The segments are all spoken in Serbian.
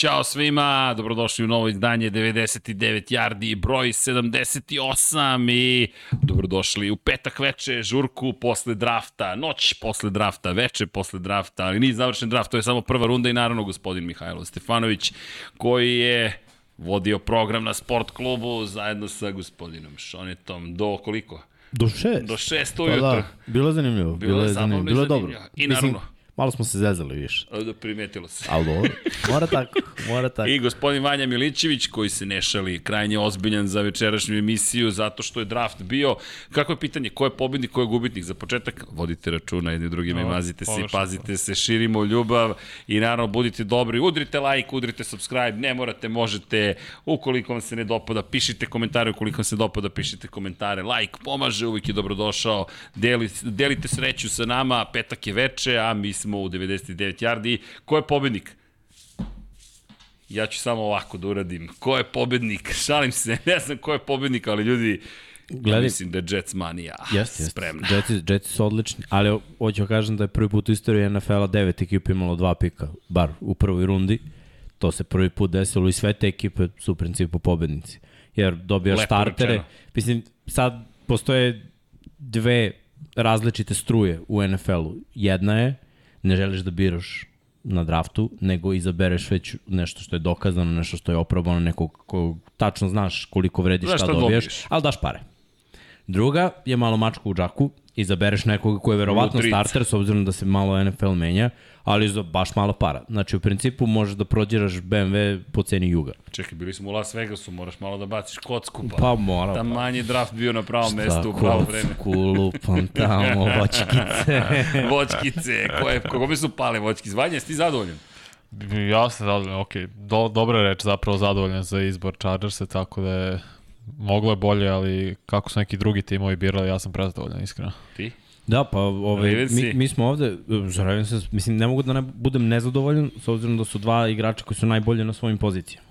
Ćao svima, dobrodošli u novo izdanje 99 yardi broj 78 i dobrodošli u petak veče, žurku posle drafta, noć posle drafta, veče posle drafta, ali nije završen draft, to je samo prva runda i naravno gospodin Mihajlo Stefanović koji je vodio program na sport klubu zajedno sa gospodinom Šonetom do koliko? Do šest. Do šest Pa ujutro. da, bilo je zanimljivo. Bilo je zabavno i Bilo je dobro. zanimljivo. I naravno. Malo smo se zezali više. Da primetilo se. Ali dobro. Mora tako, mora tako. I gospodin Vanja Milićević, koji se ne šali, krajnje ozbiljan za večerašnju emisiju, zato što je draft bio. Kako je pitanje, ko je pobednik, ko je gubitnik? Za početak, vodite računa jedni drugima i mazite se, i pazite se, širimo ljubav i naravno budite dobri. Udrite like, udrite subscribe, ne morate, možete, ukoliko vam se ne dopada, pišite komentare, ukoliko vam se dopada, pišite komentare. Like pomaže, uvijek je dobrodošao. Deli, delite sreću sa nama, petak je veče, a mi smo u 99 yardi. Ko je pobednik? Ja ću samo ovako da uradim. Ko je pobednik? Šalim se, ne znam ko je pobednik, ali ljudi, Gledaj- mislim da je Jets manija Jeste, jeste. spremna. Jetsi, Jetsi su odlični, ali hoću da kažem da je prvi put u istoriji NFL-a devet ekipa imalo dva pika, bar u prvoj rundi. To se prvi put desilo i sve te ekipe su u principu pobednici. Jer dobijaš Lepo startere. rečeno. Mislim, sad postoje dve različite struje u NFL-u. Jedna je, ne želiš da biraš na draftu, nego izabereš već nešto što je dokazano, nešto što je oprobano, nekog ko tačno znaš koliko vredi Znaš šta, šta dobiješ, dobiješ. ali daš pare. Druga je malo mačka u džaku, izabereš nekoga ko je verovatno starter, s obzirom da se malo NFL menja, ali za baš malo para. Znači, u principu možeš da prođeraš BMW po ceni juga. Čekaj, bili smo u Las Vegasu, moraš malo da baciš kocku, pa, Pa mora. da pa. manji draft bio na pravom mestu u pravo vreme. Kulupam tamo, voćkice. Voćkice, koje, kome su pale voćkice? Vanja, jesi ti zadovoljan? Ja sam zadovoljan, ok. Do, dobra reč, zapravo zadovoljan za izbor Chargersa, tako da je moglo je bolje, ali kako su neki drugi timovi birali, ja sam prezadovoljan, iskreno. Ti? Da, pa ovaj, mi, mi smo ovde, za Ravensa, mislim, ne mogu da ne budem nezadovoljan, s obzirom da su dva igrača koji su najbolje na svojim pozicijama.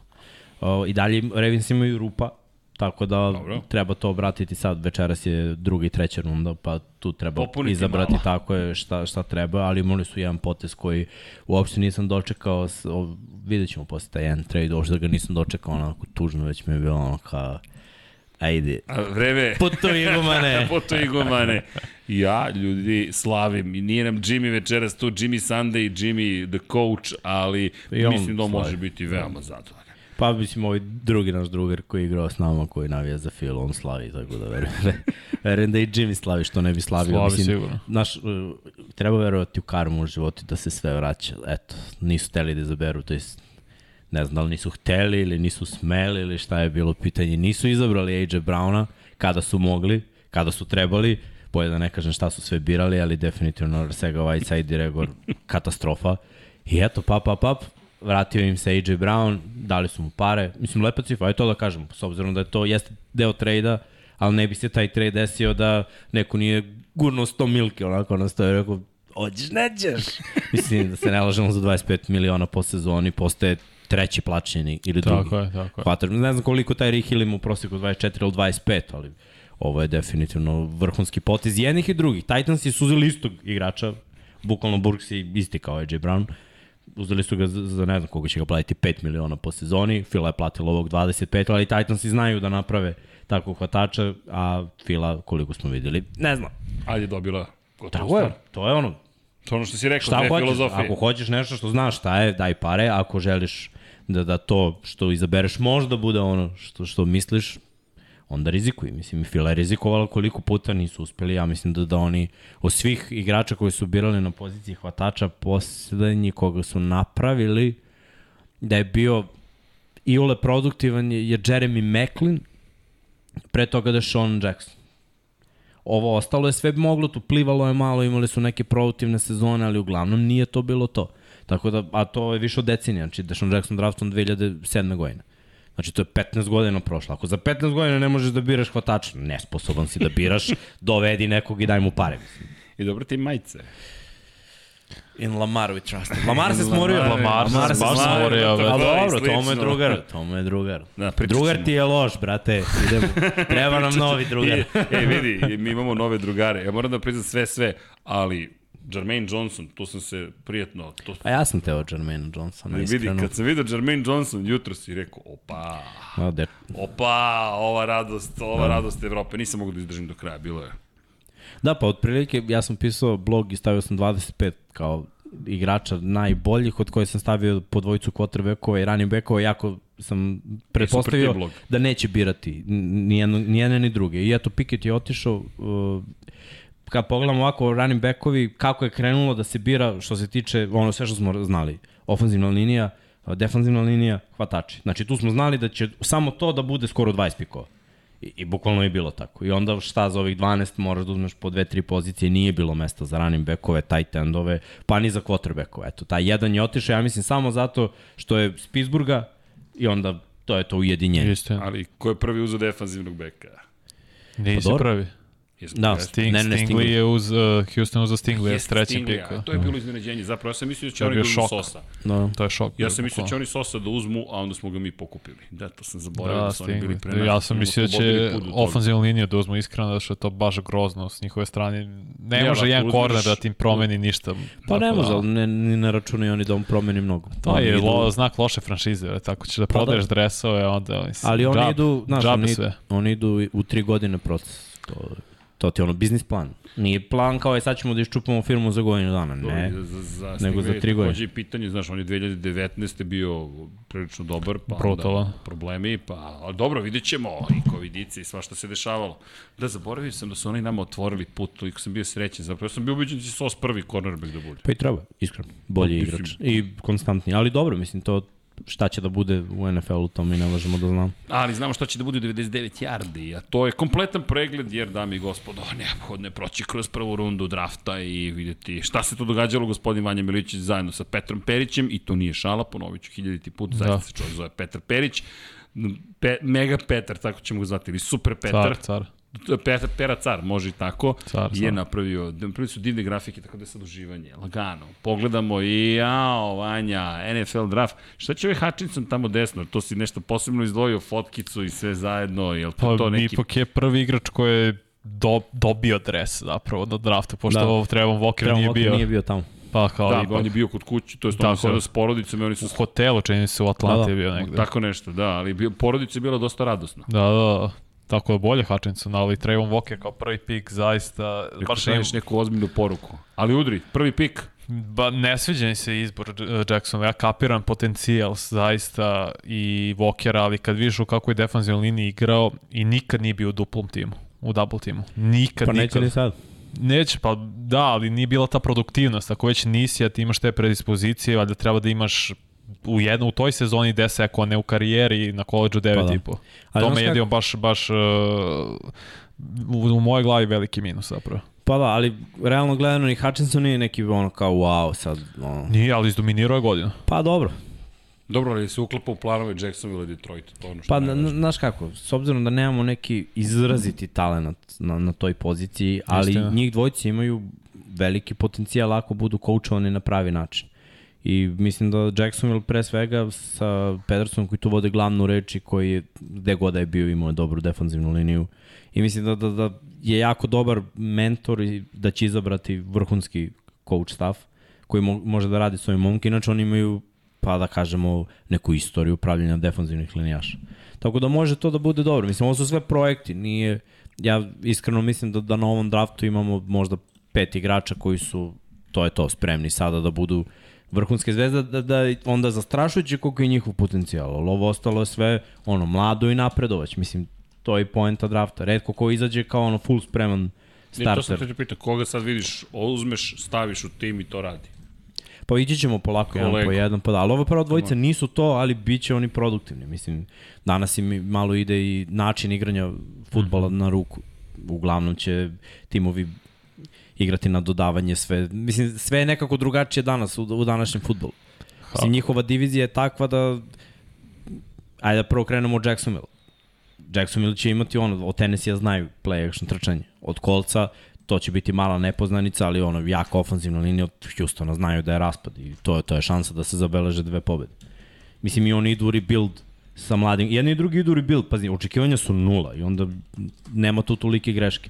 O, I dalje Ravens imaju rupa, tako da Dobro. treba to obratiti sad, večeras je druga i treća runda, pa tu treba Popuniti izabrati malo. tako je šta, šta treba, ali imali su jedan potez koji uopšte nisam dočekao, s, o, vidjet ćemo posle taj jedan trade, uopšte da ga nisam dočekao onako tužno, već mi je bilo ono kao, ajde, A vreme... puto igumane. Poto igumane. Ja, ljudi, slavim. I nije nam Jimmy večeras tu, Jimmy Sunday i Jimmy the coach, ali I mislim da on može biti veoma zadovoljan. Pa mislim ovaj drugi naš drugar koji je igrao s nama, koji navija za Phil, on slavi, tako da verujem. verujem da i Jimmy slavi, što ne bi slavio. Slavi mislim, sigurno. Naš, uh, treba verovati u karmu u životu da se sve vraća. Eto, nisu hteli da izaberu, to jest ne znam da li nisu hteli ili nisu smeli ili šta je bilo pitanje. Nisu izabrali AJ Browna kada su mogli, kada su trebali, bolje da ne kažem šta su sve birali, ali definitivno Sega Whiteside i Regor katastrofa. I eto, pap, pap, pap, vratio im se AJ Brown, dali su mu pare, mislim lepa cifra, aj to da kažem, s obzirom da je to jeste deo trejda, ali ne bi se taj trade desio da neko nije gurnuo 100 milke onako na sto i rekao, hoćeš, nećeš. mislim da se ne lažemo za 25 miliona po sezoni, postaje treći plaćeni ili drugi. Tako je, tako je. Hvatač. Ne znam koliko taj Rick Hill ima u prosjeku 24 ili 25, ali ovo je definitivno vrhunski potez jednih i drugih. Titansi su uzeli istog igrača, bukvalno Burks je isti kao AJ Brown. Uzeli su ga za, za ne znam koga će ga platiti 5 miliona po sezoni, Fila je platila ovog 25, ali Titansi znaju da naprave takvog hvatača, a Fila, koliko smo videli, ne znam. Je dobila Tako je, stvar. to je ono, To je ono što si rekao, šta hoćeš, filozofije. ako hoćeš nešto što znaš šta je, daj pare, ako želiš da, da to što izabereš možda bude ono što, što misliš, onda rizikuj. Mislim, i Fila je rizikovala koliko puta nisu uspeli. Ja mislim da, da oni, od svih igrača koji su birali na poziciji hvatača, poslednji koga su napravili, da je bio iole produktivan je, je Jeremy Macklin, pre toga da je Sean Jackson. Ovo ostalo je sve moglo, tu plivalo je malo, imali su neke produktivne sezone, ali uglavnom nije to bilo to. Tako da, a to je više od decenija, znači Deshaun Jackson draftom 2007. godine. Znači, to je 15 godina prošlo. Ako za 15 godina ne možeš da biraš hvatača, nesposoban si da biraš, dovedi nekog i daj mu pare. Mislim. I dobro ti majice. In Lamar we trust. Lamar se smorio. Lamar se baš smorio, to bre. je A dobro, mu je drugar. To mu je drugar. Da, drugar ti je loš, brate. Idemo. Treba nam novi drugar. I, e, vidi, mi imamo nove drugare. Ja moram da priznam sve, sve, ali Jermaine Johnson, tu sam se prijetno... To... A ja sam teo Jermaine Johnsona, Ne, vidi, iskreno. kad sam vidio Jermaine Johnson, jutro si rekao, opa, No, de, opa, ova radost, ova radost Evrope. Nisam mogu da izdržim do kraja, bilo je. Da, pa otprilike ja sam pisao blog i stavio sam 25 kao igrača najboljih od koje sam stavio po dvojicu quarterbackova i running backova, jako sam pretpostavio blog. da neće birati ni jedno, ni jedne ni druge. I eto, Pickett je otišao, uh, kad pogledamo ovako running backovi, kako je krenulo da se bira što se tiče ono sve što smo znali. Ofanzivna linija, defanzivna linija, hvatači. Znači tu smo znali da će samo to da bude skoro 20 pikova. I, I bukvalno je bilo tako. I onda šta za ovih 12 moraš da uzmeš po dve, tri pozicije, nije bilo mesta za running backove, tight endove, pa ni za quarterbackove. Eto, taj jedan je otišao, ja mislim, samo zato što je s Pittsburgha i onda to je to ujedinjenje. Ali ko je prvi uzeo defanzivnog beka? Nisi Pa dobro. prvi. Da? Sting, Ne, ne, Stingley Stingley. je uz, uh, Houston uz Stingley s Jeste trećim Stingley, pikom. a To je bilo iznenađenje. Zapravo, ja sam mislio da će oni da. Sosa. No. To je šok. Ja sam mislio da će oni Sosa da uzmu, a onda smo ga mi pokupili. Da, to sam zaboravio da, Da, su oni bili pre nas. Ja sam mislio da će ofanzivnu liniju da uzmu iskreno, da što je to baš grozno s njihove strane. Ne Ja, može ako jedan korner da ti promeni ništa. Pa ne može, da- ali ne, ni ne računaju oni da on promeni mnogo. To Oni je lo, znak loše franšize, tako ćeš da Pa da. prodaješ dresove, onda... Ali oni idu, znaš, oni idu u tri godine proces. To, to ti je ono biznis plan. Nije plan kao je sad ćemo da iščupamo firmu za godinu dana. Ne. To je za, za nego za tri godine. Takođe i pitanje, znaš, on je 2019. bio prilično dobar, pa Brutalan. onda problemi, pa a dobro, vidjet ćemo i covidice i sva što se dešavalo. Da, zaboravio sam da su oni nama otvorili put, toliko sam bio srećen, zapravo ja sam bio ubeđen da će SOS prvi cornerback da bude. Pa i treba, iskreno. Bolji Pa, mislim- igrač. I konstantni. Ali dobro, mislim, to šta će da bude u NFL-u, to mi ne možemo da znamo. Ali znamo šta će da bude u 99 yardi, a to je kompletan pregled, jer, dami i gospodo, neophodno je proći kroz prvu rundu drafta i vidjeti šta se tu događalo gospodin Vanja Milićić zajedno sa Petrom Perićem, i to nije šala, ponovit ću hiljaditi put, zaista Da. se čovjek zove Petar Perić, Pe, Mega Petar, tako ćemo ga zvati, ili Super Petar. Car, car. Petar, Pera Car, može i tako. Car, je car. napravio, napravili su divne grafike, tako da je sad uživanje, lagano. Pogledamo i jao, Vanja, NFL draft. Šta će ovaj Hutchinson tamo desno? To si nešto posebno izdvojio, fotkicu i sve zajedno, je li to, Pa to neki... ipak je prvi igrač koji je do, dobio dres zapravo na draftu, pošto Da. da. Trevon Walker nije Walker bio. nije bio tamo. Pa kao Da, ipak, on je bio kod kuće, to je on je. s porodicom i oni su... u hotelu, čini se u Atlanti Da, da. je bio negde. Tako nešto, da, ali bio, porodica je bila dosta radosna. Da, da, da. Tako je bolje Hutchinson, ali Trayvon Walker kao prvi pik zaista... Baš baš ne im, neku ozbiljnu poruku. Ali udri, prvi pik. ba, ne sviđa mi se izbor J- Jacksona. Ja kapiram potencijal zaista i Walkera, ali kad vidiš u kakvoj defanzivnoj liniji igrao i nikad nije bio u duplom timu, u double timu. Nikad, Pa nikad. neće ni sad. Neće, pa da, ali nije bila ta produktivnost. Ako već nisi, a ti imaš te predispozicije, valjda treba da imaš u jednu, u toj sezoni 10, ako ne u karijeri, na koleđu 9 Pa da. i po. Ali To me jedino baš, baš uh, u, u mojoj glavi veliki minus zapravo. Pa da, ali realno gledano ni Hutchinson nije neki ono kao wow sad. Ono. Nije, ali izdominirao je godinu. Pa dobro. Dobro, ali se uklapa u planove Jacksonville i Detroit, to ono što Pa, znaš kako, s obzirom da nemamo neki izraziti talent na, na toj poziciji, ali Istina. njih dvojci imaju veliki potencijal ako budu koučovani na pravi način. I mislim da Jacksonville pre svega sa Pedersonom koji tu vode glavnu reč i koji gde god da je bio imao dobru defanzivnu liniju. I mislim da, da, da je jako dobar mentor i da će izabrati vrhunski coach staff koji mo može da radi s ovim momke. Inače oni imaju pa da kažemo neku istoriju upravljanja defanzivnih linijaša. Tako da može to da bude dobro. Mislim, ovo su sve projekti, nije... Ja iskreno mislim da, da na ovom draftu imamo možda pet igrača koji su, to je to, spremni sada da budu vrhunske zvezde, da, da onda zastrašujući koliko je njihov potencijal. Ali ovo ostalo je sve ono, mlado i napredovać. Mislim, to je poenta drafta. Redko ko izađe kao ono full spreman Ne, to sam starter. te pitao, koga sad vidiš, uzmeš, staviš u tim i to radi. Pa ići ćemo polako jedan Kolegu. po jedan, pa da. Ali ova prva dvojica nisu to, ali bit će oni produktivni. Mislim, danas im malo ide i način igranja futbala na ruku. Uglavnom će timovi igrati na dodavanje sve. Mislim, sve je nekako drugačije danas u, u današnjem futbolu. Mislim, njihova divizija je takva da ajde da prvo krenemo od Jacksonville. Jacksonville će imati ono, od Tennessee znaju play action trčanje. Od kolca to će biti mala nepoznanica, ali ono, jako ofenzivna linija od Houstona znaju da je raspad i to, je- to je šansa da se zabeleže dve pobede. Mislim, i oni idu u rebuild sa mladim. Jedni i drugi idu u rebuild, pazi, očekivanja su nula i onda nema tu tolike greške.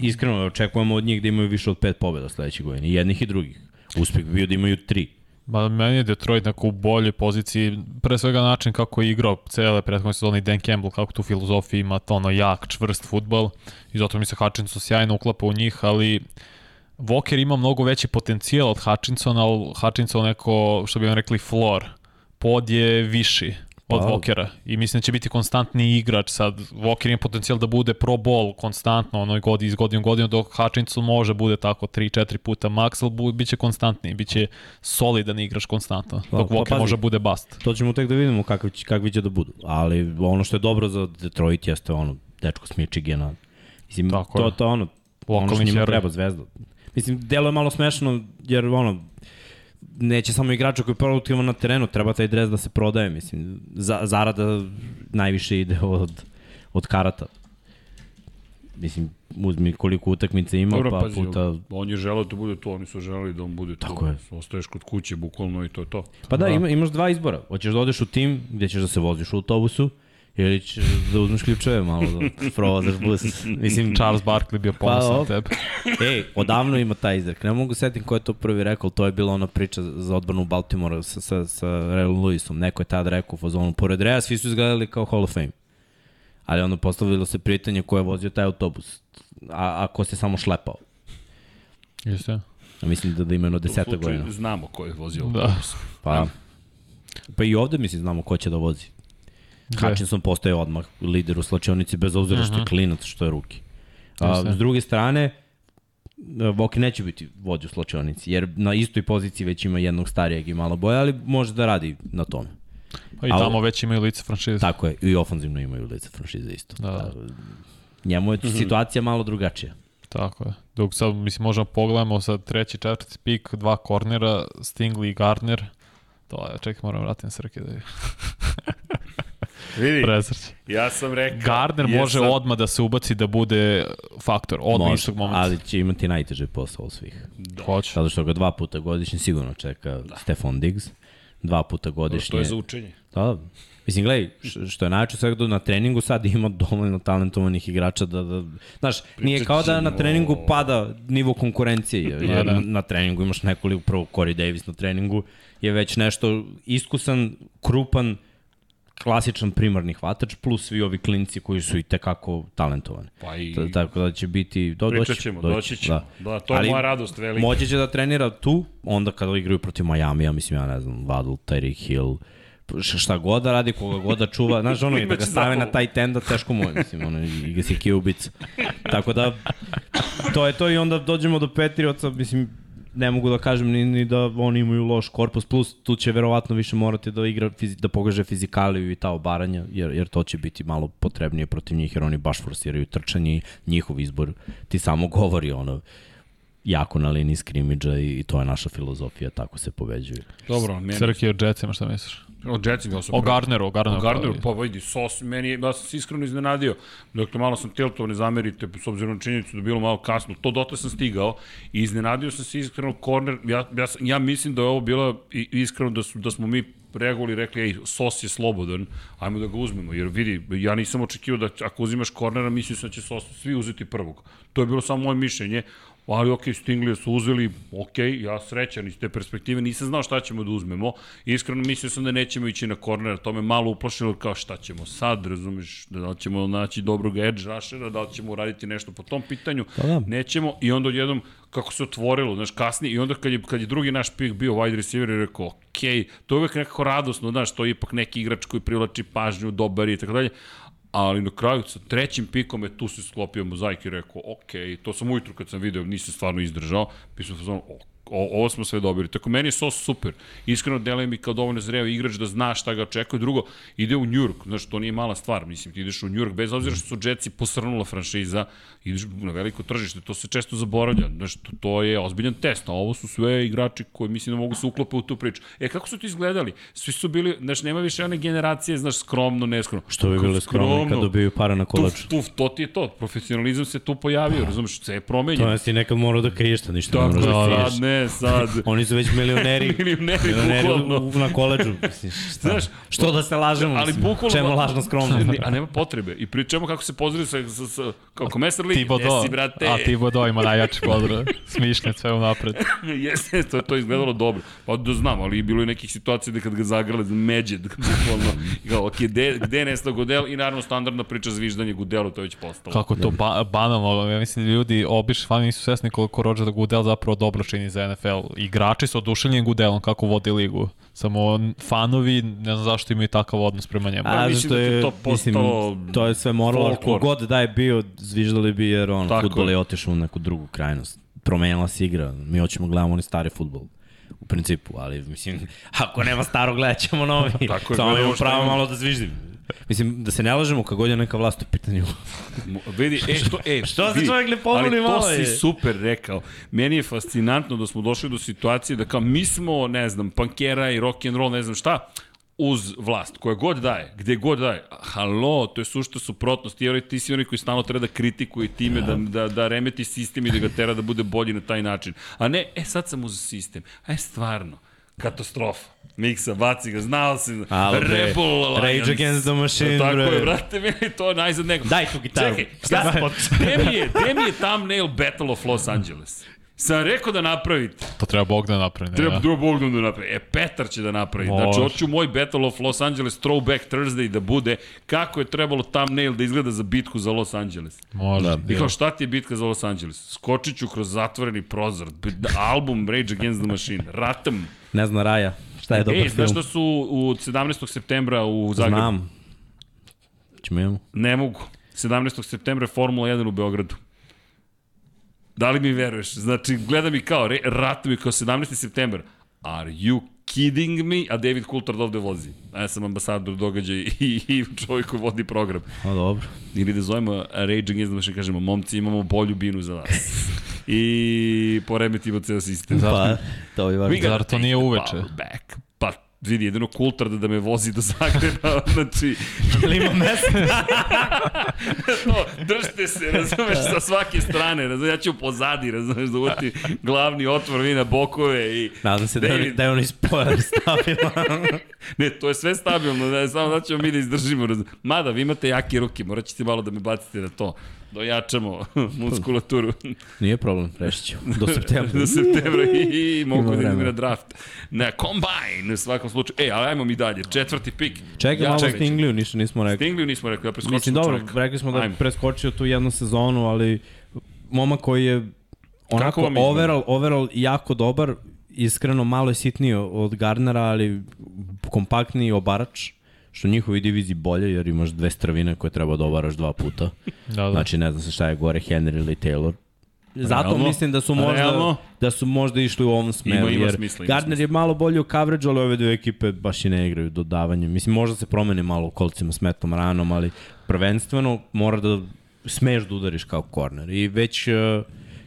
Iskreno, očekujemo od njih da imaju više od pet pobjeda sledeće godine, jednih i drugih. Uspeh bi bio da imaju tri. Ma meni je Detroit neko u boljoj poziciji, pre svega način kako je igrao cele prethodne sezone i Dan Campbell, kako tu filozofiju ima to ono jak, čvrst futbol i zato mi se Hutchinson sjajno uklapa u njih, ali Walker ima mnogo veći potencijal od Hutchinsona, ali Hutchinson neko, što bi vam rekli, floor. Pod je viši od pa, Walkera i mislim da će biti konstantni igrač sad. Walker ima potencijal da bude pro ball konstantno onoj godini iz godinu godinu dok Hutchinson može bude tako 3-4 puta max, ali bit će konstantni, bit će solidan igrač konstantno, pa, dok pa, Walker pa, može bude bust. To ćemo tek da vidimo kakvi će, kakvi će da budu, ali ono što je dobro za Detroit jeste ono, dečko s Michigana. Mislim, tako to, to ono, ono što njima treba, zvezda. Mislim, delo je malo smešno, jer ono, neće samo igrača koji je produktivan na terenu, treba taj dres da se prodaje, mislim, za, zarada najviše ide od, od karata. Mislim, uzmi koliko utakmica ima, Dobro, pa pazi, puta... On je želeo da bude tu, oni su želeli da on bude. Tako je. Ostaješ kod kuće, bukvalno i to je to. Pa da, da. Ima, imaš dva izbora. Hoćeš da odeš u tim gde ćeš da se voziš u autobusu, Ili ćeš da uzmeš ključeve malo da provozaš bus. Mislim, Charles Barkley bio ponosan pa, tebe. Ej, odavno ima taj izrek. Ne mogu setim ko je to prvi rekao, to je bila ona priča za odbranu Baltimora sa, sa, sa Raylon Lewisom. Neko je tad rekao u fazonu, pored Rea svi su izgledali kao Hall of Fame. Ali onda postavilo se pitanje ko je vozio taj autobus, a, a ko se samo šlepao. Jeste. A mislim da, da ima jedno deseta godina. Znamo ko je vozio da. autobus. Pa, pa i ovde mislim znamo ko će da vozi. Hutchinson postaje odmah lider u slačionici bez obzira što je klinac, što je ruki. A, s druge strane, Voki neće biti vođa u slačionici, jer na istoj poziciji već ima jednog starijeg i malo boja, ali može da radi na tome. Pa i tamo već imaju lice franšize. Tako je, i ofanzivno imaju lice franšize isto. Da. da. Njemu je mhm. situacija malo drugačija. Tako je. Dok sad, mislim, možemo pogledamo sad treći, četvrti pik, dva kornera, Stingley i Gardner. To je, čekaj, moram vratiti na Srke da je. Vidi, Presrć. ja sam rekao... Gardner može sam... odmah da se ubaci da bude faktor, odmah istog momenta. ali će imati najteže posao od svih. Da. Hoće. Zato što ga dva puta godišnje sigurno čeka da. Stefan Diggs. Dva puta godišnje. To je za učenje. Da, Mislim, gledaj, što je najče sve da na treningu sad ima dovoljno talentovanih igrača da, da znaš, nije kao da na treningu pada nivo konkurencije, jer da, da. na treningu imaš nekoliko, prvo Corey Davis na treningu je već nešto iskusan, krupan, klasičan primarni hvatač plus svi ovi klinci koji su i tekako talentovani. Pa i... Tako da će biti... Do, Pričat ćemo, doći, doći ćemo. Da. da, to je Ali, moja radost velika. Moće će da trenira tu, onda kada igraju protiv Miami, ja mislim, ja ne znam, Waddle, Terry Hill, šta god da radi, koga god da čuva, znaš, ono, i da ga stave na taj tenda, teško mu je, mislim, ono, i ga si kiubic. Tako da, to je to i onda dođemo do Petrioca, mislim, ne mogu da kažem ni, ni da oni imaju loš korpus, plus tu će verovatno više morati da igra, da pogaže fizikaliju i ta obaranja, jer, jer to će biti malo potrebnije protiv njih, jer oni baš forsiraju trčanje i njihov izbor ti samo govori ono, jako na liniji skrimidža i, i to je naša filozofija, tako se pobeđuje. Dobro, meni... Srki od Jetsima, šta misliš? O Jetsima, sam... O Gardneru, o Gardneru. O Gardneru, pa vidi, sos, meni ja sam se iskreno iznenadio. Dakle, malo sam tiltovan, ne zamerite, s obzirom na činjenicu da bilo malo kasno. To dotle sam stigao i iznenadio sam se iskreno korner. Ja, ja, ja mislim da je ovo bilo iskreno da, su, da smo mi reagovali i rekli, ej, sos je slobodan, ajmo da ga uzmemo, jer vidi, ja nisam očekivao da ako uzimaš kornera, mislim da će sos svi uzeti prvog. To je bilo samo moje mišljenje, ali ok, Stingley su uzeli, ok, ja srećan iz te perspektive, nisam znao šta ćemo da uzmemo, iskreno mislio sam da nećemo ići na korner, to me malo uplašilo kao šta ćemo sad, razumeš, da li ćemo naći dobrog edge rushera, da li ćemo uraditi nešto po tom pitanju, pa da. nećemo, i onda odjednom kako se otvorilo, znaš, kasnije, i onda kad je, kad je drugi naš pik bio wide receiver, je rekao, ok, to je uvek nekako radosno, znaš, to je ipak neki igrač koji privlači pažnju, dobar i tako dalje, ali na kraju sa trećim pikom je tu se sklopio mozaik i rekao, ok, to sam ujutru kad sam video, nisam stvarno izdržao, pisao sam, ok, o, ovo smo sve dobili. Tako meni je SOS super. Iskreno deluje mi kao dovoljno zreo igrač da zna šta ga očekuje. Drugo, ide u Njurk, znaš, to nije mala stvar. Mislim, ti ideš u Njurk, bez obzira što su Jetsi posrnula franšiza, ideš na veliko tržište, to se često zaboravlja. Znaš, to, to je ozbiljan test, a ovo su sve igrači koji mislim da mogu se uklopiti u tu priču. E, kako su ti izgledali? Svi su bili, znaš, nema više one generacije, znaš, skromno, neskromno. Što bi bile skromno kad dobiju para na kolaču? Tuf, tuf, to ti je to. Profesionalizam se tu pojavio, razumeš, sve je promenjeno. To je nekad morao da kriješ, ništa ne moraš da kriješ. Ne sad. Oni su već milioneri. milioneri, milioneri bukvalno. u, na koleđžu. Mislim, šta? Znaš, što da se lažemo? Ali mislim, bukvalno... Čemu lažna skromnost? A nema potrebe. I pričamo kako se pozdravili sa, sa, sa kao komesar Ligi. Thibodeau, Jesi, brate. a Thibodeau ima najjači pozdrav. Smišljen sve unapred. Jeste, to, to je izgledalo dobro. Pa da znam, ali bilo je nekih situacija da kad ga zagrale međed, bukvalno. I Kao, ok, gde, gde je nestao Gudel? I naravno standardna priča zviždanje Gudelu, to je već postalo. Kako to ba banalno, ja mislim da ljudi, obični fani nisu svesni koliko Roger Goodell zapravo dobro čini za NFL. Igrači su oduševljeni Goodelom kako vodi ligu. Samo fanovi, ne znam zašto imaju takav odnos prema njemu. Ja A, mislim zašto da je, to mislim, postao to je sve moralo, kogod da je bio, zviždali bi jer on, Tako futbol je. je otišao u neku drugu krajnost. Promenila se igra, mi hoćemo gledamo oni stari futbol u principu, ali mislim, ako nema staro gledat ćemo novi. Tako je, Samo imamo pravo malo da zviždim. Mislim, da se ne lažemo kad god je neka vlast u pitanju. Vidi, e, što, e, Što se čovjek ne pomoli ali malo to si je? super rekao. Meni je fascinantno da smo došli do situacije da kao mi smo, ne znam, pankera i rock and roll, ne znam šta, uz vlast, koja god daje, gde god daje. Halo, to je sušta suprotnost. Ti, ti si oni koji stalno treba da kritikuje time, da, da, da remeti sistem i da ga tera da bude bolji na taj način. A ne, e sad sam uz sistem. E, stvarno, katastrofa. Miksa, baci ga, znao si. Alo, Rebel Alliance. Rage Against the Machine, Tako bre. je, brate, meni to najzad neko. Daj tu gitaru. Čekaj, šta gde mi je, gde mi je thumbnail Battle of Los Angeles? Sam rekao da napravite. To treba Bog da napravi. Ne, Treba drugo Bogdan da napravi. E, Petar će da napravi. Može. Znači, hoću moj Battle of Los Angeles Throwback Thursday da bude kako je trebalo thumbnail da izgleda za bitku za Los Angeles. Može. I kao, šta ti je bitka za Los Angeles? Skočit ću kroz zatvoreni prozor. B- Album Rage Against the Machine. Ratam. Ne zna Raja, šta je dobar Ej, znaš film. da su u 17. septembra u Zagrebu? Znam. Imamo. Ne mogu. 17. septembra je Formula 1 u Beogradu. Da li mi veruješ? Znači, gleda mi kao, re, rata mi kao 17. septembar. Are you kidding me? A David Coulthard ovde vozi. A ja sam ambasador događaja i, i čovjek koji vodi program. A dobro. Ili da zovemo Rage Against the Machine, kažemo, momci, imamo bolju binu za vas. I poremetimo ceo sistem. Pa, to je važno. Zar to nije uveče? power Back. Vidi, jedino Coulthard da me vozi do Zagreba, znači, Ili ima mesta? to, držite se, razumeš, sa svake strane, razumeš, ja ću pozadi, razumeš, da uti glavni otvor, vi na bokove i... Nadam se da, je, David- da je on ispojar stabilan. Ne, to je sve stabilno, da, samo da ćemo mi da izdržimo. razumeš. Mada, vi imate jake ruke, morat ćete malo da me bacite na to. Da ojačamo muskulaturu Nije problem, rešit ću. Do septembra. do septembra i, i mogu da idem na draft. Na combine, u svakom slučaju. E, ali ajmo mi dalje. Četvrti pik. Čekaj, Ja malo čekaj. Stingliju, ništa nismo rekli. Stingliju nismo rekli, ja preskočimo Mislim, dobro, rekli smo da je Ajmo. preskočio tu jednu sezonu, ali momak koji je onako overall, overall jako dobar, iskreno malo je sitniji od Gardnera, ali kompaktniji obarač, što u njihovoj diviziji bolje, jer imaš dve stravine koje treba da obaraš dva puta. Da, da. Znači, ne znam se šta je gore, Henry ili Taylor. Zato Realno? mislim da su možda Realno? da su možda išli u ovom smeru, ima jer smisla, ima Gardner je malo bolje u coverage, ali ove dve ekipe baš i ne igraju dodavanje. Mislim, možda se promeni malo u kolcima s Metom Ranom, ali prvenstveno mora da smeš da udariš kao korner. I već uh,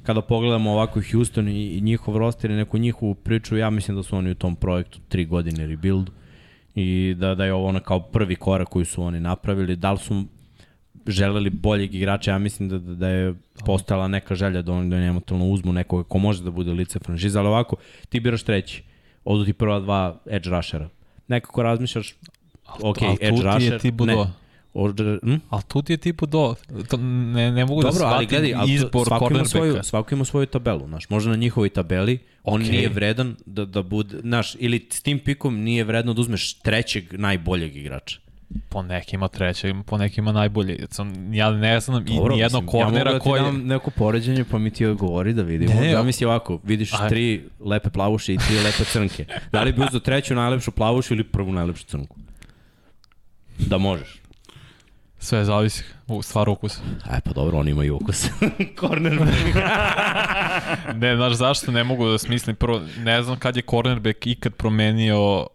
kada pogledamo ovako Houston i, i njihov roster i neku njihovu priču, ja mislim da su oni u tom projektu tri godine rebuild i da, da je ovo ono kao prvi korak koji su oni napravili. Da li su želeli boljeg igrača, ja mislim da, da, da je postala neka želja da oni da eventualno uzmu nekoga ko može da bude lice franšiza, ali ovako, ti biraš treći, odu ti prva dva edge rushera. Nekako razmišljaš, ok, al edge ti je rusher, Thibodeau. ne. Order, hm? Ali tu ti je tipu do... To ne, ne mogu da Dobro, ali shvatim ali izbor svako ima, svoju, svako ima svoju tabelu, znaš, možda na njihovoj tabeli on Okej. nije vredan da, da bude, znaš, ili s tim pikom nije vredno da uzmeš trećeg najboljeg igrača. Po nekima treće, po nekima najbolje. Sam, ja ne znam i Dobro, nijednog mislim, kornera ja mogu koji... da ti dam neko poređenje pa mi ti odgovori da vidimo. Ne, da misli ovako, vidiš Aj. tri lepe plavuše i tri lepe crnke. Da li bi uzeo treću najlepšu plavušu ili prvu najlepšu crnku? Da možeš. Sve zavisi, u, stvar ukusa. Aj pa dobro, oni imaju ukus. Corner. Ne, znaš zašto ne mogu da smislim. Prvo, ne znam kad je cornerback ikad promenio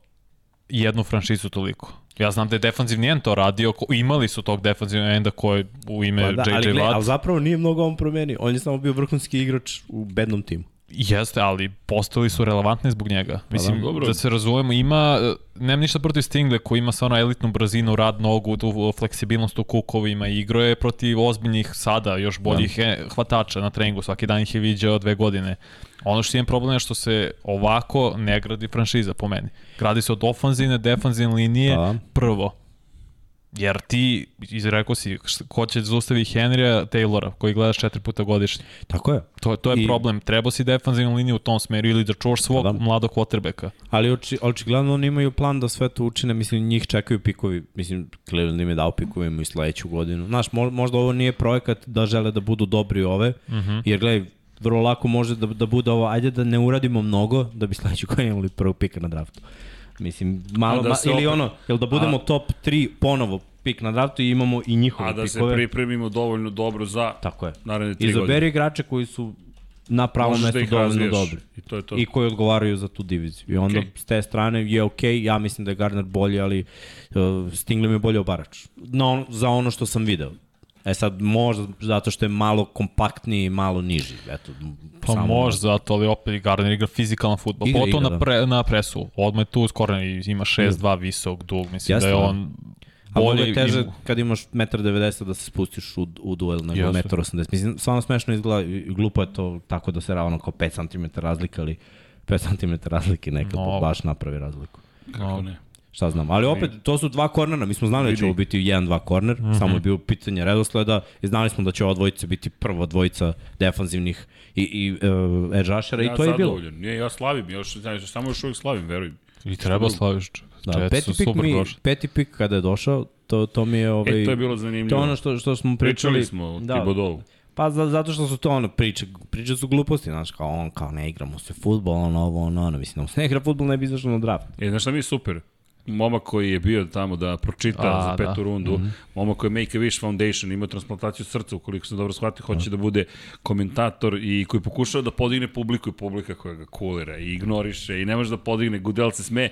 jednu franšizu toliko. Ja znam da je defanzivni end to radio, ko- imali su tog defanzivnog enda koji u ime Pa da, JJ ali, ali zapravo nije mnogo on promenio. On je samo bio vrhunski igrač u bednom timu. Jeste, ali postali su relevantni zbog njega. Mislim, da, dobro. da se razumemo, ima, nemam ništa protiv Stingle koji ima sa ono elitnu brzinu, rad nogu, tu fleksibilnost u kukovima i igro je protiv ozbiljnih sada, još boljih da. hvatača na treningu, svaki dan ih je viđao dve godine. Ono što imam problem je što se ovako ne gradi franšiza po meni. Gradi se od ofanzivne, defanzivne linije da. prvo Jer ti, izrekao si, ko će zaustavi Henrya Taylora, koji gledaš četiri puta godišnje. Tako je. To, to je I... problem. Treba si defensivnu liniju u tom smeru ili da čuvaš svog da. mladog quarterbacka. Ali oči, očigledno oni imaju plan da sve to učine. Mislim, njih čekaju pikovi. Mislim, Cleveland im je dao pikove i sledeću godinu. Znaš, možda ovo nije projekat da žele da budu dobri ove, uh mhm. -huh. jer gledaj, vrlo lako može da, da bude ovo, ajde da ne uradimo mnogo, da bi sledeću godinu imali prvog pika na draftu. Mislim, malo, da ma, ili opet... ono, jel da budemo a... top 3 ponovo pik na draftu i imamo i njihove pikove. A da pikove. se pripremimo dovoljno dobro za Tako je. naredne 3 godine. Izaberi igrače koji su na pravom mestu da dovoljno dobri. I, to je to. I koji odgovaraju za tu diviziju. I onda okay. s te strane je ok, ja mislim da je Gardner bolji, ali uh, Stingley je bolji obarač. No, za ono što sam video. E sad, možda zato što je malo kompaktniji i malo niži. Eto, pa samo može zato, ali opet Gardner igra fizikalan futbol. Igra, Potom igra, na, da. pre, na presu. Odmah je tu skoro ima 6-2 visok, dug. Mislim Jeste, da je da. on A bolje je teže im... kad imaš 1,90 da se spustiš u, u duel nego 1,80 Mislim, stvarno smešno izgleda, glupo je to tako da se ravno kao 5 cm razlika, ali 5 cm razlike nekad no. baš napravi razliku. Kako ne? Šta znam, ali opet to su dva kornera, mi smo znali da će ovo biti 1-2 korner, mm -hmm. samo je bio pitanje redosleda i znali smo da će ova dvojica biti prva dvojica defanzivnih i, i uh, edge rushera ja i to je bilo. Nije, ja slavim, još, samo još uvijek slavim, verujem. I treba slaviš. Da, peti pik, mi, došli. peti pik kada je došao, to, to mi je... Ovaj, e, to je bilo zanimljivo. To je ono što, što smo pričali. Pričali smo o da, Tibodovu. Pa za, zato što su to ono priče, priče su gluposti, znaš, kao on, kao ne igramo se futbol, ono, ovo, ono, ono, mislim, da se ne igra futbol, ne bi izašlo na draft. E, znaš šta mi je super? Momak koji je bio tamo da pročita A, za petu da. rundu, mm -hmm. momak koji je Make a Wish Foundation, ima transplantaciju srca, ukoliko sam dobro shvatio, hoće da bude komentator i koji pokušava da podigne publiku i publika koja ga kulira i ignoriše i ne može da podigne, Gudel se sme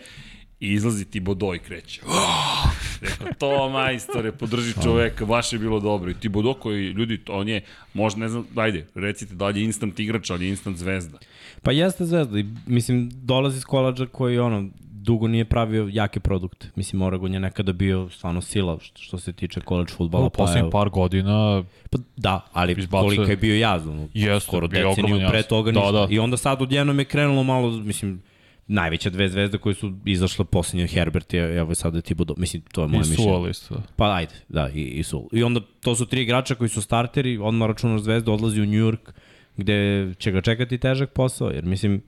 i izlazi ti Bodo i kreće. Oh! Rekao, to majstore, podrži čoveka, baš je bilo dobro. I ti Bodo koji, ljudi, on je, možda ne znam, ajde, recite da li je instant igrač, ali je instant zvezda. Pa jeste zvezda i mislim, dolazi iz koladža koji ono, dugo nije pravio jake produkte. Mislim, Oregon je nekada bio stvarno sila što, što se tiče college futbala. U pa, poslednjih par godina pa, Da, ali izbacuje... koliko je bio jazan. Jeste, skoro deceniju pre toga da, ništa. Da. I onda sad odjednom je krenulo malo, mislim, najveće dve zvezde koje su izašle posljednje Herbert je, evo sada ti budu, mislim, to je moje mišljenje. I Suol isto. Pa ajde, da, i, i Suol. I onda to su tri igrača koji su starteri, odmah računaš zvezda, odlazi u New York, gde će ga čekati težak posao, jer mislim,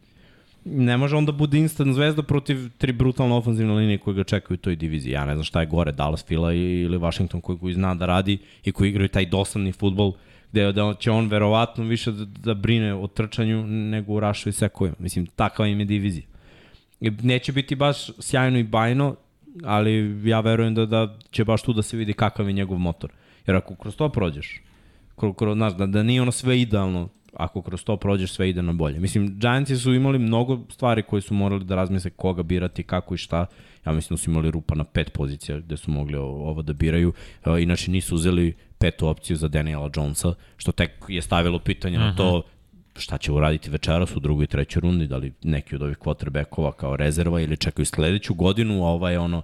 ne može onda bude instant zvezda protiv tri brutalne ofenzivne linije koje ga čekaju u toj diviziji. Ja ne znam šta je gore, Dallas Fila ili Washington koji, koji zna da radi i koji igraju taj dosadni futbol gde da će on verovatno više da, da brine o trčanju nego u rašu i sekovima. Mislim, takva im je divizija. Neće biti baš sjajno i bajno, ali ja verujem da, da će baš tu da se vidi kakav je njegov motor. Jer ako kroz to prođeš, kroz, kroz, znaš, da, da nije ono sve idealno, ako kroz to prođeš sve ide na bolje. Mislim, Giantsi su imali mnogo stvari koje su morali da razmisle koga birati, kako i šta. Ja mislim da su imali rupa na pet pozicija gde su mogli ovo da biraju. E, inače nisu uzeli petu opciju za Daniela Jonesa, što tek je stavilo pitanje -huh. na to mhm šta će uraditi večeras u drugoj i trećoj rundi, da li neki od ovih quarterbackova kao rezerva ili čekaju sledeću godinu, a ovaj je ono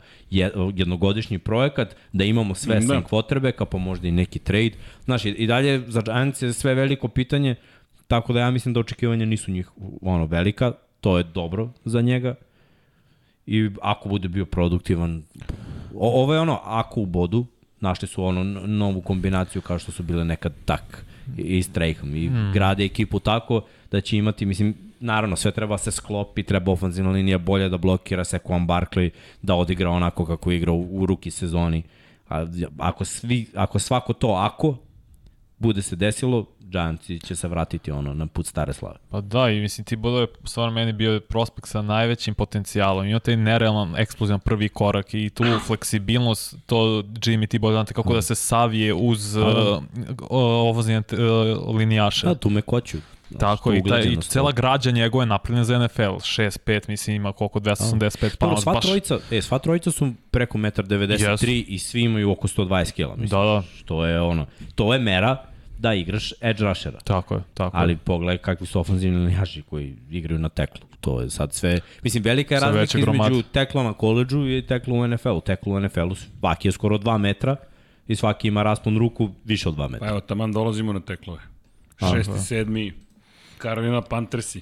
jednogodišnji projekat, da imamo sve da. sem quarterbacka, pa možda i neki trade. Znaš, i dalje za Giants je sve veliko pitanje, tako da ja mislim da očekivanja nisu njih ono velika, to je dobro za njega i ako bude bio produktivan, o, ovo je ono, ako u bodu, našli su ono novu kombinaciju kao što su bile nekad tak i Strayham i hmm. grade ekipu tako da će imati, mislim, naravno sve treba se sklopi, treba ofenzivna linija bolje da blokira se Quan Barkley da odigra onako kako igra u, u ruki sezoni. A, ako, svi, ako svako to ako bude se desilo, Giantsi će se vratiti ono na put stare slave. Pa da, i mislim ti Bodo je stvarno meni bio prospekt sa najvećim potencijalom. Ima taj nerealan eksplozivan prvi korak i tu fleksibilnost, to Jimmy ti znate kako da se savije uz uh, ovozine uh, linijaše. Da, tu me koću. Tako, i, taj, i cela građa njegove je napravljena za NFL. 6-5, mislim, ima koliko, 285 pa. Sva, baš... trojica, e, sva trojica su preko 1,93 yes. i svi imaju oko 120 kg. Mislim, da, da. Što je ono, to je mera da igraš edge rushera. Tako je, tako Ali je. pogledaj kakvi su ofenzivni linijaši koji igraju na teklu. To je sad sve... Mislim, velika je razlika između gromade. tekla na koleđu i tekla u NFL-u. Tekla u NFL-u svaki je skoro 2 metra i svaki ima raspon ruku više od 2 Pa metra. evo, taman dolazimo na teklove. Šesti, sedmi, Carolina Panthersi.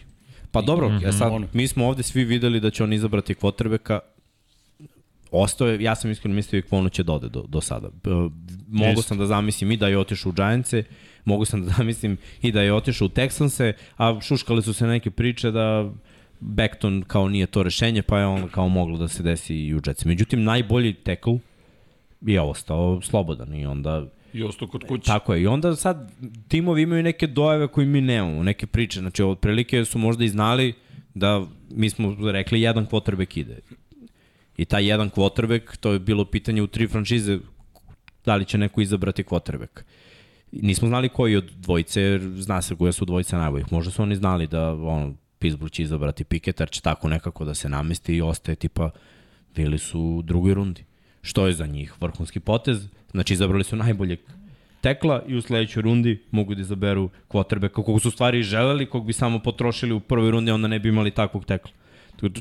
Pa dobro, ja sad, ono. mi smo ovde svi videli da će on izabrati kvotrbeka Ostao je, ja sam iskreno mislio i Kvonu će da ode do, do sada. E, Mogu sam da zamislim i da je otišao u Giantse, mogu sam da zamislim i da je otišao u Texanse, a šuškale su se neke priče da Beckton kao nije to rešenje, pa je on kao moglo da se desi i u Jetsi. Međutim, najbolji tackle je ostao slobodan i onda I ostao kod kuće. Tako je. I onda sad timovi imaju neke dojave koje mi nemamo, neke priče. Znači, od prilike su možda i znali da mi smo rekli jedan quarterback ide. I taj jedan quarterback, to je bilo pitanje u tri franšize, da li će neko izabrati quarterback. Nismo znali koji od dvojice, zna se koja su dvojice najboljih. Možda su oni znali da ono, Pittsburgh će izabrati Piketa, jer će tako nekako da se namesti i ostaje tipa bili su u drugoj rundi. Što je za njih vrhunski potez. Znači, izabrali su najboljeg tekla i u sledećoj rundi mogu da izaberu quarterbacka kog su stvari želeli, kog bi samo potrošili u prvoj rundi, onda ne bi imali takvog tekla.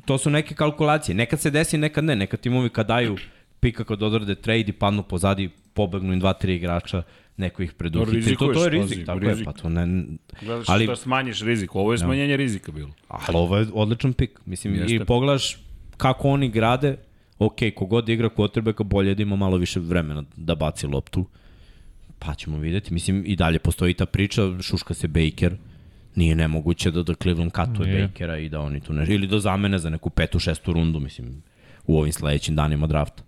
To su neke kalkulacije. Nekad se desi, nekad ne. Nekad timovi kad daju pika kad odrade trade i padnu pozadi, pobegnu im dva, tri igrača, neko ih preduhiti. To, to je rizik, tako rizik. je. Pa to ne, Gledaš ali- da smanjiš rizik. Ovo je smanjenje rizika bilo. Ali ovo je odličan pik. Mislim, Jeste. I pogledaš kako oni grade, ok, kogod igra quarterbacka, bolje je da ima malo više vremena da baci loptu. Pa ćemo videti. Mislim, i dalje postoji ta priča, šuška se Baker, nije nemoguće da, da Cleveland katuje Nije. Bakera i da oni tu ne... Ili da zamene za neku petu, šestu rundu, mislim, u ovim sledećim danima drafta.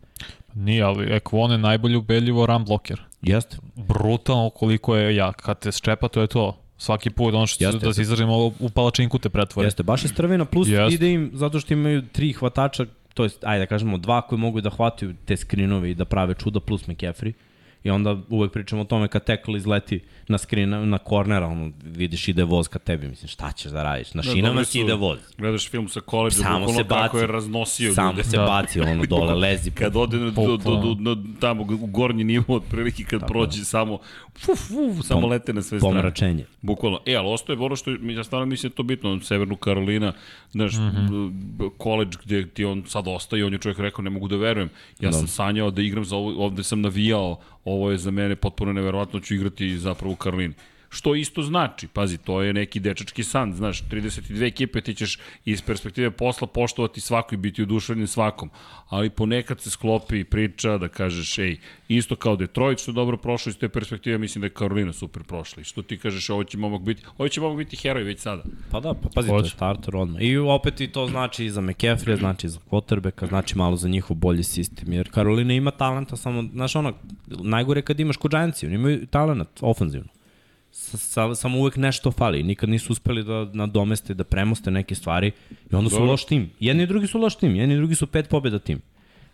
Nije, ali Ekvon je najbolje ubedljivo run bloker. Jeste. Brutalno koliko je jak. Kad te ščepa, to je to. Svaki put, ono što Jeste, da se izražimo, u palačinku te pretvori. Jeste, baš je strvina, plus Jeste. ide im zato što imaju tri hvatača, to jest, ajde da kažemo, dva koji mogu da hvataju te skrinove i da prave čuda, plus McCaffrey. I onda uvek pričamo o tome kad tackle izleti na screen, na kornera, ono, vidiš ide voz ka tebi, mislim, šta ćeš da radiš? Na šinama dobri si ide voz. Gledaš film sa koleđa, Samo se kako baci. je raznosio Samo ljude. se Da. baci ono dole, lezi. Kad ode do, do, do, do, do, tamo u gornji nivo, otprilike kad prođe samo, fuf, fuf, samo Pom- lete na sve strane. Pomračenje. Bukvalno. E, ali ostaje ono što, je- ja stvarno mislim da to bitno, Severnu Karolina, znaš, mm. -hmm. koleđ gde ti on sad ostaje, on je čovjek rekao, ne mogu da verujem. Ja sam sanjao da igram za ovo, ovde sam navijao, ovo je za mene potpuno neverovatno, ću igrati zapravo u Karolini. Što isto znači, pazi, to je neki dečački san, znaš, 32 ekipe ti ćeš iz perspektive posla poštovati svaku i biti oduševljen svakom, ali ponekad se sklopi priča da kažeš, ej, isto kao Detroit što je dobro prošlo iz te perspektive, mislim da je Karolina super prošla i što ti kažeš, ovo će momak biti, ovo će momak biti heroj već sada. Pa da, pa pazi, to je Hoće. starter odmah. I opet i to znači i za McCaffrey, znači i za quarterbacka, znači malo za njihov bolji sistem, jer Karolina ima talenta, samo, znaš ono, najgore kad imaš kod Giantsi, oni imaju talent ofenzivno. Sa, sa, samo uvek nešto fali, nikad nisu uspeli da nadomeste, da premoste neke stvari i onda su Dobro. loš tim. Jedni i drugi su loš tim, jedni i drugi su pet pobjeda tim.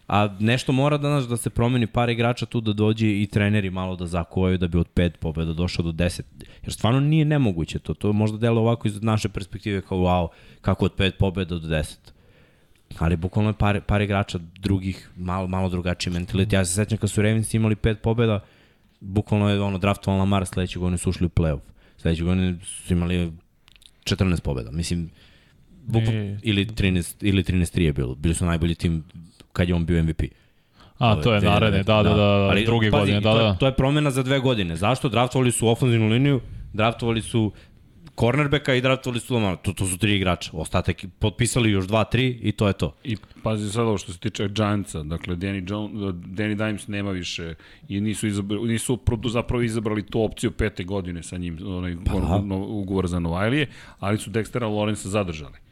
A nešto mora da, znaš, da se promeni par igrača tu da dođe i treneri malo da zakuvaju da bi od pet pobjeda došao do 10. Jer stvarno nije nemoguće to. To možda delo ovako iz naše perspektive kao wow, kako od pet pobjeda do 10. Ali bukvalno je par, par igrača drugih, malo, malo drugačiji mentalitet. Ja se sećam kad su Ravens imali pet pobjeda, bukvalno je ono draftoval Lamar, sledeće godine su ušli u playoff. Sledeće godine su imali 14 pobjeda. Mislim, I- ili 13, ili 13-3 je bilo. Bili su najbolji tim kad je on bio MVP. A, to je naredne, da, da, da, da Ali, druge pazi, godine, da, to, je- da. To je promena za dve godine. Zašto? Draftovali su ofenzivnu liniju, draftovali su cornerbacka i draftovali su Lamar. To, to su tri igrača. Ostatak potpisali još dva, tri i to je to. I pazi sad ovo što se tiče Giantsa, dakle Danny, Jones, Danny Dimes nema više i nisu, izabrali, nisu zapravo izabrali tu opciju pete godine sa njim, onaj Pa da. ugovor za Novajlije, ali su Dextera Lorenza zadržali.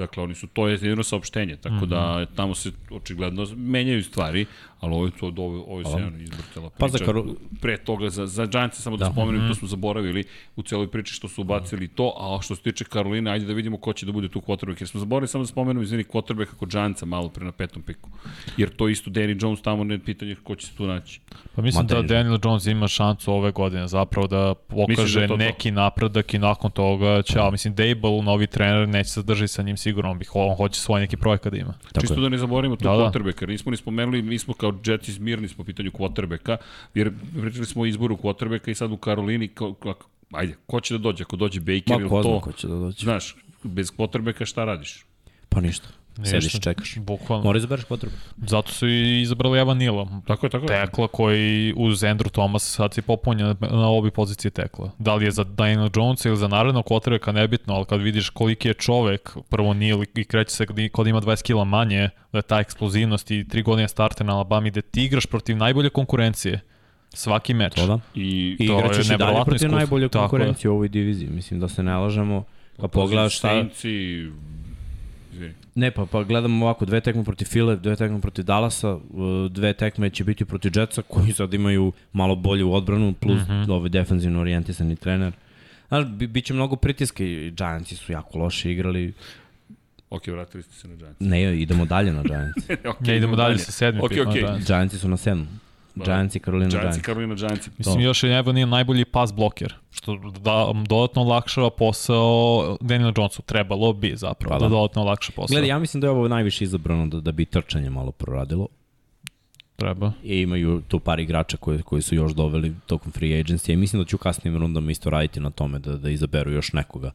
Dakle, oni su, to je jedino saopštenje, tako mm -hmm. da Mhm. tamo se očigledno menjaju stvari, ali ovo je to, ovo, ovo je sjajno izbor cela priča. Pa za Karo- Pre toga, za, za Giantsa samo da, da spomenem, to smo zaboravili u celoj priči što su ubacili to, a što se tiče Karoline, ajde da vidimo ko će da bude tu quarterback, jer smo zaboravili samo da spomenemo, izvini, quarterback kako Giantsa malo pre na petom piku. Jer to isto Danny Jones tamo ne pitanje ko će se tu naći. Pa mislim Ma, da Daniel Jones ima šansu ove godine zapravo da Misliš pokaže da to to? neki napredak i nakon toga će, ali mislim Dable, novi trener, neće se drži sa njim sigurno sigurno, on, bih, on hoće svoj neki projekat da ima. Tako Čisto je. da ne zaboravimo tu Da, da. quarterbacka, nismo ni spomenuli, mi smo kao Jetsi mirni smo pitanju quarterbacka, jer pričali smo o izboru quarterbacka i sad u Karolini, kao, kao, ajde, ko će da dođe, ako dođe Baker Ma ili to, ko će da dođe. znaš, bez quarterbacka šta radiš? Pa ništa. Sediš i čekaš. Bukvalno. Mora izabereš potrebu. Zato su i izabrali Evan Nila. Tako je, tako je. Tekla koji uz Andrew Thomas sad si popunjen na, na obi pozicije tekla. Da li je za Daniel Jones ili za narednog kvotrbeka nebitno, ali kad vidiš koliki je čovek, prvo Nil i kreće se kod- ima 20 kila manje, da je ta eksplozivnost i tri godine starte na Alabama gde ti igraš protiv najbolje konkurencije svaki meč. To da. I I To igrat ćeš je i dalje protiv iskustvo. najbolje konkurencije u ovoj diviziji. Mislim da se ne lažemo. Pa pogledaš šta... Saintsi, izvini. Ne, pa, pa gledamo ovako, dve tekme protiv File, dve tekme protiv Dallasa, uh, dve tekme će biti protiv Jetsa, koji sad imaju malo bolju odbranu, plus mm -hmm. ovaj defensivno orijentisani trener. Znaš, bi, bit će mnogo pritiska i Giantsi su jako loše igrali. Ok, vratili ste se na Giants. Ne, idemo dalje na Giants. okay, Ja idemo dalje sa sedmi. Ok, ok. da. Giantsi su na sedmu. Giants i Carolina Giants Giants. i Carolina Giants. Mislim, To. još je Evan Neal najbolji pas bloker, što da, dodatno olakšava posao Daniel Jonesu. Trebalo bi zapravo Pa da. da. da dodatno olakša posao. Gledaj, ja mislim da je ovo najviše izabrano da, da bi trčanje malo proradilo. Treba. I imaju tu par igrača koji, koji su još doveli tokom free agency i mislim da ću kasnim rundama isto raditi na tome da, da izaberu još nekoga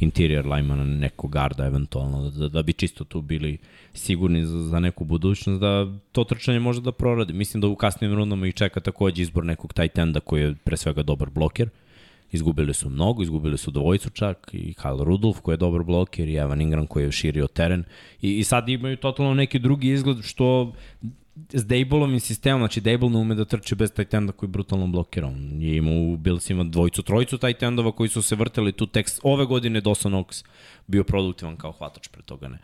interior linemana, nekog garda eventualno, da, da bi čisto tu bili sigurni za, za neku budućnost, da to trčanje može da proradi. Mislim da u kasnim rundama ih čeka takođe izbor nekog tight enda koji je pre svega dobar bloker. Izgubili su mnogo, izgubili su dvojicu čak i Kyle Rudolph koji je dobar bloker i Evan Ingram koji je širio teren i, i sad imaju totalno neki drugi izgled što s Dable-ovim sistemom, znači Dable ne ume da trči bez tight enda koji brutalno blokira. On je imao u Billsima dvojicu, trojicu tight endova koji su se vrteli tu tekst. Ove godine Dawson Knox bio produktivan kao hvatač pre toga ne.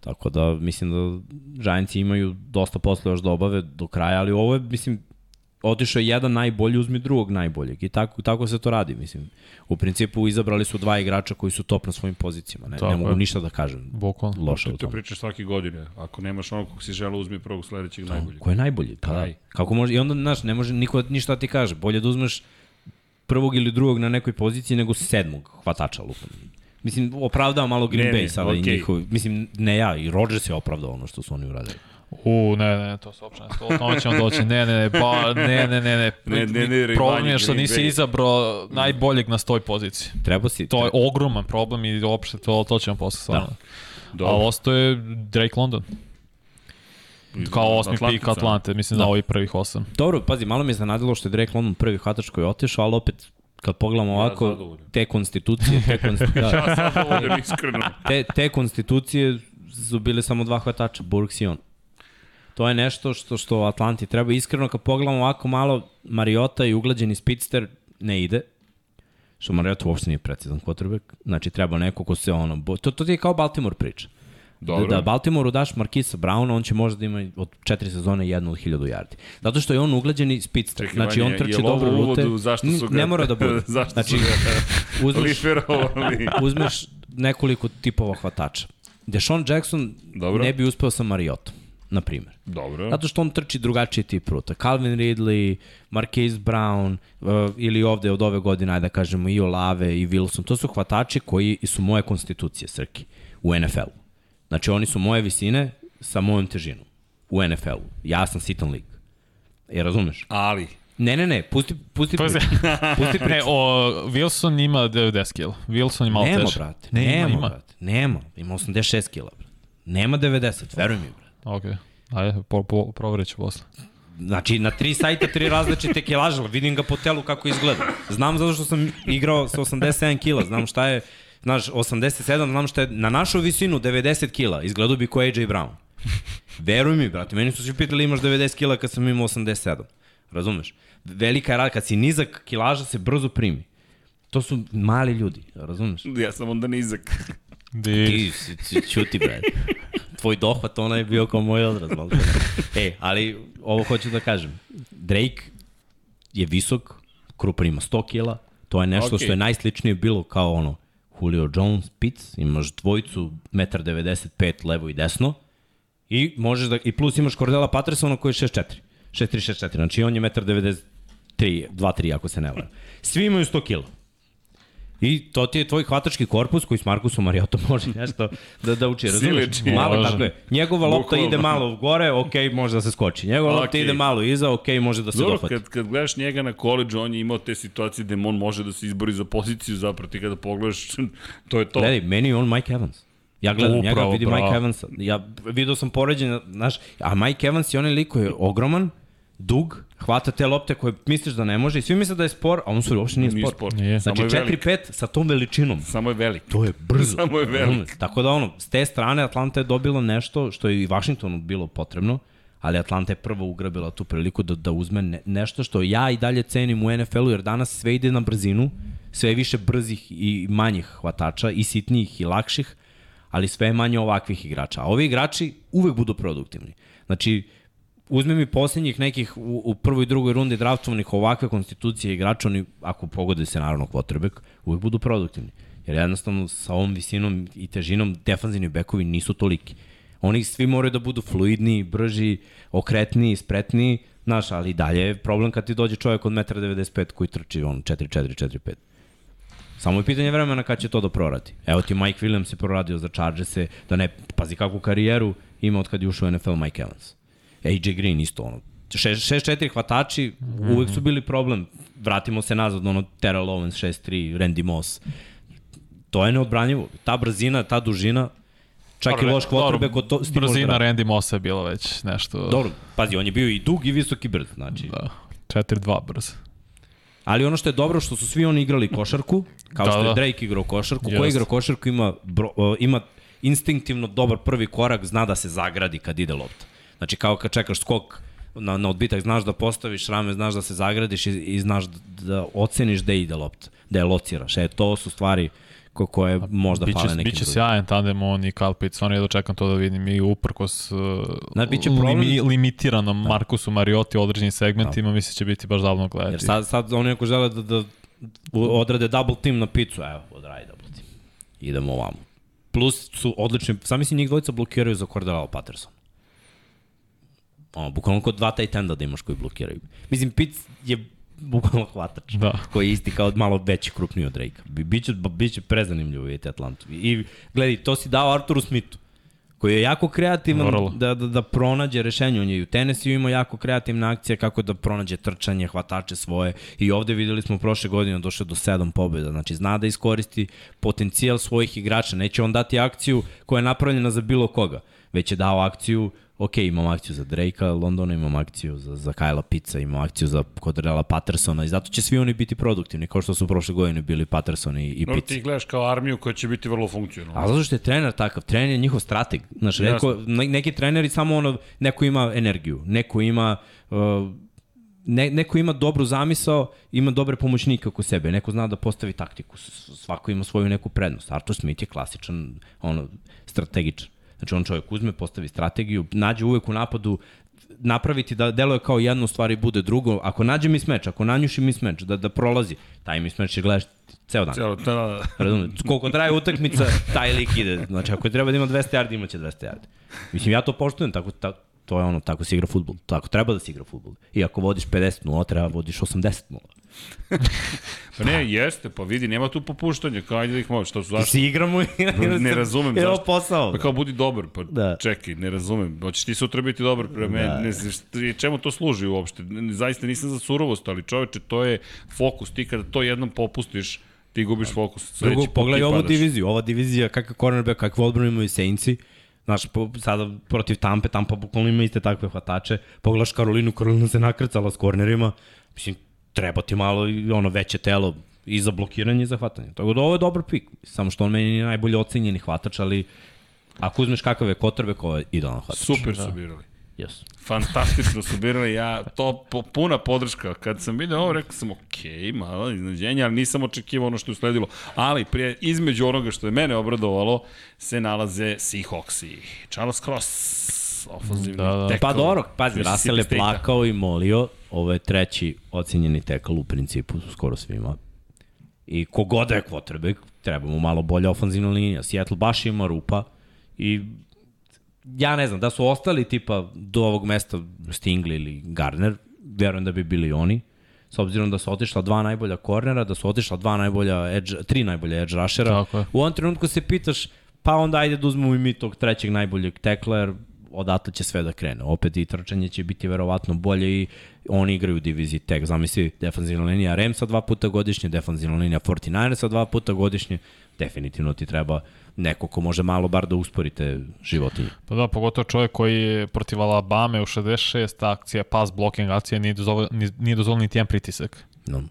Tako da mislim da Giantsi imaju dosta posla još da obave do kraja, ali ovo je, mislim, otišao je jedan najbolji, uzmi drugog najboljeg. I tako, tako se to radi, mislim. U principu izabrali su dva igrača koji su top na svojim pozicijama. Ne, Tako ne mogu ništa da kažem Bukvalno. loše u To tome. pričaš svake godine. Ako nemaš onog kog si želeo, uzmi prvog sledećeg najboljeg. Ko je najbolji? Pa da. Kako može? I onda, znaš, ne može niko ništa da ti kaže. Bolje da uzmeš prvog ili drugog na nekoj poziciji nego sedmog hvatača lupom. Mislim, opravdava malo Green Ne, Bay sada i okej. njihov. Mislim, ne ja, i Rodgers je opravdao ono što su oni uradili. U, ne, ne, to se uopšte ne, o tome ćemo doći. Ne, ne, ne, ba, ne, ne, ne, ne. Ne, ne, ne, Problem je što nisi izabrao najboljeg na stoj poziciji. Treba si... To je ogroman problem i uopšte to, to ćemo posle stvarno. Da. Ali ostao je Drake London. Kao osmi Atlantica. pik Atlante, mislim da. na ovih prvih osam. Dobro, pazi, malo mi je zanadilo što je Drake London prvi hvatač koji je otišao, ali opet kad pogledamo ovako, zadovoljan. te konstitucije, te, konsti, da, Ja te, te konstitucije su bile samo dva hvatača, Burks i on. To je nešto što što Atlanti treba iskreno kad pogledamo ovako malo Mariota i uglađeni Spitster ne ide. Što Mariota uopšte nije precizan quarterback. Znači treba neko ko se ono bo- to to ti je kao Baltimore priča. Dobro. Da, da Baltimoreu daš Markisa Browna, on će možda da ima od četiri sezone jednu od hiljadu yardi. Zato što je on uglađeni Spitster. Čekaj, znači on ovo dobro rute. uvodu zašto su ga- Ne mora da bude. zašto znači, su ga uzmeš, uzmeš nekoliko tipova hvatača. Deshaun Jackson Dobro. ne bi uspeo sa Mariotom, na primjer. Dobro. Zato što on trči drugačiji tip ruta. Calvin Ridley, Marquise Brown, uh, ili ovde od ove godine, ajde da kažemo, i Olave i Wilson, to su hvatači koji su moje konstitucije, Srki, u NFL-u. Znači, oni su moje visine sa mojom težinom u NFL-u. Ja sam sitan lig. Je razumeš? Ali, Ne, ne, ne, pusti, pusti Pazi. priču. Pusti Ne, priču. o, Wilson ima 90 kg. Wilson je malo Nema, teže. brate. Ne, nema, ima, ima. brate. Nema. Ima 86 kila, brate. Nema 90, veruj mi, brate. Ok. Ajde, po, po, provjerit ću posle. Znači, na tri sajta, tri različite kilaže, vidim ga po telu kako izgleda. Znam zato što sam igrao sa 87 kila, znam šta je, znaš, 87, znam šta je, na našu visinu 90 kila, izgledao bi ko AJ Brown. Veruj mi, brate, meni su svi pitali imaš 90 kila kad sam imao 87. Razumeš? Velika je rada, kad si nizak, kilaža se brzo primi. To su mali ljudi, razumeš? ja sam onda nizak. Ti, si- si- ćuti, bre. Tvoj dohvat, ona je bio kao moj odraz. malo. E, ali ovo hoću da kažem. Drake je visok, Krupan ima 100 kila, to je nešto Okej. što je najsličnije bilo kao ono Julio Jones, Pitts, imaš dvojicu 1,95 m levo i desno i možeš da, i plus imaš Cordela Pattersona koji je 6'4. 6'3, 6'4, znači on je 1,93 2-3 ako se ne varam. Svi imaju 100 kila. I to ti je tvoj hvatački korpus koji s Markusom Mariotom može nešto da, da uči, razumiješ? Malo, tako je. Njegova lopta Bukvalno. ide malo gore, ok, može da se skoči. Njegova lopta Okej. ide malo iza, ok, može da se Dobro, dopati. kad, kad gledaš njega na koleđu, on je imao te situacije gde on može da se izbori za poziciju, zapravo ti kada pogledaš, to je to. Gledaj, meni je on Mike Evans. Ja gledam Upravo, njega, vidim bravo. Mike Evansa. Ja vidio sam poređenje, znaš, a Mike Evans je onaj lik koji je ogroman, dug, hvata te lopte koje misliš da ne može i svi misle da je spor, a on su uopšte nije Nije spor. sport. Nije. Znači Samo je velik. 4-5 sa tom veličinom. Samo je velik. To je brzo. Samo je velik. Tako da ono, s te strane Atlanta je dobila nešto što je i Washingtonu bilo potrebno, ali Atlanta je prvo ugrabila tu priliku da, da uzme ne, nešto što ja i dalje cenim u NFL-u, jer danas sve ide na brzinu, sve više brzih i manjih hvatača, i sitnijih i lakših, ali sve je manje ovakvih igrača. A ovi igrači uvek budu produktivni. Znači, uzme mi posljednjih nekih u, u prvoj i drugoj rundi draftovanih ovakve konstitucije igrača, oni, ako pogode se naravno quarterback, uvek budu produktivni. Jer jednostavno sa ovom visinom i težinom defanzivni bekovi nisu toliki. Oni svi moraju da budu fluidniji, brži, okretniji, spretniji, znaš, ali dalje je problem kad ti dođe čovjek od 1,95 m koji trči on 4-4, 4-5. Samo je pitanje vremena kad će to da proradi. Evo ti Mike Williams je proradio za Chargers-e, da ne, pazi kakvu karijeru ima od kad je ušao NFL Mike Evans. AJ Green isto ono. 6-4 hvatači uvek su bili problem. Vratimo se nazad, ono Terrell Owens 6-3, Randy Moss. To je neodbranjivo. Ta brzina, ta dužina, čak i loš quarterback od to, s tim može Brzina. Randy Mossa je bila već nešto... Dobro, pazi, on je bio i dug i visok i brz, znači. Da. 4-2 brzo. Ali ono što je dobro što su svi oni igrali košarku, kao Da, što je da. Drake igrao košarku, ko igra košarku ima, bro, ima instinktivno dobar prvi korak, zna da se zagradi kad ide lopta. Znači kao kad čekaš skok na, na odbitak, znaš da postaviš rame, znaš da se zagradiš i, i znaš da, da oceniš gde ide lopta, da je lociraš. E, to su stvari ko, koje možda Biće, fale nekim biće drugim. sjajan tandem on i Kyle Pitts, stvarno jedno čekam to da vidim i uprkos uh, Znaš, biće problem- limi, limitiranom da. Markusu Marioti u određenim segmentima, mislim će biti baš zabavno gledati. Jer sad, sad oni ako žele da, da odrade double team na picu, evo, odradi double team. Idemo ovamo. Plus su odlični, sam mislim njih dvojica blokiraju za Cordell Patterson. Ono, bukvalno kod dva tight enda da imaš koji blokiraju. Mislim, Pitts je bukvalno hvatač. Da. Koji je isti kao malo veći, krupniji od Drake. Bi, biće, biće prezanimljivo vidjeti Atlantu. I gledaj, to si dao Arturu Smithu koji je jako kreativan da, da, da pronađe rešenje. On je i u Tennessee imao jako kreativne akcije kako da pronađe trčanje, hvatače svoje. I ovde videli smo prošle godine došao do sedam pobjeda. Znači zna da iskoristi potencijal svojih igrača. Neće on dati akciju koja je napravljena za bilo koga. Već je dao akciju ok, imam akciju za Drakea Londona, imam akciju za, za Kyla Pitsa, imam akciju za Cordrella Pattersona i zato će svi oni biti produktivni, kao što su prošle godine bili Patterson i, i No, Pitts. ti gledaš kao armiju koja će biti vrlo funkcionalna. A zato što je trener takav, trener je njihov strateg. Znaš, neko, ne, neki treneri samo ono, neko ima energiju, neko ima uh, ne, neko ima dobru zamisao, ima dobre pomoćnike oko sebe, neko zna da postavi taktiku, svako ima svoju neku prednost. Arthur Smith je klasičan ono, strategičan. Znači on čovjek uzme, postavi strategiju, nađe uvek u napadu, napraviti da deluje kao jedno stvari bude drugo. Ako nađe mi smeč, ako nanjuši mi smeč, da, da prolazi, taj mi smeč će gledaš ceo dan. Cijelo, da, da. Razumem, koliko traje utakmica, taj lik ide. Znači, ako treba da ima 200 yardi, imaće 200 yardi. Mislim, ja to poštujem, tako, ta, to je ono, tako se igra futbol. Tako treba da se igra futbol. I ako vodiš 50-0, treba vodiš 80-0. Pa ne, jeste, pa vidi, nema tu popuštanja, kao ajde da ih možeš, što su zašto? si igramo i... Ne razumem zašto. posao. Pa kao budi dobar, pa da. Da. čekaj, ne razumem. Hoćeš ti sutra biti dobar prema meni, ne znam šta- čemu to služi uopšte. Ne- Zaista nisam za surovost, ali čoveče, to je fokus. Ti kada to jednom popustiš, ti gubiš fokus. Sledeći Drugo, pogledaj ti ovu padaš. diviziju. Ova divizija, kakav cornerback, kakvu odbranu imaju Saintsi. Znaš, po, sada protiv Tampe, Tampa bukvalno ima iste takve hvatače. Pogledaš Karolinu, Karolina se nakrcala s kornerima. Mislim, treba ti malo i ono veće telo i za blokiranje i za hvatanje. Tako da ovo je dobar pik. Samo što on meni nije najbolje ocenjeni hvatač, ali ako uzmeš kakav je kotrbe, ovo je idealan hvatač. Super su birali. Yes. Fantastično su birali, ja, to po, puna podrška. Kad sam vidio ovo, rekao sam, ok, malo iznenađenje, ali nisam očekivao ono što je usledilo. Ali prije, između onoga što je mene obradovalo, se nalaze Seahawksi. Charles Cross, ofenzivni Da, da. tackle. Pa dobro, pazi, Russell je plakao i molio, ovo je treći ocenjeni tekal u principu, skoro svima. I kogoda je quarterback, treba mu malo bolja ofenzivna linija. Seattle baš ima rupa i ja ne znam, da su ostali tipa do ovog mesta Stingley ili Gardner, verujem da bi bili oni. s obzirom da su otišla dva najbolja kornera, da su otišla dva najbolja edge, tri najbolja edge rushera. Tako je. U ovom trenutku se pitaš, pa onda ajde da uzmemo i mi tog trećeg najboljeg tekla, jer odatle će sve da krene. Opet i trčanje će biti verovatno bolje i oni igraju u diviziji tek. Zamisli, defanzivna linija Ramsa dva puta godišnje, defanzivna linija 49ersa dva puta godišnje. Definitivno ti treba neko ko može malo bar da uspori te životinje. Pa da, pogotovo čovjek koji je protiv Alabama u 66 akcija, pass blocking akcija, nije dozvolio, nije dozvolio niti jedan pritisak. No.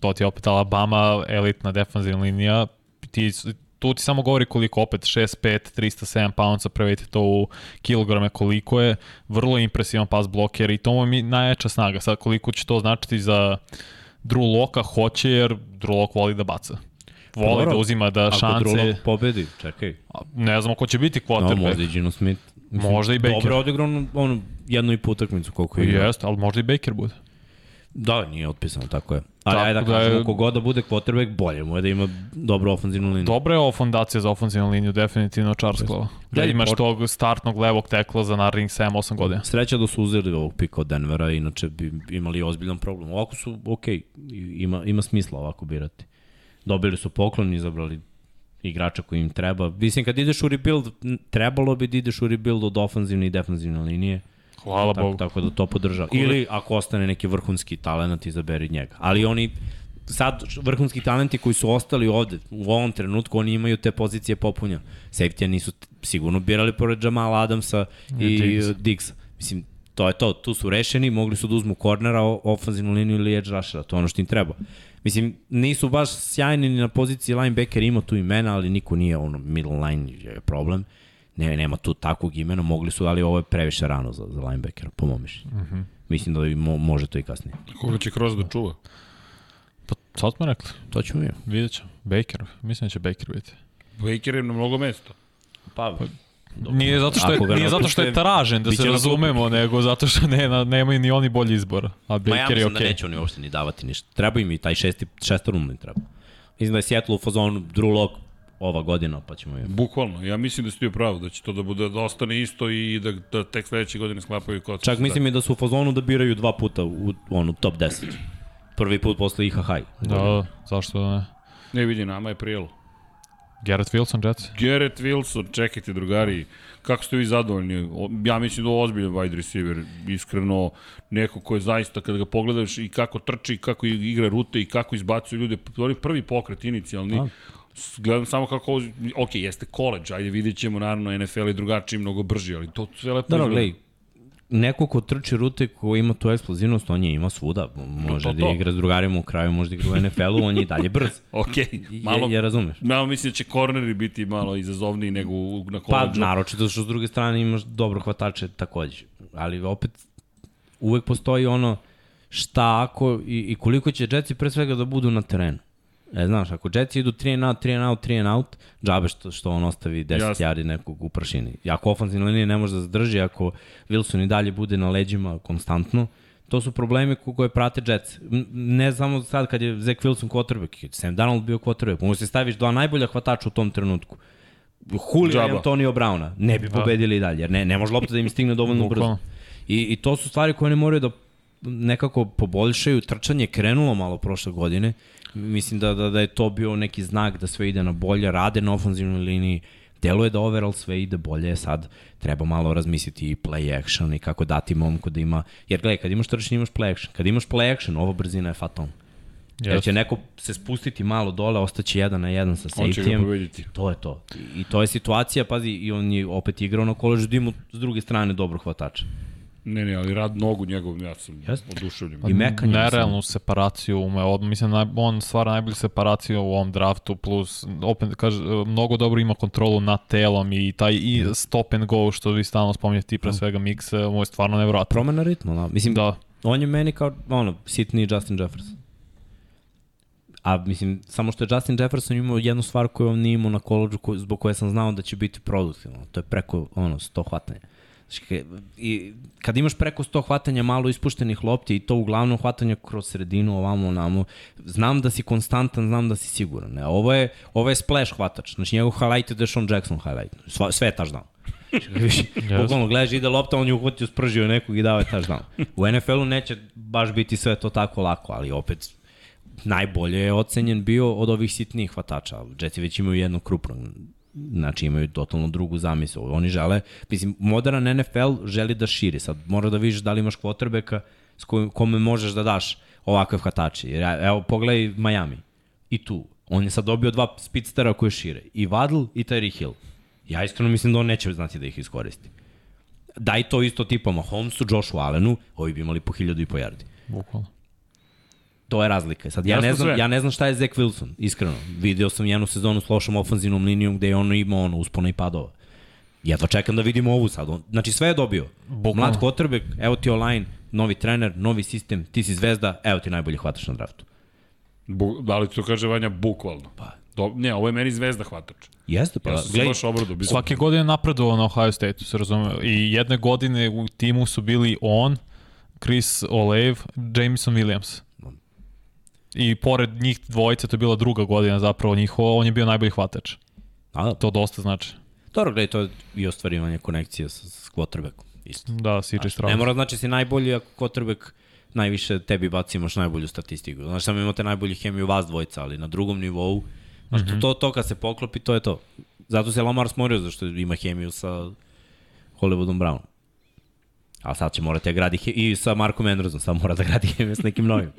To ti je opet Alabama, elitna defanzivna linija, ti, tu ti samo govori koliko opet 6'5, 307 poundsa, prevedite to u kilograme koliko je, vrlo impresivan pass bloker i to mu je najjača snaga. Sad koliko će to značiti za Drew Locka, hoće jer Drew Lock voli da baca voli Dobro, da uzima da šanse... Ako Drulog pobedi, čekaj. Ne znamo ko će biti quarterback. No, možda i Gino Smith. Mislim, možda i Baker. Dobro odigrao ono, ono jednu i put utakmicu koliko je. Jeste, ali možda i Baker bude. Da, nije otpisano, tako je. Ali tako ajde da kažemo, da je... kogod da bude quarterback, bolje mu je da ima dobru ofenzivnu liniju. Dobra je ovo fondacija za ofenzivnu liniju, definitivno Čarsklova. Da imaš tog startnog levog tekla za narednih 7-8 godina. Sreća da su uzeli ovog pika od Denvera, inače bi imali ozbiljan problem. Ovako su, okej, okay, ima, ima smisla ovako birati dobili su poklon, izabrali igrača koji im treba. Mislim, kad ideš u rebuild, trebalo bi da ideš u rebuild od ofanzivne i defanzivne linije. Hvala tako, Bogu. Tako da to podržava. Ili ako ostane neki vrhunski talent, izaberi njega. Ali oni, sad vrhunski talenti koji su ostali ovde, u ovom trenutku, oni imaju te pozicije popunja. Safety nisu sigurno birali pored Jamala Adamsa i, i Diggs. Mislim, to je to, tu su rešeni, mogli su da uzmu kornera, ofanzivnu liniju ili edge rushera, to je ono što im treba. Mislim, nisu baš sjajni ni na poziciji linebacker, ima tu imena, ali niko nije ono middle line je problem. Ne, nema tu takvog imena, mogli su, ali ovo je previše rano za, za linebacker, po mom mišljenju. Uh -huh. Mislim da mo, može to i kasnije. Koga će Kroz da čuva? Pa, sad smo rekli. To ćemo ja. Vidjet ćemo. Baker, mislim da će Baker biti. Baker je na mnogo mesta. Pa, pa Nije zato što je, nije zato što je tražen, da se razumemo, nego zato što ne, nemaju ni oni bolji izbor. A Baker Ma ja mislim je okay. da neće oni uopšte ni davati ništa. Treba im i taj šesti, šestorumni treba. Mislim da je Seattle u fazonu Drew Lock ova godina, pa ćemo im... Bukvalno, ja mislim da ste bio pravo, da će to da bude da ostane isto i da, da tek sledeće godine sklapaju kod. Čak mislim i da su u fazonu da biraju dva puta u onu top 10. Prvi put posle IHH. Da, zašto da ne? Ne vidi, nama je prijelo. Garrett Wilson, Jets? Garrett Wilson, čekajte drugari, kako ste vi zadovoljni? Ja mislim da je ozbiljan wide receiver, iskreno, neko ko je zaista, kada ga pogledaš i kako trči, i kako igra rute i kako izbacuje ljude, prvi pokret inicijalni, A. gledam samo kako ok, jeste college, ajde vidjet ćemo, naravno, NFL je drugačiji, mnogo brži, ali to sve lepo da, izgleda neko ko trči rute ko ima tu eksplozivnost, on je ima svuda. Može to, to, da igra s drugarima u kraju, može da igra u NFL-u, on je dalje brz. ok, malo, je, je razumeš. Malo mislim da će korneri biti malo izazovniji nego na koleđu. Pa, naročito što s druge strane imaš dobro hvatače takođe. Ali opet, uvek postoji ono šta ako i, i koliko će Jetsi pre svega da budu na terenu. E, znaš, ako Jetsi idu 3 and out, 3 and out, 3 and out, džabe što, što on ostavi 10 Jasne. yardi nekog u prašini. Ako ofenzivna linija ne može da zadrži, ako Wilson i dalje bude na leđima konstantno, to su problemi koje prate Jets. Ne samo sad kad je Zach Wilson quarterback, Sam Donald bio quarterback, možeš se staviš dva najbolja hvatača u tom trenutku. Julio i Antonio Brauna ne bi da. pobedili i dalje, jer ne, ne može lopta da im stigne dovoljno brzo. I, I to su stvari koje ne moraju da nekako poboljšaju. Trčanje krenulo malo prošle godine Mislim da, da, da je to bio neki znak da sve ide na bolje, rade na ofenzivnoj liniji, deluje da overall sve ide bolje, sad treba malo razmisliti i play action i kako dati momku da ima, jer gledaj, kad imaš trčanje imaš play action, kad imaš play action, ova brzina je fatalna. Yes. Jer će neko se spustiti malo dole, ostaće jedan na jedan sa safety-em. To je to. I, to je situacija, pazi, i on je opet igrao na koleđu da ima s druge strane dobro hvatača. Ne, ne, ali rad nogu njegov, ja sam Jest? oduševljen. I mekanje. Nerealnu separaciju ume, od, mislim, naj, on stvara najbolju separaciju u ovom draftu, plus, opet, kaže, mnogo dobro ima kontrolu nad telom i taj i stop and go, što vi stalno spominjete, i pre svega mix, mu je stvarno nevjerojatno. Promena ritma, da. Mislim, da. on je meni kao, ono, sitni Justin Jefferson. A mislim, samo što je Justin Jefferson imao jednu stvar koju on nije imao na koleđu, zbog koje sam znao da će biti produktivno. To je preko, ono, 100 hvatanja. I kad imaš preko 100 hvatanja malo ispuštenih lopti i to uglavnom hvatanja kroz sredinu, ovamo, onamo, znam da si konstantan, znam da si siguran. Ne? Ovo, je, ovo je splash hvatač. Znači, njegov highlight je Deshaun Jackson highlight. Sve, sve je touchdown. Bukvalno gledaš, ide lopta, on je uhvatio, spržio nekog i dao je touchdown. U NFL-u neće baš biti sve to tako lako, ali opet najbolje je ocenjen bio od ovih sitnijih hvatača. Jetsi već imaju jednog krupnog znači imaju totalno drugu zamislu. Oni žele, mislim, modern NFL želi da širi. Sad mora da vidiš da li imaš kvotrbeka s kojim, kome možeš da daš ovakve hvatače. Evo, pogledaj Miami. I tu. On je sad dobio dva speedstera koje šire. I Vadl i Tyree Hill. Ja iskreno mislim da on neće znati da ih iskoristi. Daj to isto tipa Mahomesu, Joshu Allenu, ovi bi imali po hiljadu i po jardi. Bukvalno. To je razlika. Sad, ja, Jasno ne znam, sve. ja ne znam šta je Zach Wilson, iskreno. Video sam jednu sezonu s lošom ofenzivnom linijom gde je ono imao ono uspona i padova. Jedva čekam da vidim ovu sad. Znači sve je dobio. Bukvalno. Mlad quarterback, evo ti online, novi trener, novi sistem, ti si zvezda, evo ti najbolji hvataš na draftu. Bu, da li to kaže Vanja bukvalno? Pa. Do, ne, ovo je meni zvezda hvatač. Jeste, pa. Ja sam baš obradu. Bi Svake godine napredovao na Ohio State, se razume. I jedne godine u timu su bili on, Chris Olave, Jameson Williams. I pored njih dvojice, to je bila druga godina zapravo njihova, on je bio najbolji hvatač. A da. To dosta znači. Dobro, gledaj, to je i ostvarivanje konekcije sa, sa quarterbackom. Isto. Da, CJ Stroud. Ne mora znači si najbolji ako quarterback najviše tebi baci imaš najbolju statistiku. Znaš, samo imate najbolju hemiju vas dvojica, ali na drugom nivou, znaš, mm -hmm. to, to kad se poklopi, to je to. Zato se Lamar smorio, zašto ima hemiju sa Hollywoodom Brownom. A sad će morati da gradi i sa Markom Andersom, sad mora da gradi hemiju s nekim novim.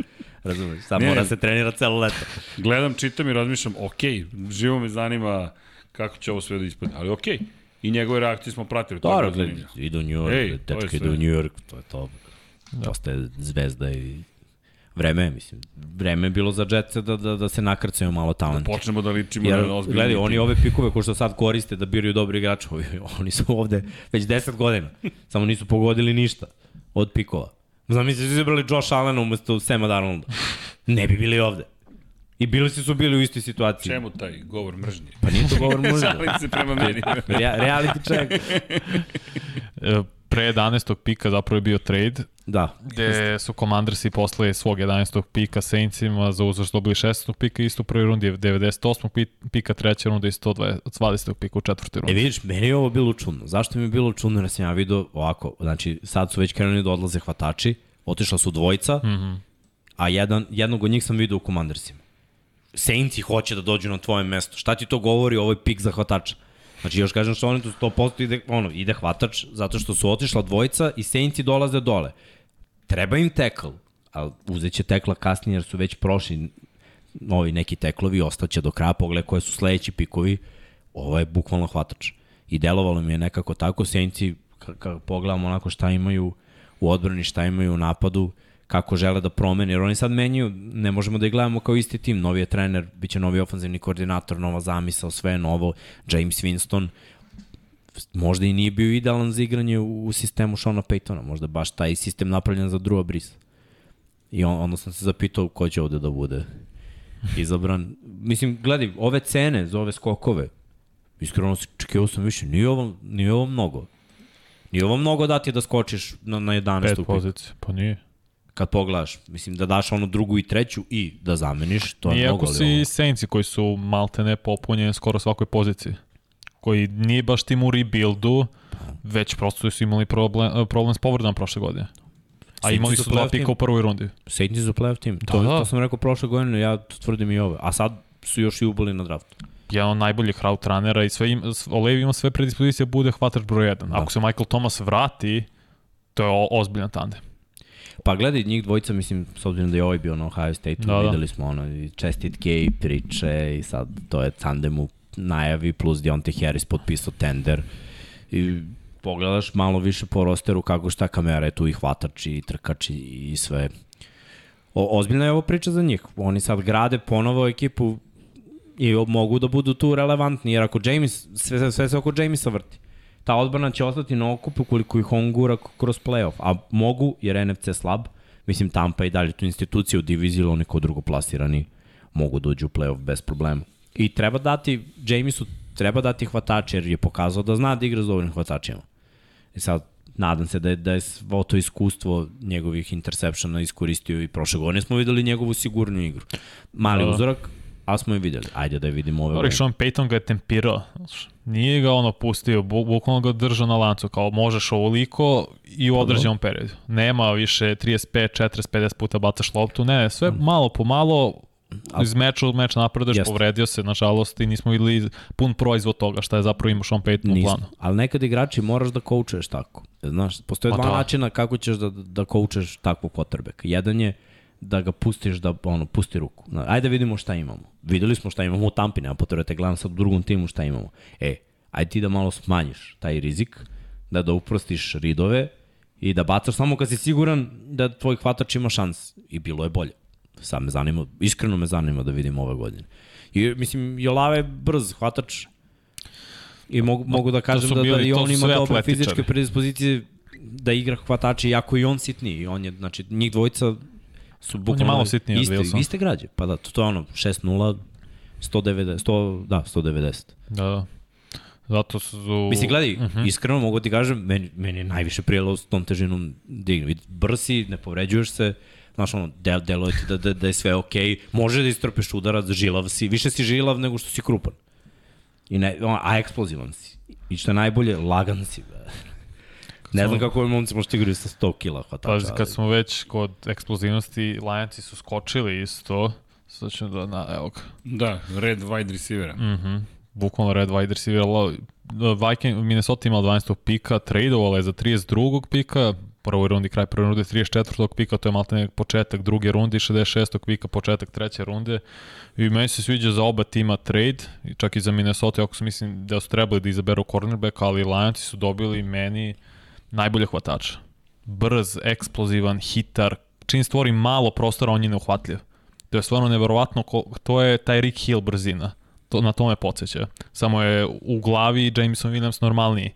Razumeš? Ne, mora se trenira celo leto. Gledam, čitam i razmišljam, ok, živo me zanima kako će ovo sve da ispadne, ali ok. I njegove reakcije smo pratili. Dobro, gledaj, idu u New York, Ej, dečka idu u New York, to je to. Da. Zvezda i vreme, mislim, vreme je bilo za Jetsa da, da, da se nakrcaju malo talent. Da počnemo da ličimo Jer, na ozbiljni Gledaj, oni ove pikove ko što sad koriste da biraju dobri igrače, oni su ovde već 10 godina, samo nisu pogodili ništa od pikova. Znam, mi su izabrali Josh Allen umesto Sema Darnolda. Ne bi bili ovde. I bili su bili u istoj situaciji. Čemu taj govor mržnje? Pa nije to govor mržnje. Šalim se prema meni. Rea, reality check. Pre 11. pika zapravo je bio trade. Da. Gde su Commandersi posle svog 11. pika Saintsima za uzor što dobili 16. pika isto u prvoj rundi 98. pika, treća runda i 120. pika u četvrtoj rundi. E vidiš, meni je ovo bilo čudno. Zašto mi je bilo čudno? Jer sam ja vidio ovako, znači sad su već krenuli da odlaze hvatači, otišla su dvojica, mm -hmm. a jedan, jednog od njih sam vidio u Commandersima. Saintsi hoće da dođu na tvoje mesto. Šta ti to govori o ovoj pik za hvatača? Znači, još kažem što oni tu 100% ide, ono, ide hvatač zato što su otišla dvojica i Saintsi dolaze dole. Treba im tackle, ali uzet će tekla kasnije jer su već prošli novi neki teklovi, ostaće do kraja, pogled koje su sledeći pikovi, ovo je bukvalno hvatač. I delovalo mi je nekako tako, Saintsi, kada pogledamo onako šta imaju u odbrani, šta imaju u napadu, kako žele da promene, jer oni sad menjaju, ne možemo da ih gledamo kao isti tim, novi je trener, bit će novi ofenzivni koordinator, nova zamisao, sve novo, James Winston, možda i nije bio idealan za igranje u, sistemu Shona Paytona, možda baš taj sistem napravljen za Drew Brees. I on, onda sam se zapitao ko će ovde da bude izabran. Mislim, gledaj, ove cene za ove skokove, iskreno čekio sam više, nije ovo, nije ovo mnogo. Nije ovo mnogo dati da skočiš na, na 11. Pet pozicija, pa nije kad pogledaš, mislim da daš onu drugu i treću i da zameniš, to je Nije mnogo. Iako si Saintsi koji su malte ne popunjeni skoro svakoj poziciji, koji nije baš tim u rebuildu, već prosto su imali problem, problem s povredama prošle godine. A imali su dva pika u prvoj rundi. Saintsi su playoff team. Da, to, da. to sam rekao prošle godine, ja tvrdim i ove. A sad su još i uboli na draftu. Jedan od najboljih route runnera i sve im, Olevi ima sve predispozicije da bude hvatač broj 1. Da. Ako se Michael Thomas vrati, to je ozbiljan tandem. Pa gledaj, njih dvojica, mislim, s obzirom da je ovaj bio na Ohio State-u, da, da. videli smo ono, i čestitke i priče i sad to je u najavi plus Deontay Harris potpisao tender i pogledaš malo više po rosteru kako šta kamera je tu i hvatač i trkač i, i sve. O, ozbiljna je ovo priča za njih. Oni sad grade ponovo ekipu i mogu da budu tu relevantni, jer ako James, sve, sve se oko Jamesa vrti ta odbrana će ostati na okupu koliko ih on gura kroz playoff, a mogu jer NFC slab, mislim Tampa i dalje tu institucija u diviziji ili oni kao drugo plasirani mogu dođu u playoff bez problema. I treba dati, Jamesu treba dati hvatače jer je pokazao da zna da igra s dobrim hvatačima. I sad, nadam se da je, da je svo to iskustvo njegovih interceptiona iskoristio i prošle godine smo videli njegovu sigurnu igru. Mali da. uzorak, a smo je videli. Ajde da je vidimo ove Dobro, Sean Payton ga je tempirao. Nije ga ono pustio, bu, bukvalno ga držao na lancu, kao možeš ovoliko i u određenom periodu. Nema više 35, 40, 50 puta bacaš loptu, ne, sve malo po malo iz meča u meč napreduješ, Jeste. povredio se, nažalost, i nismo videli pun proizvod toga šta je zapravo imao Sean Payton u planu. Ali nekad igrači moraš da koučuješ tako. Znaš, postoje dva da. načina kako ćeš da, da koučuješ takvog quarterbacka. Jedan je da ga pustiš da ono, pusti ruku. Ajde da vidimo šta imamo. Videli smo šta imamo u Tampi, nema potrebe da gledam sad u drugom timu šta imamo. E, ajde ti da malo smanjiš taj rizik, da da uprostiš ridove i da bacaš samo kad si siguran da tvoj hvatač ima šans. I bilo je bolje. Sad me zanima, iskreno me zanima da vidim ove godine. I, mislim, Jolave je brz hvatač, I mogu, mogu da kažem da, da i on ima dobre fizičke predispozicije da igra hvatači, iako i on sitniji. On je, znači, njih dvojica su bukvalno malo sitniji od Wilsona. iste građe. Pa da, to, to je ono, 6-0, 190, 100, da, 190. Da, da. Zato su... Mislim, gledaj, uh Mhm. -huh. iskreno mogu ti kažem, meni, meni je najviše prijelo s tom težinom dignu. Vidi, Brz si, ne povređuješ se, znaš ono, del, deluje ti da, da, da je sve okej, okay. može da istrpeš udarac, žilav si, više si žilav nego što si krupan. I ne, a eksplozivan si. I što je najbolje, lagan si. Be. Ne znam kako ovi momci možete igrati sa 100 kila hvatača. Pazi, ali- kad smo već kod eksplozivnosti, Lionsi su skočili isto. Sad ću da, na, evo ga. Da, red wide receivera. Mm. Mhm. Bukvalno red wide receiver. Lo- Viking, Minnesota imala 12. pika, tradovala je za 32. pika, prvoj rundi, kraj prve runde 34. pika, to je malo nek početak druge runde, i 66. pika, početak treće runde. I meni se sviđa za oba tima trade, i čak i za Minnesota, ako su mislim da su trebali da izaberu cornerback, ali Lionsi su dobili meni najbolje hvatača. Brz, eksplozivan, hitar, čim stvori malo prostora, on je neuhvatljiv. To je stvarno neverovatno, ko, to je taj Rick Hill brzina. To, na tome podsjeća. Samo je u glavi Jameson Williams normalniji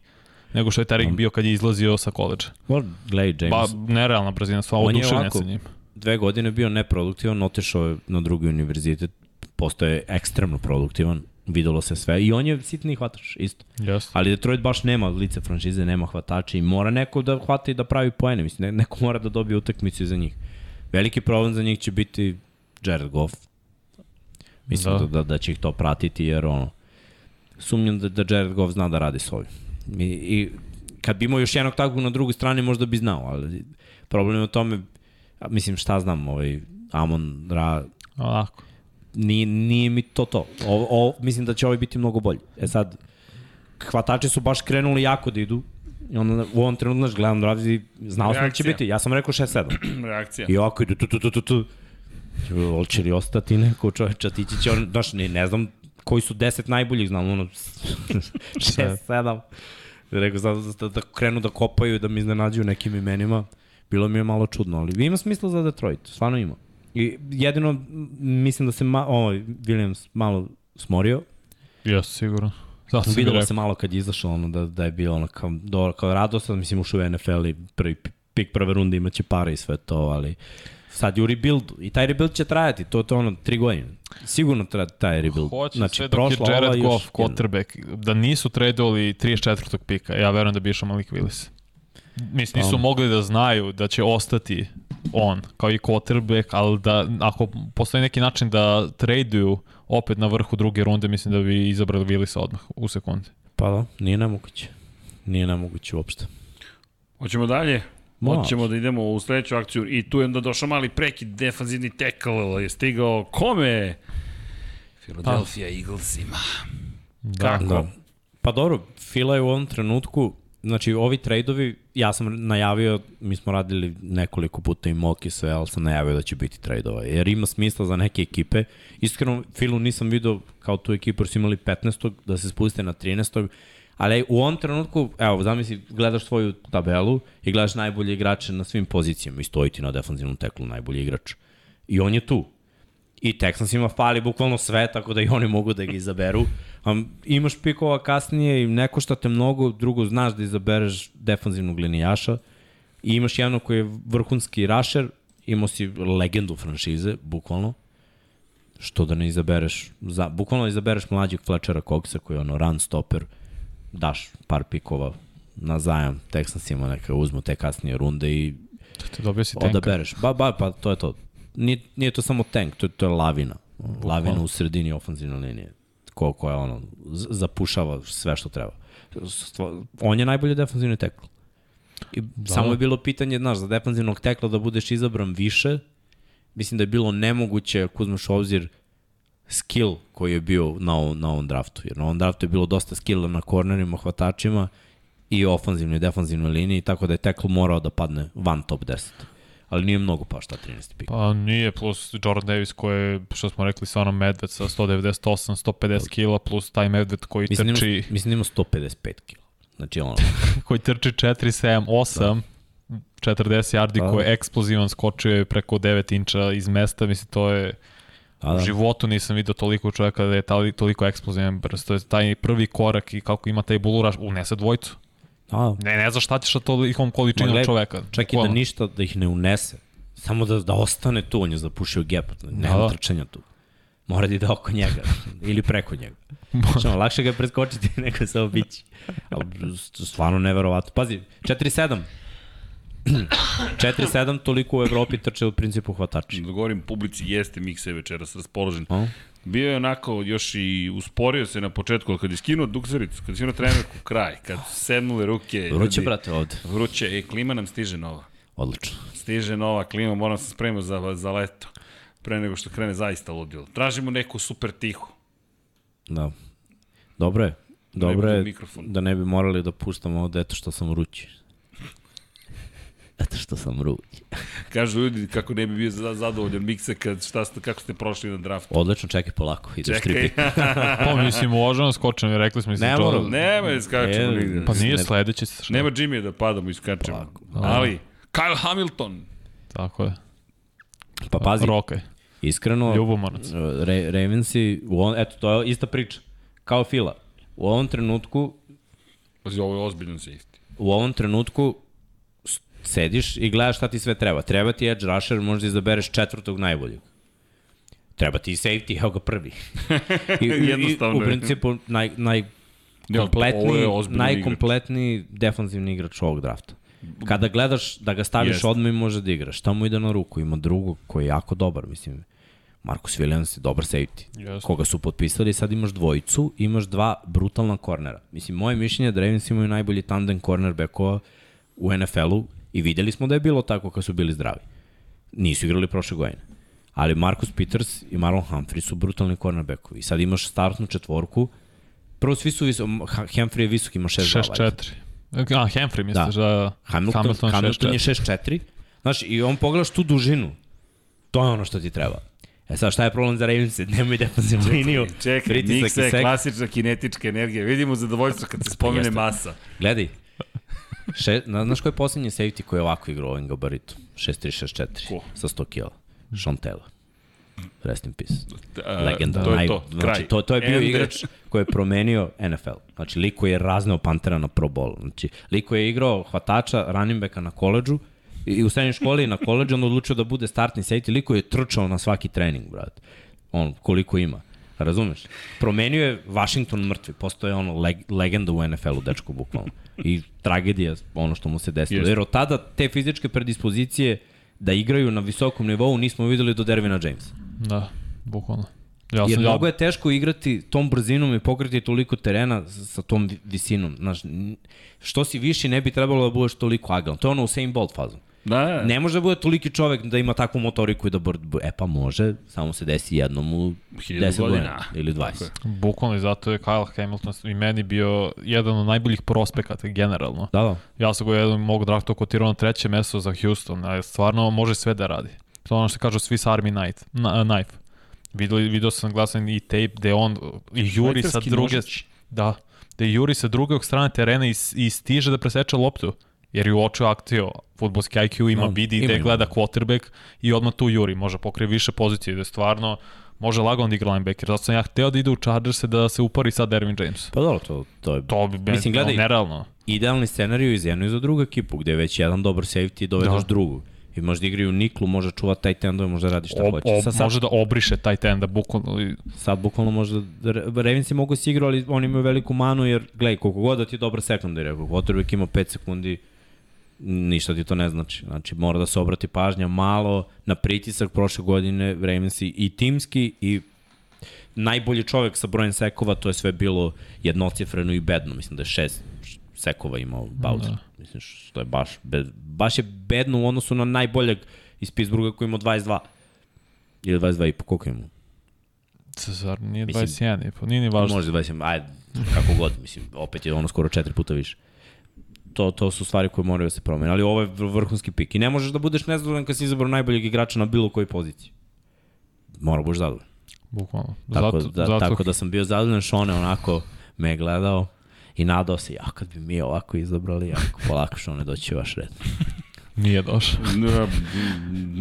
nego što je Tarik bio kad je izlazio sa koleđa. Well, gledaj, James, nerealna brzina, sva oduševljen sa njim. dve godine bio neproduktivan, otišao je na drugi univerzitet, postoje ekstremno produktivan, videlo se sve i on je sitni hvatač, isto. Yes. Ali Detroit baš nema lice franšize, nema hvatača i mora neko da hvata i da pravi poene. Mislim, ne- neko mora da dobije utakmicu za njih. Veliki problem za njih će biti Jared Goff. Mislim da. Da. Da, da, će ih to pratiti jer ono, sumnjam da, da Jared Goff zna da radi s ovim. I, i kad bi imao još jednog takvog na drugoj strani možda bi znao, ali problem je u tome, mislim šta znam, ovaj, Amon Ra, Onako. Nije, nije mi to to. O, o, mislim da će ovaj biti mnogo bolji. E sad, hvatači su baš krenuli jako da idu. I onda u ovom trenutku, znaš, gledam draft i znao sam da će biti. Ja sam rekao 6-7. Reakcija. I ovako idu tu, tu, tu, tu, tu. Hoće li ostati neko čoveča, tići će on, znaš, ne, ne znam koji su 10 najboljih, znam, ono, 6-7. Rekao sad da, da krenu da kopaju, da mi iznenađuju nekim imenima. Bilo mi je malo čudno, ali ima smisla za Detroit, stvarno ima. I jedino, mislim da se ma, ovaj, Williams malo smorio. Jes, sigurno. Zato sam Videlo se malo kad je izašao ono da, da je bio ono kao, dobro, kao radostan, mislim ušao u NFL i prvi pi- pik prve runde imaće pare i sve to, ali sad je u rebuildu i taj rebuild će trajati, to, to je ono tri godine. Sigurno traja taj rebuild. Hoće znači, sve dok je Jared Goff, quarterback, da nisu tradovali 34. pika, ja verujem da bi išao Malik Willis. Mislim, nisu Pa. mogli da znaju da će ostati on, kao i quarterback, ali da ako postoji neki način da traduju opet na vrhu druge runde, mislim da bi izabrali Willisa odmah u sekundi. Pa da, nije nemoguće. Nije nemoguće uopšte. Hoćemo dalje? Hoćemo da idemo u sledeću akciju i tu je onda došao mali prekid, defanzivni tackle je stigao kome? Philadelphia Eaglesima. Da. Kako? Da. Pa dobro, Fila je u ovom trenutku, znači ovi tradeovi, ja sam najavio, mi smo radili nekoliko puta i mock i sve, ali sam najavio da će biti tradeova, jer ima smisla za neke ekipe. Iskreno, Filu nisam video kao tu ekipu, su imali 15. da se spuste na 13. Ali u ovom trenutku, evo, zamisli, gledaš svoju tabelu i gledaš najbolje igrače na svim pozicijama i stoji ti na defanzivnom teklu najbolji igrač. I on je tu. I Texansima fali bukvalno sve, tako da i oni mogu da ga izaberu. Um, imaš pikova kasnije i ne košta te mnogo, drugo znaš da izabereš defanzivnog linijaša i imaš jednog koji je vrhunski rašer, imao si legendu franšize, bukvalno, što da ne izabereš, za, bukvalno izabereš mlađeg Fletchera Coxa koji je ono run stopper, daš par pikova na zajam Texansima neka uzmu te kasnije runde i dobio si tenka. odabereš. Ba, ba, pa to je to. Nije, nije to samo tank, to, to je lavina. Lavina u sredini ofenzivne linije. Ko, ko je ono, zapušava sve što treba. On je najbolji defanzivni tekl. I da. samo je bilo pitanje, znaš, za defanzivnog tekla da budeš izabran više, mislim da je bilo nemoguće ako uzmeš obzir skill koji je bio na ovom, na ovom draftu. Jer na ovom draftu je bilo dosta skilla na kornerima, hvatačima i ofanzivnoj i defanzivnoj liniji, tako da je tekl morao da padne van top 10. Ali nije mnogo pa šta 13. pik. Pa nije, plus Jordan Davis koji je, što smo rekli, stvarno medved sa 198, 150 kila, plus taj medved koji Mislim, da trči, ima, mislim da ima 155 kg. Znači ono, koji trči 4, 7, 8, da. 40 yardi, Da. koji je eksplozivan, skočio je preko 9 inča iz mesta, mislim, to je... da, U da. životu nisam vidio toliko čovjeka da je tali, toliko eksplozivan brz. To je taj prvi korak i kako ima taj buluraš, unese dvojicu. Da. Ne, ne znaš šta ćeš sa tolikom Ma količinom gled, čoveka. Čak i da ništa, da ih ne unese. Samo da, da ostane tu, on je zapušio gap, nema Da, da. da. trčanja tu. Mora da ide oko njega ili preko njega. Znači, lakše ga je preskočiti nego se obići. Ali stvarno neverovatno. Pazi, 4-7. 4-7 toliko u Evropi trče u principu hvatači. Da govorim publici, jeste Mikse večeras raspoložen. O? Bio je onako još i usporio se na početku, kad je skinuo duksericu, kad je skinuo trenerku kraj, kad su sednule ruke. Vruće, ljudi, brate, ovde. Vruće, e, klima nam stiže nova. Odlično. Stiže nova klima, moram se spremiti za, za leto. Pre nego što krene zaista ludilo. Tražimo neku super tihu. Da. Dobro je. Dobro bude je da ne bi morali da puštamo ovde eto što sam vrući. Eto što sam vrući. Kažu ljudi kako ne bi bio za- zadovoljan Mikse kad šta ste, kako ste prošli na draftu. Odlično, čekaj polako. Ideš Čekaj. pika. Pa mislim, uvaženo skočem, rekli smo mislim, Ne Jordan- moram. Nema je skačemo E, nigde. Pa nije Ne- sledeći. Šta? Nema Jimmy da padamo i skačemo. Ali, Kyle Hamilton. Tako je. Pa pazi, Rokaj. iskreno, Ljubomorac. Ra Ravensi, u on, eto, to je ista priča. Kao Fila. U ovom trenutku, Pazi, ovo je ozbiljan safety. u ovom trenutku sediš i gledaš šta ti sve treba. Treba ti edge rusher, možda izabereš četvrtog najboljeg. Treba ti i safety, evo ga prvi. I, i, i Jednostavno u principu naj, naj, kompletni, ozbiljan najkompletniji defanzivni igrač ovog drafta. Kada gledaš da ga staviš Jeste. odmah i može da igra. Šta mu ide na ruku? Ima drugog koji je jako dobar, mislim. Marcus Williams je dobar safety. Jeste. Koga su potpisali, sad imaš dvojicu, imaš dva brutalna kornera. Mislim, moje mišljenje je da Ravens imaju najbolji tandem cornerbackova u NFL-u i videli smo da je bilo tako kad su bili zdravi. Nisu igrali prošle godine. Ali Marcus Peters i Marlon Humphrey su brutalni cornerbackovi. I sad imaš startnu četvorku. Prvo svi su visoki, Humphrey je visok, ima 6-2. valjda. 6-4. A, Henry misliš da... da Hamilton, Hamilton, Hamilton je 6-4. Znaš, i on pogledaš tu dužinu. To je ono što ti treba. E sad, šta je problem za Ravens? Nemaju defensivnu liniju. Čekaj, i je klasična kinetička energija. Vidimo zadovoljstvo kad se spomene Jeste. masa. Gledaj. Še, na, znaš ko je poslednji safety koji je ovako igrao ovim gabaritom? 6-3-6-4. Ko? Sa 100 kila. Sean Taylor. Rest in peace. A, Legenda. To je naj, to, Znači, to, to je bio Ende. igrač koji je promenio NFL. Znači, lik koji je razneo Pantera na Pro Bowl. Znači, lik koji je igrao hvatača, running backa na koleđu i u srednjoj školi na koleđu, on odlučio da bude startni safety. Lik koji je trčao na svaki trening, brat. On, koliko ima. Razumeš? Promenio je Washington mrtvi. Postoje ono leg, legenda u NFL-u, dečko, bukvalno. I tragedija ono što mu se desilo. Jeste. Jer od tada te fizičke predispozicije da igraju na visokom nivou nismo videli do Dervina Jamesa. Da, bukvalno. Ja Jer mnogo je teško igrati tom brzinom i pokriti toliko terena sa tom vi- visinom. Znaš, što si viši ne bi trebalo da budeš toliko agilan. To je ono Usain Bolt fazom. Da, Ne može da bude toliki čovek da ima takvu motoriku i da br... E pa može, samo se desi jednom u Hiljadu 10 godina. godina. ili 20. Tako je. bukvalno i zato je Kyle Hamilton i meni bio jedan od najboljih prospekata generalno. Da, da. Ja sam ga jedan mog drafta kotirao na treće mesto za Houston, a stvarno može sve da radi. To je ono što kažu Swiss Army Knight, na, knife. Videli, video sam glasan i tape gde on i juri sa druge... nožić. Da, gde juri sa drugog strane terena i, i stiže da preseče loptu. Jer je uočio akciju, futbolski IQ ima, No, vidi ima, gde gleda quarterback i odmah tu juri, može pokrije više pozicije, gde stvarno može lagano da igra linebacker. Zato sam ja hteo da ide u Chargers da se upari sa Dervin James. Pa dobro, to, to je To bi Mislim, gledaj- nerealno. idealni scenariju iz jednu i za drugu ekipu, gde je već jedan dobar safety i dovedaš Da. drugu. I možda igraju niklu, može čuvati taj tendove, može radi šta Ob, hoće. ob, Sad, sad, može da obriše taj ten, da bukvalno... i- sad bukvalno možda, Ravensi mogu si igrao, ali oni imaju veliku manu, jer gledaj, koliko god da ti je dobar sekundar, ako quarterback ima 5 sekundi, ništa ti to ne znači. Znači, mora da se obrati pažnja malo na pritisak prošle godine Ravensi i timski i najbolji čovek sa brojem sekova, to je sve bilo jednocifreno i bedno. Mislim da je šest sekova imao Bowser. Da. Mislim što je baš, be, baš je bedno u odnosu na najboljeg iz Pittsburgha koji ima 22. Ili 22 i po, koliko imao? Zar nije 21 i po, nije ni važno. Može 21, ajde, kako god, mislim, opet je ono skoro četiri puta više. To, to su stvari koje moraju da se promene, ali ovo je vrhunski pik. I ne možeš da budeš nezadovoljan kad si izabrao najboljeg igrača na bilo kojoj poziciji. Mora da budeš zadovoljan. Bukvalno. Tako, zato, da, zato... tako da sam bio zadovoljan, Šone onako me je gledao i nadao se, ja kad bi mi ovako izabrali, jako polako Šone doći vaš red. Nije došao. na,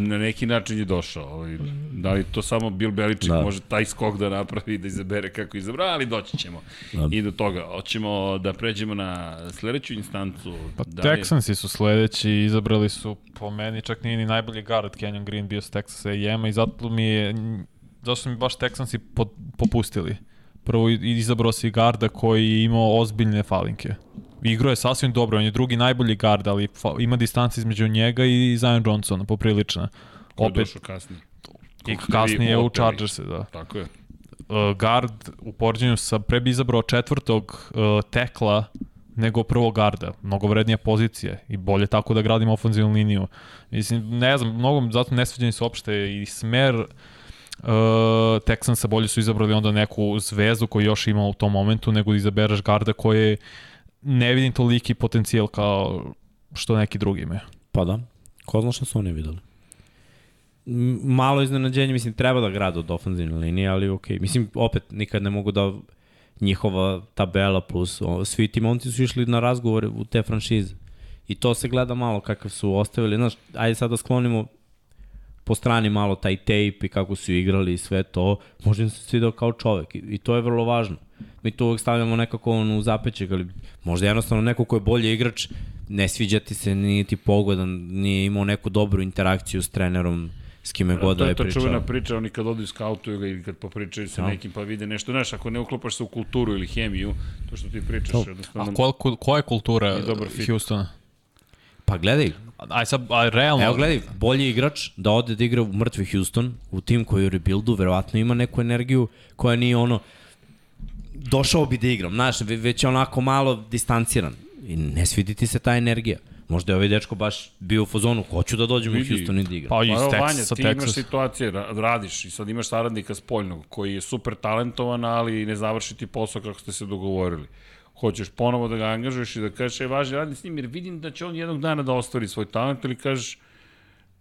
na neki način je došao. Ali, da li to samo Bill Belichick da. može taj skok da napravi da izabere kako izabra, ali doći ćemo da. i do toga. Hoćemo da pređemo na sledeću instancu. Pa da Texansi su sledeći, izabrali su po meni čak nije ni najbolji guard Kenyon Green bio s Texas A&M i zato mi je zato su mi baš Texansi popustili. Prvo izabrao si garda koji je imao ozbiljne falinke. Igro je sasvim dobro, on je drugi najbolji gard, ali ima distanca između njega i Zion Johnsona, poprilična. Ko je Opet, došao kasnije? I kasnije u Chargers, da. Tako je. Uh, guard u poređenju sa pre bi izabrao četvrtog uh, tekla nego prvog garda. Mnogo vrednija pozicija i bolje tako da gradimo ofenzivnu liniju. Mislim, ne znam, mnogo, zato ne sviđeni su opšte i smer uh, Texansa bolje su izabrali onda neku zvezdu koju još ima u tom momentu nego da izabereš garda koje ne vidim toliki potencijal kao što neki drugi imaju. Pa da, ko zna što su oni videli. Malo iznenađenje, mislim, treba da grade od ofenzivne linije, ali okej. Mislim, opet, nikad ne mogu da njihova tabela plus, o, svi ti momci su išli na razgovore u te franšize. I to se gleda malo kakav su ostavili. Znaš, ajde sad da sklonimo po strani malo taj tape i kako su igrali i sve to, možda im se svidao kao čovek i, i to je vrlo važno. Mi to uvek stavljamo nekako on u zapeček, ali možda jednostavno neko ko je bolji igrač, ne sviđa ti se, nije ti pogodan, nije imao neku dobru interakciju s trenerom, s kime god da je pričao. To je to čuvena priča, oni kad odu i skautuju ga ili kad popričaju sa no. nekim pa vide nešto, znaš, ako ne uklopaš se u kulturu ili hemiju, to što ti pričaš. To. A ko, ko, koja je kultura Houstona? Pa gledaj. Aj sad, aj realno. Evo gledaj, bolji igrač da ode da igra u mrtvi Houston, u tim koji je u rebuildu, verovatno ima neku energiju koja nije ono, došao bi da igram, znaš, već je onako malo distanciran. I ne svidi ti se ta energija. Možda je ovaj dečko baš bio u fazonu, hoću da dođem u Houston i da igram. Pa i Texas, Vanja, ti Texas. imaš situacije, radiš i sad imaš saradnika spoljnog koji je super talentovan, ali ne završi ti posao kako ste se dogovorili hoćeš ponovo da ga angažuješ i da kažeš, je važno radim s njim jer vidim da će on jednog dana da ostvari svoj talent ili kažeš,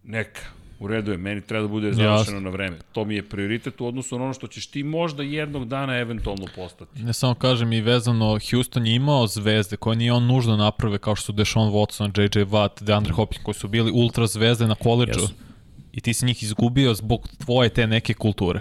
neka, u redu je, meni treba da bude završeno na vreme. To mi je prioritet u odnosu na ono što ćeš ti možda jednog dana eventualno postati. Ne samo kažem i vezano, Houston je imao zvezde koje nije on nužno naprave kao što su Deshaun Watson, JJ Watt, DeAndre Hopkins koji su bili ultra zvezde na koleđu. Yes. I ti si njih izgubio zbog tvoje te neke kulture.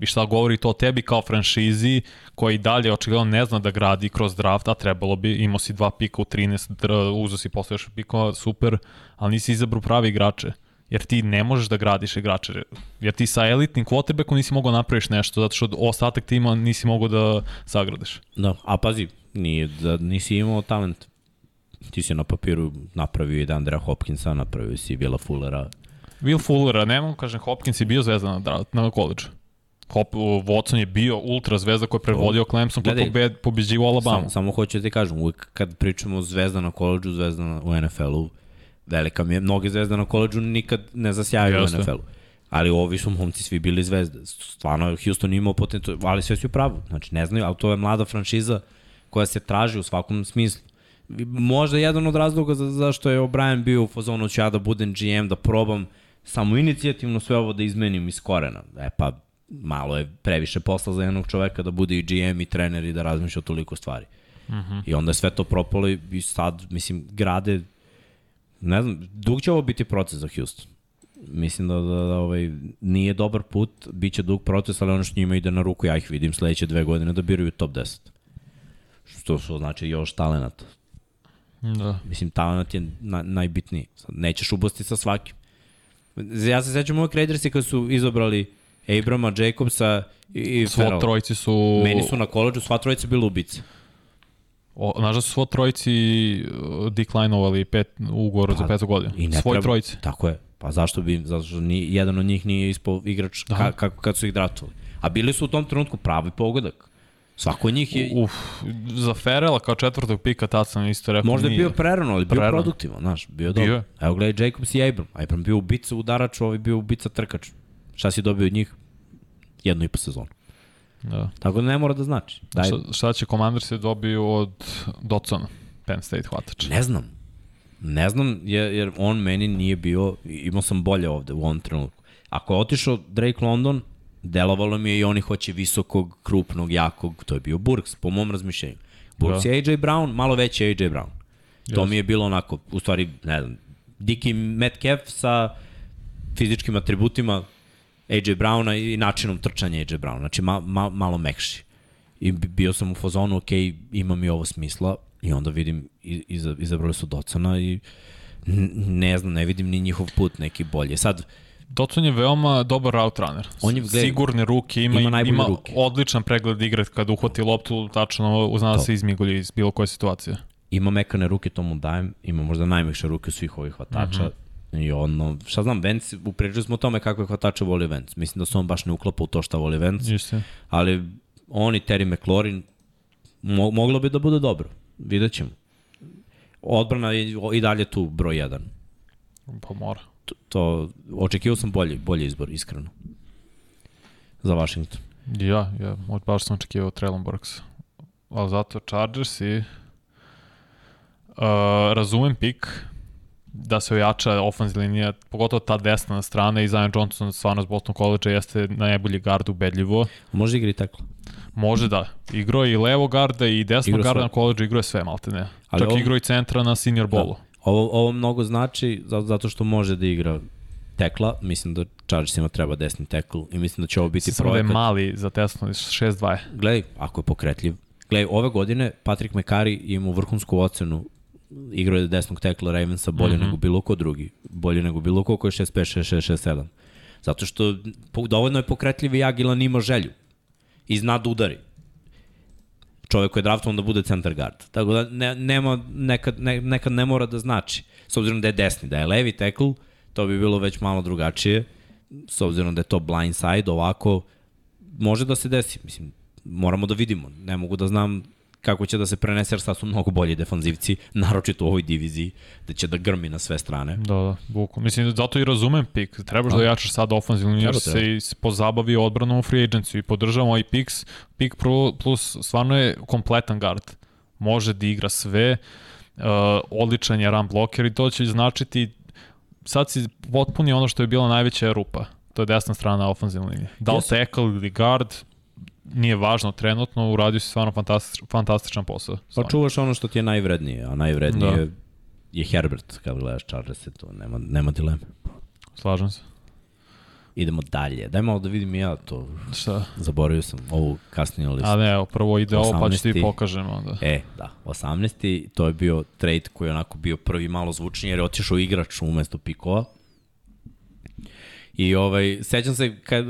I šta govori to o tebi kao franšizi koji dalje očigledno ne zna da gradi kroz draft, a trebalo bi, imao si dva pika u 13, uzo si posle još pika, super, ali nisi izabrao pravi igrače jer ti ne možeš da gradiš igrače, jer ti sa elitnim quarterbackom nisi mogao napraviš nešto, zato što ostatak tima nisi mogao da sagradiš. Da, a pazi, nije, da nisi imao talent. Ti si na papiru napravio i Andrea Hopkinsa, napravio si Vila Fullera. Will Fullera, ne mogu kažem, Hopkins je bio zvezda na, na koleđu. Hop, Watson je bio ultra zvezda koja je prevodio Clemson koji pobed, pobeđivo Alabama. Samo, samo hoću da ti kažem, uvijek kad pričamo zvezda na koleđu, zvezda na, u NFL-u, velika mi je, mnoge zvezda na koleđu nikad ne zasjaju u NFL-u. Ali ovi su momci svi bili zvezde. Stvarno, Houston imao potencijal, ali sve su u pravu. Znači, ne znaju, ali to je mlada franšiza koja se traži u svakom smislu. Možda jedan od razloga za, zašto je O'Brien bio u fazonu ću ja da budem GM, da probam samo inicijativno sve ovo da izmenim iz korena. E pa, malo je previše posla za jednog čoveka da bude i GM i trener i da razmišlja toliko stvari. Uh mhm. -huh. I onda je sve to propalo i sad, mislim, grade, ne znam, dug će ovo biti proces za Houston. Mislim da, da, da ovaj, nije dobar put, bit će dug proces, ali ono što njima ide na ruku, ja ih vidim sledeće dve godine da biraju top 10. Što, što znači još talenat. Da. Mislim, talent je na, najbitniji. Sad, nećeš ubasti sa svakim. Ja se sećam uvek Raidersi kad su izobrali Abrama, Jacobsa i, i Ferrell. trojci su... Meni su na koleđu sva trojica bili ubice. O, znaš da su svo trojici uh, declinovali pet, ugovor pa, za petu godinu? I ne Svoj treba, trojici. Tako je. Pa zašto bi, zato što ni, jedan od njih nije ispao igrač ka, kako kad su ih draftovali. A bili su u tom trenutku pravi pogodak. Svako od njih je... Uf, za Ferela kao četvrtog pika tad sam isto rekao Možda je bio prerano, ali bio Prerano. produktivan, znaš, bio Bio dobro. Evo gledaj Jacobs i Abram. Abram bio ubica udarač, ovaj bio ubica trkač. Šta si dobio od njih? Jednu i po sezonu. Da. Tako da ne mora da znači. Daj, Šta, šta će Commander se dobiju od Dotsona, Penn State hvatač? ne znam. Ne znam, jer, jer on meni nije bio, imao sam bolje ovde u ovom trenutku. Ako je otišao Drake London, delovalo mi je i oni hoće visokog, krupnog, jakog, to je bio Burks, po mom razmišljenju. Burks Da. je AJ Brown, malo veći AJ Brown. To Jasno. mi je bilo onako, u stvari, ne znam, Diki Metcalf sa fizičkim atributima AJ Browna i načinom trčanja AJ Browna. Znači, ma, ma, malo mekši. I bi- bio sam u fazonu, ok, ima mi ovo smisla i onda vidim, iza, izabrali su Docana i ne znam, ne vidim ni njihov put neki bolje. Sad, Dotson je veoma dobar route runner. On je, gledaj, Sigurne ruke, ima, ima ima, ruke. odličan pregled igre kad uhvati loptu, tačno uzna da se izmigolji iz bilo koje situacije. ima mekane ruke, to mu dajem, ima možda najmekše ruke svih ovih hvatača. Uh -huh. I ono, šta znam, Vance, upričali smo o tome kako je hvatača voli Vance. Mislim da se on baš ne uklapa u to šta voli Vance, Isto. ali on i Terry McLaurin mo moglo bi da bude dobro. Vidjet ćemo. Odbrana je i dalje tu broj 1. Pa mora. To, to očekivao sam bolji, bolji izbor, iskreno. Za Washington. Ja, ja, od baš sam očekivao Traylon Burks. Ali zato Chargers i uh, razumem pik da se ojača ofenzivna linija, pogotovo ta desna strana i Zion Johnson stvarno s Boston College jeste najbolji gard ubedljivo. Može igra i tekla. Može da. Igro je i levo garda i desno Igrao garda sve. na koleđu, igro je sve malte ne. Ali Čak ovo- igro i centra na senior bolu. Ovo, ovo mnogo znači za- zato što može da igra tekla. Mislim da Chargersima treba desni tekl i mislim da će ovo biti da je projekat. mali za tesno, 6-2 je. Gledaj, ako je pokretljiv. Gledaj, ove godine Patrick McCarry ima vrhunsku ocenu igrao je desnog tekla Ravensa bolje mm -hmm. nego bilo ko drugi. Bolje nego bilo ko ko je 6-5, 6-6, 6-7. Zato što dovoljno je pokretljiv i agilan ima želju. I zna da udari. Čovek koji je draftovan da bude centar guard. Tako da ne, nema, nekad, ne, nekad ne mora da znači. S obzirom da je desni, da je levi tackle, to bi bilo već malo drugačije. S obzirom da je to blind side, ovako može da se desi. Mislim, moramo da vidimo. Ne mogu da znam kako će da se prenese, jer sad su mnogo bolji defanzivci, naročito u ovoj diviziji, da će da grmi na sve strane. Da, da, buku. Mislim, zato i razumem pik. Trebaš da jačaš sad ofenzivnu liniju, jer se i pozabavi odbranom u free agency i podržavamo i Pix. Pik plus stvarno je kompletan guard. Može da igra sve, uh, odličan je run blocker i to će značiti sad si potpuni ono što je bila najveća rupa. To je desna strana ofenzivne linije. Da li tackle ili guard, nije važno trenutno, uradio si stvarno fantastič, fantastičan posao. Pa Stvarno. čuvaš ono što ti je najvrednije, a najvrednije Da. je Herbert, kad gledaš Chargers, to nema, nema dileme. Slažem se. Idemo dalje. Daj malo da vidim ja to. Šta? Zaboravio sam ovu kasniju listu. A ne, evo, prvo ide ovo pa ću ti 18. pokažem onda. E, da, 18. To je bio trade koji je onako bio prvi malo zvučniji jer je otišao igrač umesto pikova. I ovaj, sećam se kad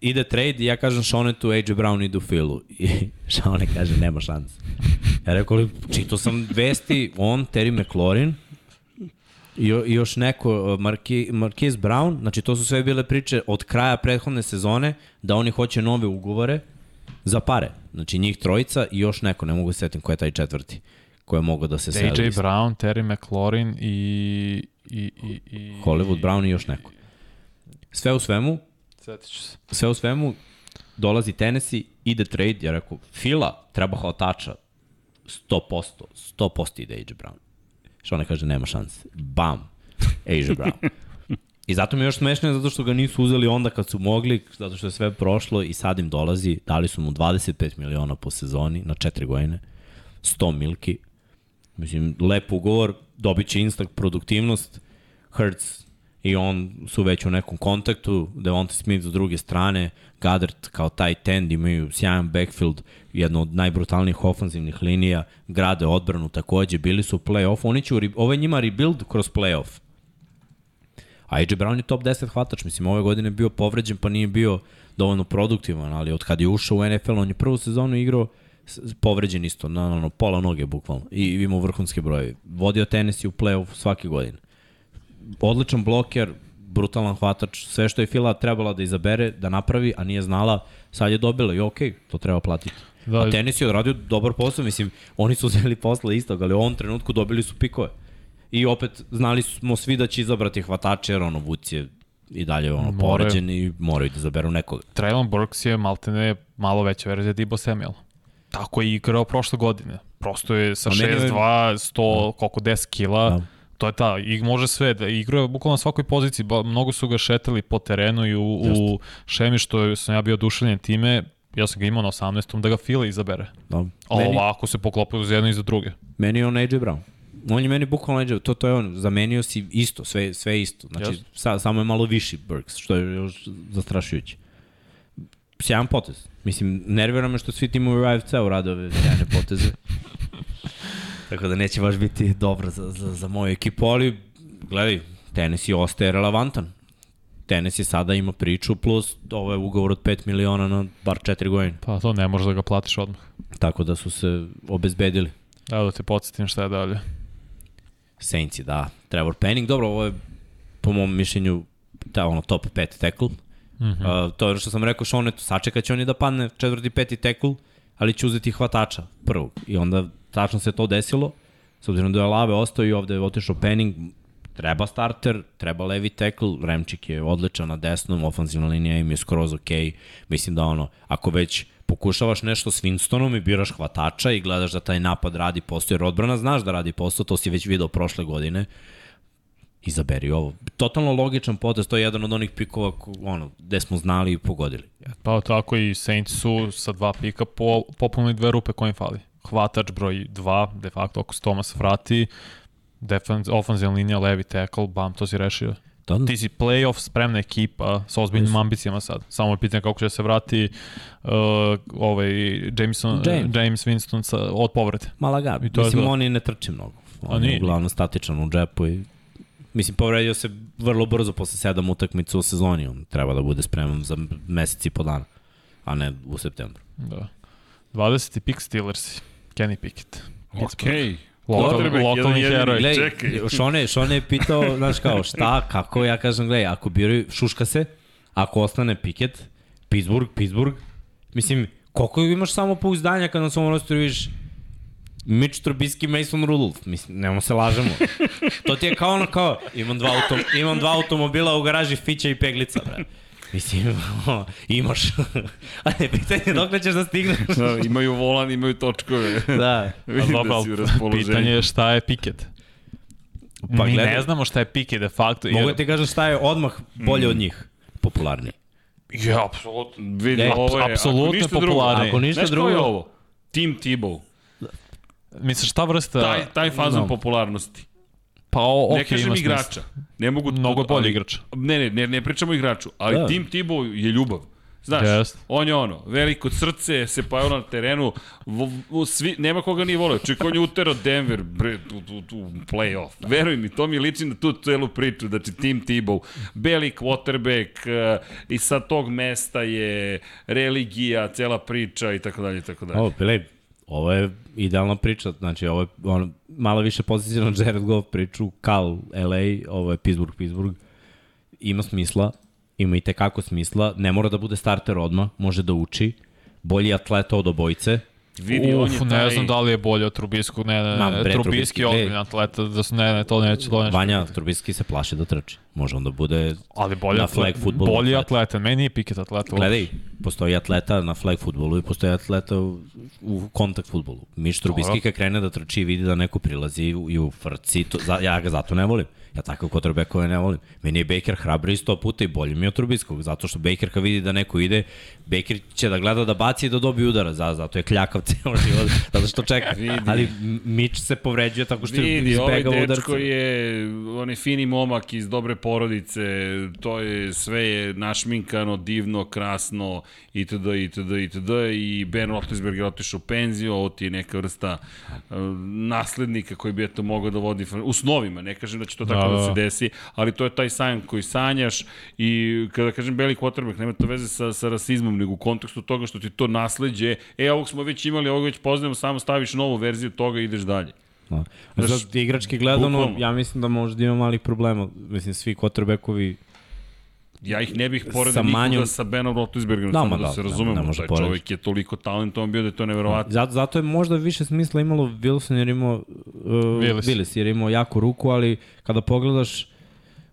ide trade i ja kažem Šonetu, AJ Brown idu Philu. I Šone kaže, nema šanse. Ja rekao, li, čito sam vesti, on, Terry McLaurin, I, jo- još neko, uh, Marki, Marquise Brown, znači to su sve bile priče od kraja prethodne sezone, da oni hoće nove ugovore za pare. Znači njih trojica i još neko, ne mogu se setim ko je taj četvrti, ko je mogao da se seli. AJ Brown, Terry McLaurin i... i, i, i Hollywood Brown i još neko. Sve u svemu, Sjetit ću se. sve u svemu, dolazi Tennessee, ide trade, ja rekao, Fila, treba hvatača, 100%, 100% ide AJ Brown. Što ona kaže, nema šanse. Bam, AJ Brown. I zato mi je još smešnije zato što ga nisu uzeli onda kad su mogli, zato što je sve prošlo i sad im dolazi, dali su mu 25 miliona po sezoni na 4 godine, 100 milki. Mislim, lep ugovor, dobit će instant produktivnost, Hertz i on su već u nekom kontaktu, Devonta Smith s druge strane, Goddard kao taj tend imaju sjajan backfield, jedno od najbrutalnijih ofanzivnih linija, grade odbranu takođe, bili su u play-off, oni će, ovo je njima rebuild kroz play-off. A AJ Brown je top 10 hvatač, mislim, ove godine bio povređen pa nije bio dovoljno produktivan, ali od kad je ušao u NFL, on je prvu sezonu igrao povređen isto, na, na, na pola noge bukvalno, i imao vrhunske broje. Vodio Tennessee u play-off svake godine. Odličan bloker, brutalan hvatač, sve što je Fila trebala da izabere, da napravi, a nije znala, sad je dobila i okej, okay, to treba platiti. Da, a tenis je odradio dobar posao, mislim, oni su uzeli posle istog, ali u ovom trenutku dobili su pikove. I opet znali smo svi da će izabrati hvatače, jer ono Vuc je i dalje ono More. poređen i moraju da zaberu nekoga. Traylon Burks je maltene malo veća verzija Dibo Samuel. Tako je igrao prošle godine. Prosto je sa 6-2, 100, da. koliko 10 kila. Da. To je ta, i može sve, da igra bukvalno na svakoj poziciji, ba, mnogo su ga šetali po terenu i u, u šemi što sam ja bio oduševljen time, ja sam ga imao na 18. da ga Fila izabere. Da. A meni, ovako se poklopaju za jedno i za druge. Meni je on AJ Brown. On je meni bukvalno AJ, to, to je on, zamenio si isto, sve, sve isto. Znači, sa, samo je malo viši Burks, što je još zastrašujuće. Sjajan potez. Mislim, nervira me što svi timovi u AFC-u rade ove sjajne poteze. Tako da neće baš biti dobro za, za, za moju ekipu, ali gledaj, tenis je ostaje relevantan. Tenis je sada ima priču plus ovo je ugovor od 5 miliona na bar 4 godine. Pa to ne možeš da ga platiš odmah. Tako da su se obezbedili. Evo da te podsjetim šta je dalje. Saints da. Trevor Penning, dobro, ovo je po mom mišljenju ta, ono, top 5 tackle. Mm -hmm. uh, to je ono što sam rekao Šonetu, sačekat će oni da padne četvrti, peti tackle, ali će uzeti hvatača prvog. I onda tačno se to desilo, s obzirom da je Lave ostao i ovde je otišao Penning, treba starter, treba levi tackle, Remčik je odličan na desnom, ofenzivna linija im je skroz ok, mislim da ono, ako već pokušavaš nešto s Winstonom i biraš hvatača i gledaš da taj napad radi posao, jer odbrana znaš da radi posao, to si već video prošle godine, izaberi ovo. Totalno logičan potez, to je jedan od onih pikova ono, gde smo znali i pogodili. Pa tako i Saints su sa dva pika po, popunili dve rupe koje im fali. Hvatač broj 2, de facto ako se Thomas vrati, defense, ofenzivna linija, levi tackle, bam, to si rešio. Da. Ti si playoff spremna ekipa sa ozbiljnim yes. ambicijama sad. Samo je pitanje kako će se vrati uh, ovaj Jameson, James. James Winston sa, od povrede. Malaga, mislim, je oni ne trče mnogo. On je uglavnom statičan u džepu i Mislim, povredio se vrlo brzo posle sedam utakmica u sezoni. On treba da bude spreman za mesec i po dana, a ne u septembru. Da. 20. pick Steelers, Kenny Pickett. Okej. Lokal, lokalni heroj. Glej, Šone, Šone je pitao, znaš kao, šta, kako, ja kažem, gledaj, ako biraju, šuška se, ako ostane Pickett, Pittsburgh, Pittsburgh, mislim, koliko imaš samo pouzdanja kad na svom rosteru vidiš Mitch Trubisky, Mason Rudolph. Mislim, nemo se lažemo. to ti je kao ono kao, imam dva, autom, imam dva automobila u garaži, Fića i Peglica, bre. Mislim, imaš. A ne, pitanje dok ćeš da stigneš. da, imaju volan, imaju točkove. Da. Vidim da, da si u Pitanje je šta je Piket. Pa, Mi gledaj, ne znamo šta je Piket de facto. Mogu jer... ti kažem šta je odmah bolje mm. od njih, popularniji. Ja, apsolutno. Vidi, ovo je, apsolutno popularniji. Ako ništa drugo. Znaš ko je ovo? Team Tebow. Misliš šta vrsta... Taj, taj fazon no. popularnosti. Pa o, okay, ne kažem igrača. Ne mogu Mnogo bolji igrač. Ne, ne, ne, ne pričamo igraču, ali da. Tim Tibo je ljubav. Znaš, yes. on je ono, veliko srce, se pojavio na terenu, v, v, svi, nema koga nije volio. Ček, on je uterao Denver bre, u, u, u playoff. Veruj mi, to mi liči na tu celu priču, znači Tim Tebow, beli quarterback uh, i sa tog mesta je religija, cela priča i tako dalje i tako dalje. Ovo, Pele, ovo je idealna priča, znači ovo je ono, malo više pozicijno Jared Goff priču, Cal, LA, ovo je Pittsburgh, Pittsburgh, ima smisla, ima i tekako smisla, ne mora da bude starter odmah, može da uči, bolji atleta od obojice, Vidi, Uf, on je taj... ne znam da li je bolje od Trubiskog, ne, ne, ne, Trubiski je ozbiljna atleta, da su, ne, ne, to neće, to neće. Vanja, Trubiski se plaši da trči, može onda bude Ali bolje na flag futbolu. Bolji atleta, meni je Piket atleta. Gledaj, postoji atleta na flag futbolu i postoji atleta u, u kontakt futbolu. Miš Trubiski kad krene da trči i vidi da neko prilazi i u frci, to, za, ja ga zato ne volim. Ja tako quarterbackove ne volim. Meni je Baker hrabri sto puta i bolji mi od Trubiskog, zato što Baker kad vidi da neko ide, Baker će da gleda da baci i da dobije udara, za, zato je kljakav ceo život, zato što čeka. Vidi. Ali Mitch se povređuje tako što vidi, izbega udarca. Vidi, ovaj dečko je, on je fini momak iz dobre porodice, to je, sve je našminkano, divno, krasno, itd., itd., itd. I Ben Roethlisberger je otišao u penziju, ovo ti je neka vrsta uh, naslednika koji bi eto mogao da vodi u snovima, ne kažem da će to tako da, da, da se desi, ali to je taj sajam koji sanjaš i kada kažem beli quarterback, nema to veze sa, sa rasizmom, nego u kontekstu toga što ti to nasledđe, e, ovog smo već imali, ovog već poznajemo, samo staviš novu verziju toga i ideš dalje. Da. Znaš, igrački gledano, bukvalno. ja mislim da možda ima malih problema. Mislim, svi quarterbackovi Ja ih ne bih poredio nikoga manjom... sa Benom Roethlisbergerom, da, samo da, da se razumemo. Da, ne taj porediti. čovjek je toliko talentovan bio da je to neverovatno. Zato, zato je možda više smisla imalo Wilson jer imao uh, Willis. Willis jer imao jaku ruku, ali kada pogledaš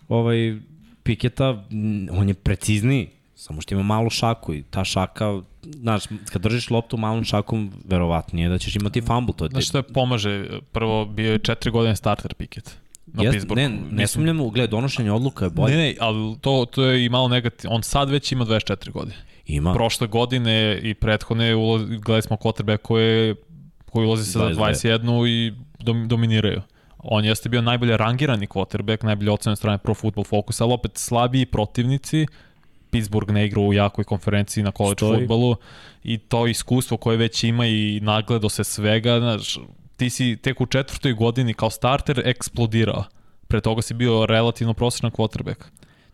ovaj Piketa, on je precizniji, samo što ima malu šaku i ta šaka, znaš, kad držiš loptu malom šakom, verovatnije da ćeš imati fumble. To je znaš što je pomaže? Prvo bio je četiri godine starter Piket na Jest, Pittsburghu. Ne, ne sumnjamo, gled, donošenje odluka je bolje. Ne, ne, ali to, to je i malo negativno. On sad već ima 24 godine. Ima. Prošle godine i prethodne gledali smo quarterback koje koji ulazi sa 21 i dom, dominiraju. On jeste bio najbolje rangirani quarterback, najbolje ocenjen strane Pro Football Focus, ali opet slabiji protivnici. Pittsburgh ne igra u jakoj konferenciji na college Stoji. futbolu i to iskustvo koje već ima i nagledo se svega, znaš, ti si tek u četvrtoj godini kao starter eksplodirao. Pre toga si bio relativno prosječan quarterback.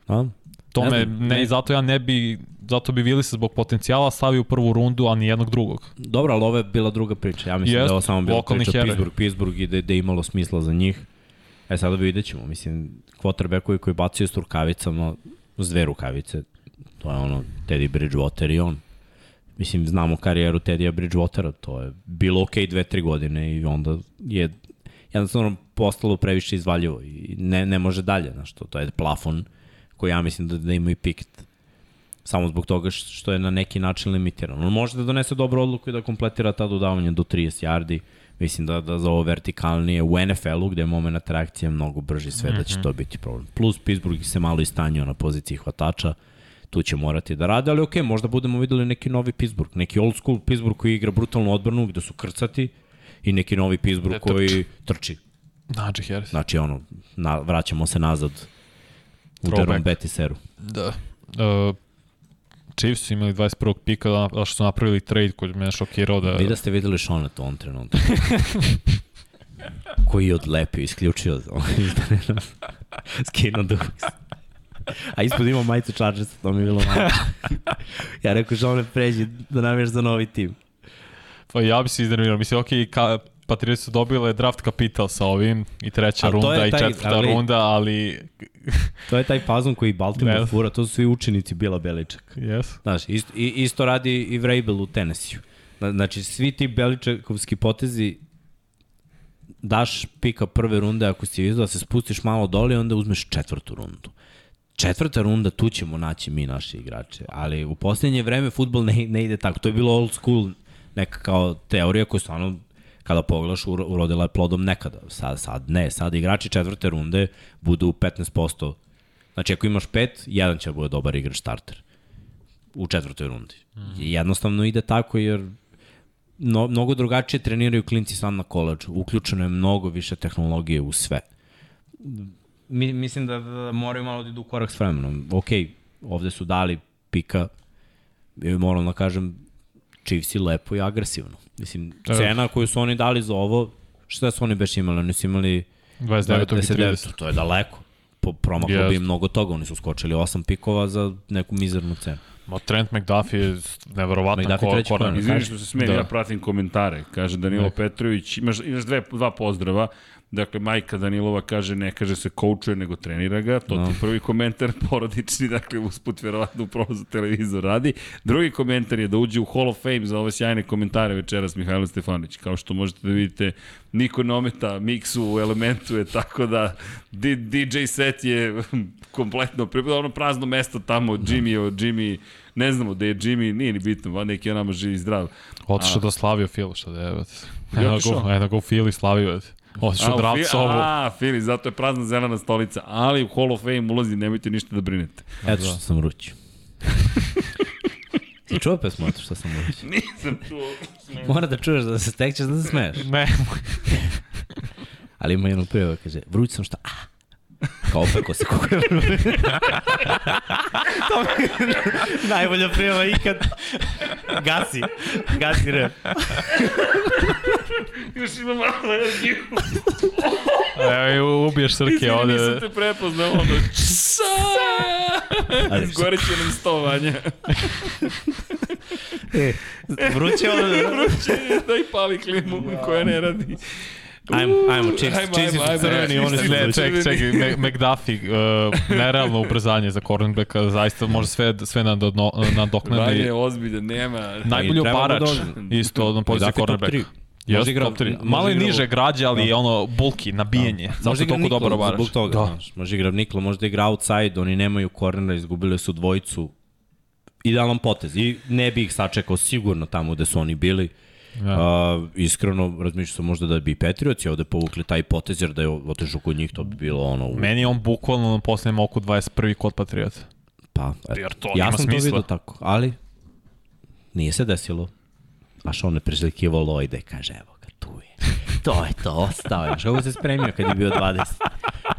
A? To ne, me, ne, ne, zato ja ne bi, zato bi Willis zbog potencijala stavio prvu rundu, a ni jednog drugog. Dobro, ali ovo je bila druga priča. Ja mislim Jest, da je ovo samo bila priča here. Pittsburgh, Pittsburgh i da, da je imalo smisla za njih. E sada vidjet ćemo. Mislim, quarterbackovi koji bacaju s rukavicama, s dve rukavice, to je ono Teddy Bridgewater i on. Mislim, znamo karijeru Tedija Bridgewatera, to je bilo okej okay dve, tri godine i onda je jednostavno postalo previše izvaljivo i ne, ne može dalje, znaš, to, to je plafon koji ja mislim da, da ima i Pickett samo zbog toga što je na neki način limitiran. On može da donese dobru odluku i da kompletira ta dodavanja do 30 yardi, mislim da, da za ovo vertikalnije u NFL-u gde je moment reakcije mnogo brži sve mm -hmm. da će mhm. to biti problem. Plus Pittsburgh se malo istanjio na poziciji hvatača, tu će morati da rade, ali okej, okay, možda budemo videli neki novi Pittsburgh, neki old school Pittsburgh koji igra brutalnu odbranu, gde su krcati i neki novi Pittsburgh ne, koji trči. Najee Harris. Znači ono, na, vraćamo se nazad u Jerome Betiseru. Da. Uh, Chiefs su imali 21. pika, da, da što su napravili trade koji me šokirao da... Vi da ste videli Šona to on trenutku. koji je odlepio, isključio skinuo Dukes. A ispod ima majicu Chargersa, to mi je bilo malo. ja rekao, što ne pređi da namješ za novi tim. Pa ja bi se iznervirao. Mislim, ok, ka, Patriots su dobile draft kapital sa ovim i treća ali runda taj, i četvrta ali, runda, ali... to je taj fazon koji Baltimore fura, to su svi učenici Bila Beličak. Yes. Znaš, isto, isto radi i Vrabel u Tennessee. Znači, svi ti Beličakovski potezi daš pika prve runde ako si vidio da se spustiš malo dole onda uzmeš četvrtu rundu četvrta runda, tu ćemo naći mi naše igrače. Ali u poslednje vreme futbol ne, ne ide tako. To je bilo old school neka kao teorija koja stvarno kada pogledaš urodila je plodom nekada. Sad, sad ne, sad igrači četvrte runde budu 15%. Znači ako imaš pet, jedan će da bude dobar igrač starter u četvrtoj rundi. Mm. Jednostavno ide tako jer no, mnogo drugačije treniraju klinci sam na koleđu. Uključeno je mnogo više tehnologije u sve mi, mislim da, da, da moraju malo da idu korak s vremenom. Ok, ovde su dali pika, moram da kažem, Chiefs lepo i agresivno. Mislim, cena koju su oni dali za ovo, šta su oni beš imali? Oni su imali 29 30. To je daleko. Po, promaklo yes. bi mnogo toga. Oni su skočili 8 pikova za neku mizernu cenu. Ma Trent McDuffie je neverovatan korak. Izvini što se smijem, da. ja pratim komentare. Kaže Danilo ne. Petrović, imaš, imaš dve, dva pozdrava. Dakle, majka Danilova kaže, ne kaže se koučuje, nego trenira ga. To no. ti prvi komentar porodični, dakle, usput verovatno upravo za televizor radi. Drugi komentar je da uđe u Hall of Fame za ove sjajne komentare večeras Mihajlo Stefanović. Kao što možete da vidite, niko ne ometa miksu u elementu je tako da DJ set je kompletno pripadao ono prazno mesto tamo, Jimmy, o Jimmy, ne znamo da je Jimmy, nije ni bitno, va neki je nama živi zdrav. Otišao da slavio Filo, što da je, eno go, eno go Fili slavio, Otišao draft sobu. A, Fili, zato je prazna zelena stolica. Ali u Hall of Fame ulazi, nemojte ništa da brinete. Eto što sam rući. Si čuo pesmu Eto što sam rući? Nisam čuo. Mora da čuješ da se stekćeš da se smeješ. Ne. Ali ima jednu prijavu, kaže, vruć sam šta? Ah. Kao opeko se je To mi je najbolja prijava ikad. Gasi. Gasi rep. Još ima malo energiju. Evo, ubiješ Srke ovde. Izvini, nisam te prepoznao, ono, čsa! Izgoreće nam stovanje. e, vruće ono. vruće, daj pali klimu koja ne radi. Ajmo, ajmo, Chiefs, Ajmo, Chiefs ajmo, su crveni, oni su. Ne, ček, ček, McDuffie, uh, nerealno ubrzanje za cornerbacka, zaista može sve, sve nadoknadi. Vanja nadoknadi. je ozbiljan, nema... Najbolji oparač, da isto na top cornerbacka. Yes, Može igra- top 3. može Malo je niže građe, ali Da. ono bulki, nabijenje. Da. Zato je toliko dobar Nikola obarač. zbog toga, Da. znaš. Može igra Nikola, može da igra outside, oni nemaju kornera, izgubili su dvojicu. Idealan potez i ne bi ih sačekao sigurno tamo gde su oni bili. Da. Uh, iskreno, razmišljam sam možda da bi Petrioci ovde povukli taj potez, jer da je otežu kod njih, to bi bilo ono... u- Meni je on bukvalno na posljednjem oku 21. kod Patriota. Pa. Jer to ja sam to smisla. vidio tako, ali nije se desilo. A što on je preslikivao Lojde, kaže, evo ga, tu je. To je to, ostao je. Što se spremio kad je bio 20?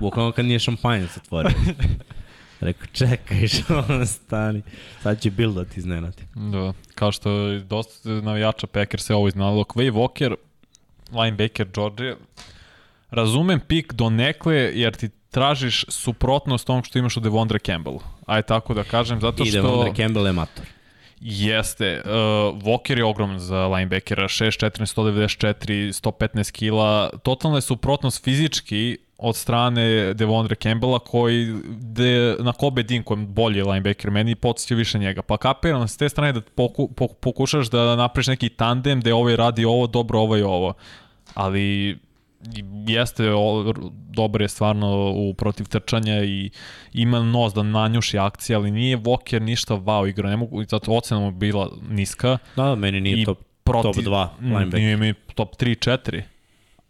Bukvalno kad nije šampanjac otvorio. Rekao, čekaj, što on stani. Sad će Bill da ti iznenati. Da, kao što je dosta navijača Packers se ovo iznadilo. Quay Walker, linebacker Georgia, razumem pik do nekle jer ti tražiš suprotnost onog što imaš u Devondre Campbellu. Aj tako da kažem, zato I što... Devondre Campbell je mator. Jeste. Uh, Walker je ogroman za linebackera, 6'4", 194, 115 kila. Totalna je suprotnost fizički od strane Devondre Campbella koji de, na Kobe Dean koji je bolji linebacker meni podsjeća više njega. Pa kapiram s te strane da poku, poku, pokušaš da napraviš neki tandem gde ovaj radi ovo, dobro ovo i ovo. Ali jeste o, dobar je stvarno u protiv trčanja i ima nos da nanjuši akcije, ali nije Walker ništa wow igra, ne mogu, zato ocena mu bila niska. Da, da, meni nije I top, protiv, top 2 Mm, linebacker. Nije mi top 3-4.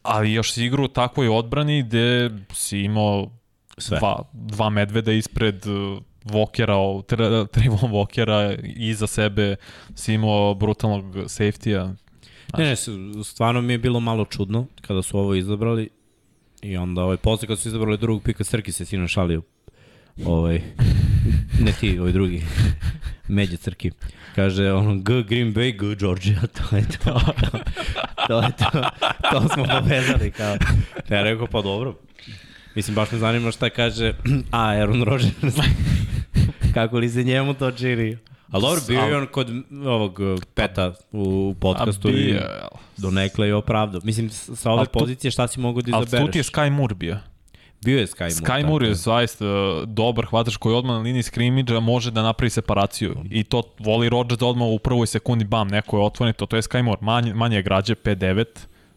Ali još si igra u takvoj odbrani gde si imao Sve. dva, dva medveda ispred uh, Walkera, Tra- Trayvon Walkera, iza sebe si imao brutalnog safety-a. Ne, ne, stvarno mi je bilo malo čudno kada su ovo izabrali i onda ovaj, posle kad su izabrali drugog pika, Crki se sino šalio. Ovaj, ne ti, ovaj drugi. Međe Crki. Kaže, ono, G Green Bay, G Georgia, to je to. to je to. To smo povezali, kao. Ja rekao, pa dobro. Mislim, baš me zanima šta kaže, a, Aaron Rodgers. Kako li se njemu to čini? Ali dobro, bio je on kod ovog uh, peta u podcastu A i bio, do nekle je opravdao. Mislim, sa ove tu- pozicije šta si mogu da ali izabereš? tu ti je Sky Moore bio. Bio je Sky Moore. Sky Moore je zaista uh, dobar hvatač koji odmah na liniji skrimidža može da napravi separaciju. I to voli Rodgers da odmah u prvoj sekundi bam, neko je otvoren, to, to je Sky Moore. Manje, manje je građe, 5-9,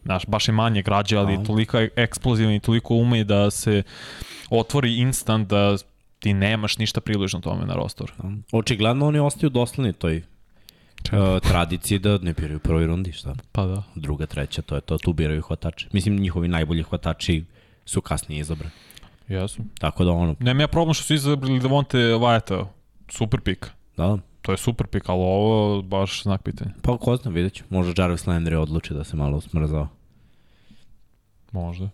znaš, baš je manje građe, ali Aha. toliko je eksplozivan i toliko ume da se otvori instant da ti nemaš ništa približno tome na rostoru. Očigledno oni ostaju dosledni toj uh, tradiciji da ne biraju u prvoj rundi, šta? Pa da. Druga, treća, to je to, tu biraju hvatače. Mislim, njihovi najbolji hvatači su kasnije izabrani. Jesu. Tako da ono, Nema ja problem što su izabrali Devonte Vajeta. Super pik. da, To je super pik, ali ovo baš znak pitanja. pa ko zna, vidjet ću. Možda Jarvis Landry odluči da se malo smrzao. Možda.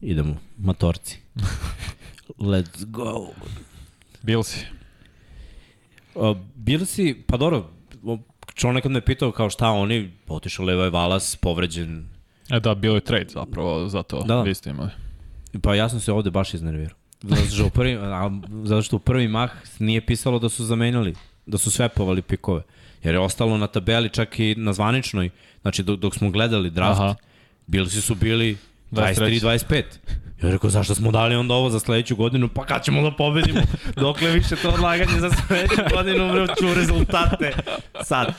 Idemo, matorci. Let's go. Bilsi. Uh, bili si, pa dobro, čovjek nekad me pitao kao šta oni, otišao Levi Valas, povređen. E da, bio je trade zapravo, zato Da. vi ste imali. Pa ja sam se ovde baš iznervirao. Zato što u prvi, a, zato što u prvi mah nije pisalo da su zamenjali, da su svepovali pikove. Jer je ostalo na tabeli čak i na zvaničnoj, znači dok, dok smo gledali draft, Aha. bili su bili 23. 23-25. Ja rekao, zašto smo dali onda ovo za sledeću godinu? Pa kad ćemo da pobedimo? Dokle više to odlaganje za sledeću godinu, bre, ću rezultate. Sad.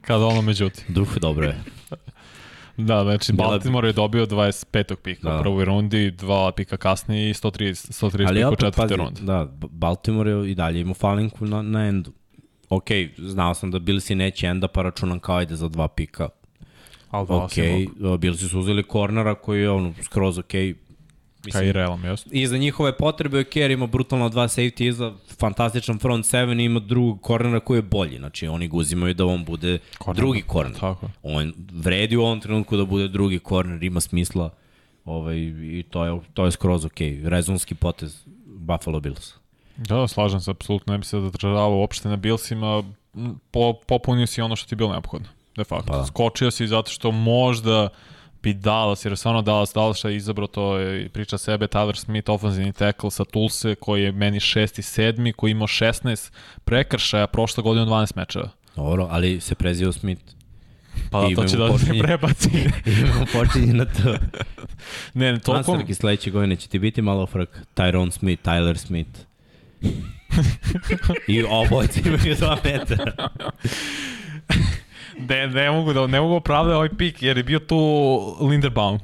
Kada ono međutim. Duh, dobro je. Da, znači Bila Baltimore je dobio 25. pika Da. u prvoj rundi, dva pika kasnije i 130, 130 Ali pika u četvrte pazi, runde. da, Baltimore je i dalje imao falinku na, na endu. Ok, znao sam da Billsi neće enda, pa računam kao ide za dva pika. Ali da, Ok, Billsi su uzeli kornera koji je ono, skroz ok. Kaj i realno, jesu. I za njihove potrebe, ok, jer ima brutalno dva safety iza, fantastičan front seven i ima drugog kornera koji je bolji. Znači, oni ga uzimaju da on bude Korner. drugi korner. Tako je. On vredi u ovom trenutku da bude drugi korner, ima smisla. Ovaj, I to je, to je skroz ok. Rezonski potez Buffalo Bills. Da, slažem se, apsolutno ne bi se zadržavao uopšte na Billsima, po, popunio si ono što ti je bilo neophodno, de facto. Pa da. Skočio si zato što možda bi Dallas, jer je stvarno Dallas, Dallas šta je izabrao, to je priča sebe, Tyler Smith, ofenzivni tackle sa Tulse, koji je meni šesti, sedmi, koji imao 16 prekršaja, prošle godine 12 mečeva. Dobro, ali se prezio Smith. Pa da, to će da se prebaci. Imamo počinje na to. ne, ne, toliko... Nastavki sledeće godine će ti biti malo frak. Tyrone Smith, Tyler Smith. I obojci imaju dva metra. ne, ne mogu da ne mogu opravdati ovaj pik jer je bio tu Linderbaum.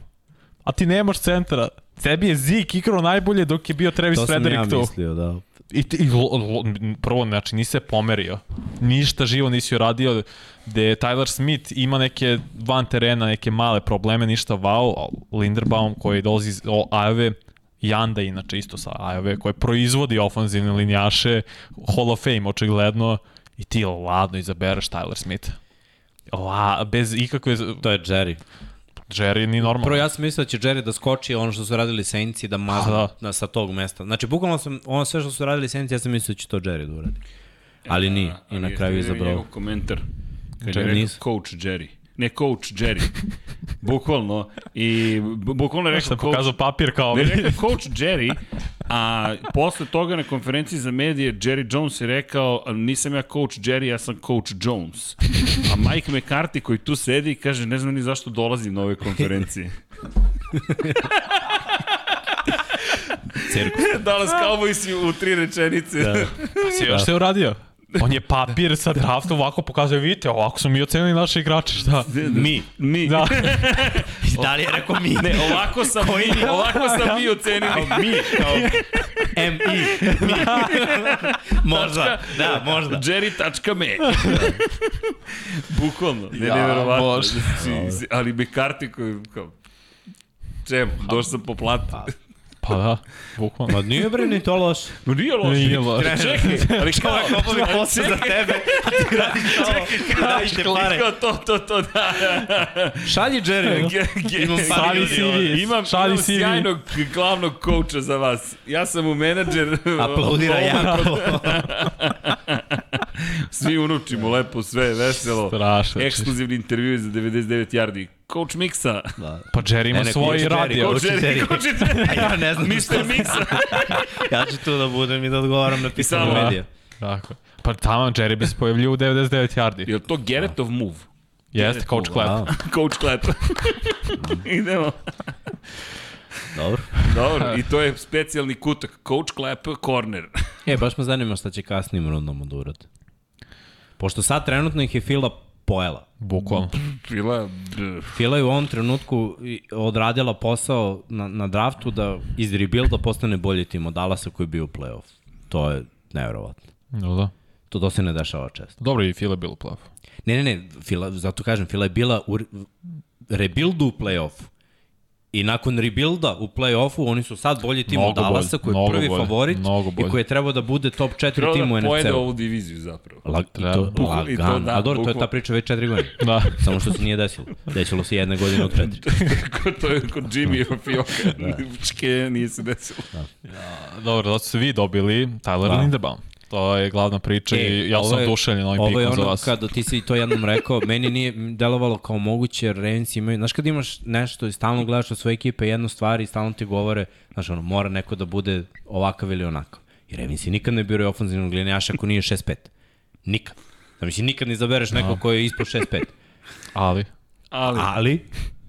A ti nemaš centra. Tebi je Zik igrao najbolje dok je bio Travis Frederick tu. To sam ja mislio, da. I, i lo, lo, prvo, znači, nisi se pomerio. Ništa živo nisi uradio. Gde Tyler Smith ima neke van terena, neke male probleme, ništa wow. Linderbaum koji dolazi iz Ajove, Janda inače isto sa Ajove, koji proizvodi ofenzivne linijaše, Hall of Fame očigledno, i ti ladno izabereš Tyler Smith. La, bez ikakve... To je Jerry. Jerry ni normalno. Prvo ja sam mislio da će Jerry da skoči ono što su radili Saints i da maznu da. Na, sa tog mesta. Znači, bukvalno sam, ono sve što su radili Saints, ja sam mislio da će to Jerry da uradi. Ali e, nije. I na kraju izabrao. komentar. Kaže, je coach Jerry ne coach Jerry. bukvalno. I bukvalno je rekao coach... pokazao papir kao... Ne, rekao coach Jerry, a posle toga na konferenciji za medije Jerry Jones je rekao nisam ja coach Jerry, ja sam coach Jones. A Mike McCarthy koji tu sedi kaže ne znam ni zašto dolazim na ove konferencije. Cirkus. Dallas Cowboys u tri rečenice. Da. Pa si još se uradio? On je papir sa drafta ovako pokazuje, vidite, ovako smo mi ocenili naše igrače, šta? Mi. Mi. Da. da li je rekao mi? Ne, ovako sam Koji mi, ovako sam mi ocenili. Kao mi, kao M-I. Mi. možda, da, možda. Jerry.me. Bukvalno, ne, ja, neverovatno. Ali McCarthy koji, kao, čemu, došao sam po platu. Pa, Pa da, bukvalno. Ma nije bre ni to loše. Ma nije loše. Nije loše. Čekaj, ali kao obavi posao za tebe, a ti radiš to. Daješ te pare. To, to, to, da. Šalji Jerry. imam ljudi ovde. Imam, imam sjajnog glavnog kouča za vas. Ja sam u menadžer. Aplaudira jako. Svi unučimo lepo, sve veselo. Strašno. Ekskluzivni intervju za 99 yardi. Coach Mixa. Da. Pa Jerry ima ne, ne, svoj radio. Coach Jerry. Coach Jerry. ja ne znam. Mr. Mixa. ja ću tu da budem i da odgovaram na pisanje medija. Tako. Pa tamo Jerry bi se pojavljio u 99 yardi. Je to Garrettov move? Jeste, Coach Clap. Wow. Coach Clap. Idemo. Dobro. Dobro, i to je specijalni kutak. Coach Clap Corner. e, baš me zanima šta će kasnim rundom da urade. Pošto sad trenutno ih je Fila pojela. Bukvalno. Fila... Fila je u ovom trenutku odradila posao na, na draftu da iz rebuilda postane bolji tim od Dallasa koji je bio u playoff. To je nevjerovatno. No da. To to se ne dešava često. Dobro, i Fila je bila u play-offu. Ne, ne, ne, Fila, zato kažem, Fila je bila u rebuildu u play-offu. I nakon rebuilda u play-offu, oni su sad bolji tim od Dallasa, koji je prvi bolje, favorit i koji je trebao da bude top 4 tim u NFC-u. Treba da pojede ovu diviziju zapravo. La, i to, da. lagan. I to, da, A dobro, to je ta priča već 4 godine. da. Samo što se nije desilo. Desilo se jedne godine od 4. to je kod Jimmy Fioka. da. Čke nije se desilo. Da. Ja, dobro, da su vi dobili Tyler da. Lindebaum. To je glavna priča e, i ja sam je, oduševljen ovim pikom ono, za vas. Kada ti si to jednom rekao, meni nije delovalo kao moguće, jer Ravens imaju, znaš kad imaš nešto i stalno gledaš od svoje ekipe jednu stvar i stalno ti govore, znaš ono, mora neko da bude ovakav ili onakav. I Ravensi nikad ne biraju ofenzivnog linijaša ako nije 6-5. Nikad. Da mislim, nikad ne izabereš neko ko je ispod 6-5. Ali? Ali? Ali,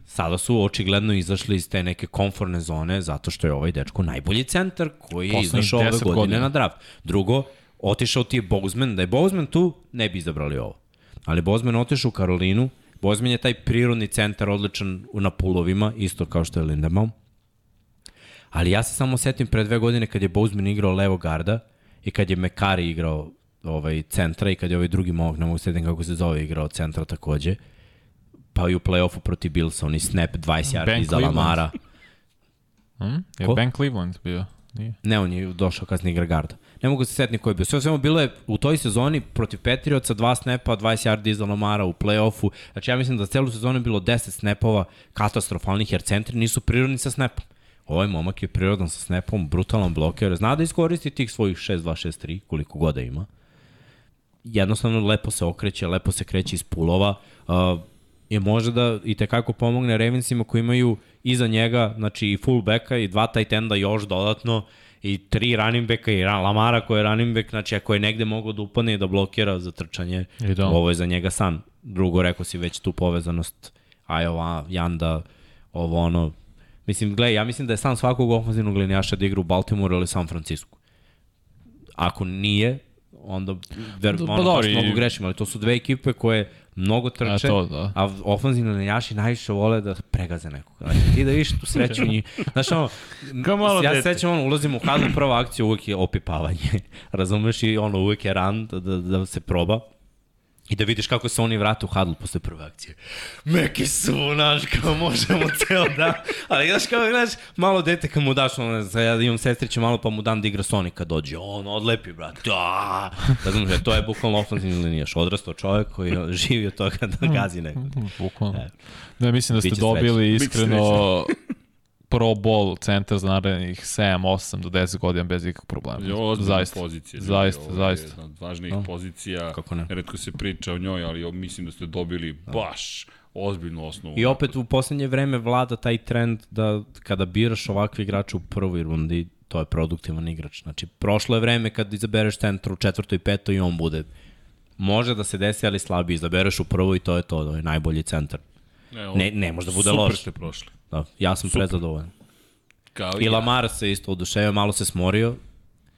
sada su očigledno izašli iz te neke komforne zone zato što je ovaj dečko najbolji centar koji je izašao ove godine, godine na draft. Drugo, otišao ti je Bozman, da je Bozman tu, ne bi izabrali ovo. Ali Bozman otišao u Karolinu, Bozman je taj prirodni centar odličan na pulovima, isto kao što je Lindebaum. Ali ja se samo setim pre dve godine kad je Bozman igrao levo garda i kad je Mekari igrao ovaj centra i kad je ovaj drugi momak, ne mogu setim kako se zove, igrao centra takođe. Pa i u play-offu protiv Billsa, oni snap 20 yardi iza Lamara. Hmm? Je Ko? Ben Cleveland bio? Nije. Ne, on je došao kasnije igra garda ne mogu se setiti ko je bio. Sve svemo bilo je u toj sezoni protiv Petrioca, dva snepa, 20 yardi iza Lomara u play-offu. Znači ja mislim da celu sezonu je bilo 10 snapova katastrofalnih jer centri nisu prirodni sa snapom. Ovaj momak je prirodan sa snapom, brutalan bloker, zna da iskoristi tih svojih 6-2-6-3, koliko god da ima. Jednostavno lepo se okreće, lepo se kreće iz pulova. Uh, je može da i tekako pomogne Ravensima koji imaju iza njega, znači i fullbacka i dva tight enda još dodatno i tri running backa i Lamara koji je running back, znači ako je negde mogao da upane i da blokira za trčanje, I da. ovo je za njega san. Drugo, rekao si već tu povezanost Iowa, Janda, ovo ono. Mislim, gledaj, ja mislim da je sam svakog ofenzivnog linijaša da igra u Baltimore ili San Francisco. Ako nije, onda ver, Pa ono, dobro, mnogo grešimo, ali to su dve ekipe koje mnogo trče, E, to, da. a ofenzivni linijaši najviše vole da pregaze nekog. Znači, ti da vidiš tu sreću njih. Znaš, ono, Kao malo ja se dete. sećam, ono, ulazimo u hadlu, prva akcija uvek je opipavanje. Razumeš i ono, uvek je ran da, da, da se proba. I da vidiš kako se oni vrate u hadlu posle prve akcije. Meki su, znaš, kao možemo ceo dan. Ali znaš, kao gledaš, malo dete kad mu daš, ono, za- ja imam sestriće malo pa mu dam da igra Sonic kad dođe. On odlepi, brat. Da! Razumeš, to je bukvalno ofenzivni linijaš. Odrastao čovjek koji živi od toga da gazi neko. Bukvalno. E. Ne, mislim da ste Biće dobili Biće iskreno pro ball centar za narednih 7, 8 do 10 godina bez ikakvog problema. Je ozbiljna zaista, pozicija. ljudi, zaista, ovo je zaista. Jedna od važnijih Da. pozicija. Kako ne? Redko se priča o njoj, ali mislim da ste dobili baš ozbiljnu osnovu. I opet u poslednje vreme vlada taj trend da kada biraš ovakve igrače u prvoj rundi, to je produktivan igrač. Znači, prošlo je vreme kad izabereš centra u četvrtoj i petoj i on bude Može da se desi, ali slabiji. Izabereš u prvoj i to je to, da je najbolji centar. Ne, ovo- Ne, ne može da bude super loš. ste prošli. Da, ja sam prezadovoljan. Kao I ja. Lamar se isto oduševio, malo se smorio,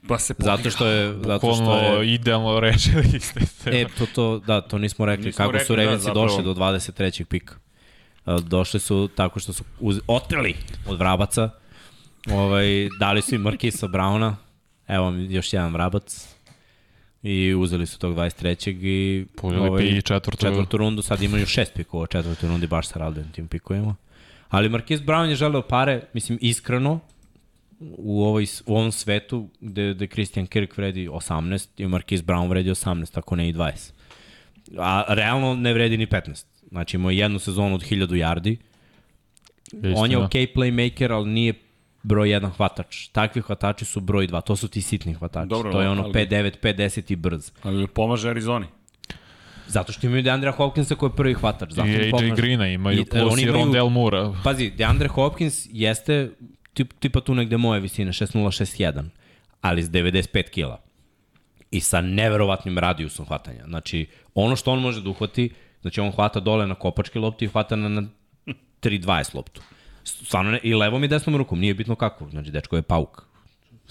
Pa se zato što je, zato što je idealno rečeli ste. E, to, to, da, to nismo rekli. Nismo Kako rekli, su da, Revenci zapravo. došli do 23. pika. A, Došli su tako što su uz, otrli od vrabaca. Ovaj, dali su im Markisa Brauna. Evo vam još jedan vrabac. I uzeli su tog 23. i Pojeli i četvrtu. četvrtu rundu. Sad imaju šest pikova u četvrtoj rundi, baš sa radujem tim pikovima. Ali Marquis Brown je želeo pare, mislim, iskreno, u, ovoj, u ovom svetu gde, gde Christian Kirk vredi 18 i Marquis Brown vredi 18, ako ne i 20. A realno ne vredi ni 15. Znači imao je jednu sezonu od 1000 yardi. On je Istina. ok playmaker, ali nije broj 1 hvatač. Takvi hvatači su broj 2. To su ti sitni hvatači. Dobro, to je ono ali- 5-9, 5-10 i brz. Ali pomaže Arizoni. Zato što imaju Deandra Hopkinsa koji je prvi hvatač. Zato I AJ pomaže. Greena imaju, I, plus i Rondell Moore. Pazi, DeAndre Hopkins jeste tip, tipa tu negde moje visine, 6.061, ali s 95 kila. I sa neverovatnim radijusom hvatanja. Znači, ono što on može da uhvati, znači on hvata dole na kopačke lopte i hvata na, na 3.20 loptu. Stvarno ne, i levom i desnom rukom, nije bitno kako. Znači, dečko je pauk.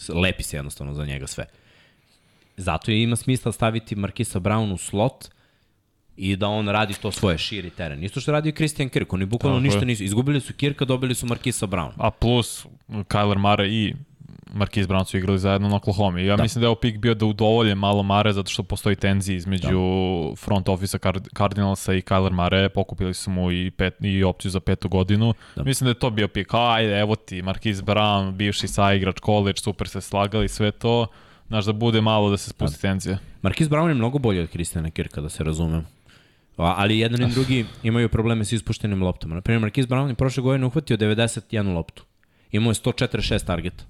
Lepi se jednostavno za njega sve. Zato je ima smisla staviti Markisa Brown u slot i da on radi to svoje, širi teren. Isto što radi i Christian Kirk, oni bukvalno Tako ništa je. nisu. Izgubili su Kirka, dobili su Markisa Brown. A plus Kyler Mare i Marquise Brown su igrali zajedno na Oklahoma. Ja da. mislim da je ovo pik bio da udovolje malo Mare zato što postoji tenzija između da. front office Card Cardinalsa i Kyler Mare. Pokupili su mu i, pet, i opciju za petu godinu. Da. Mislim da je to bio pik. Ajde, evo ti, Marquise Brown, bivši saigrač, college, super se slagali, sve to. Znaš, da bude malo da se spusti da. tenzija. Marquise Brown je mnogo bolji od Christiana Kirka, da se razumem. Ali jedan i drugi imaju probleme sa ispuštenim loptama. Naprimjer, Marquise Brown je prošle godine uhvatio 91 loptu. Imao je 146 targeta.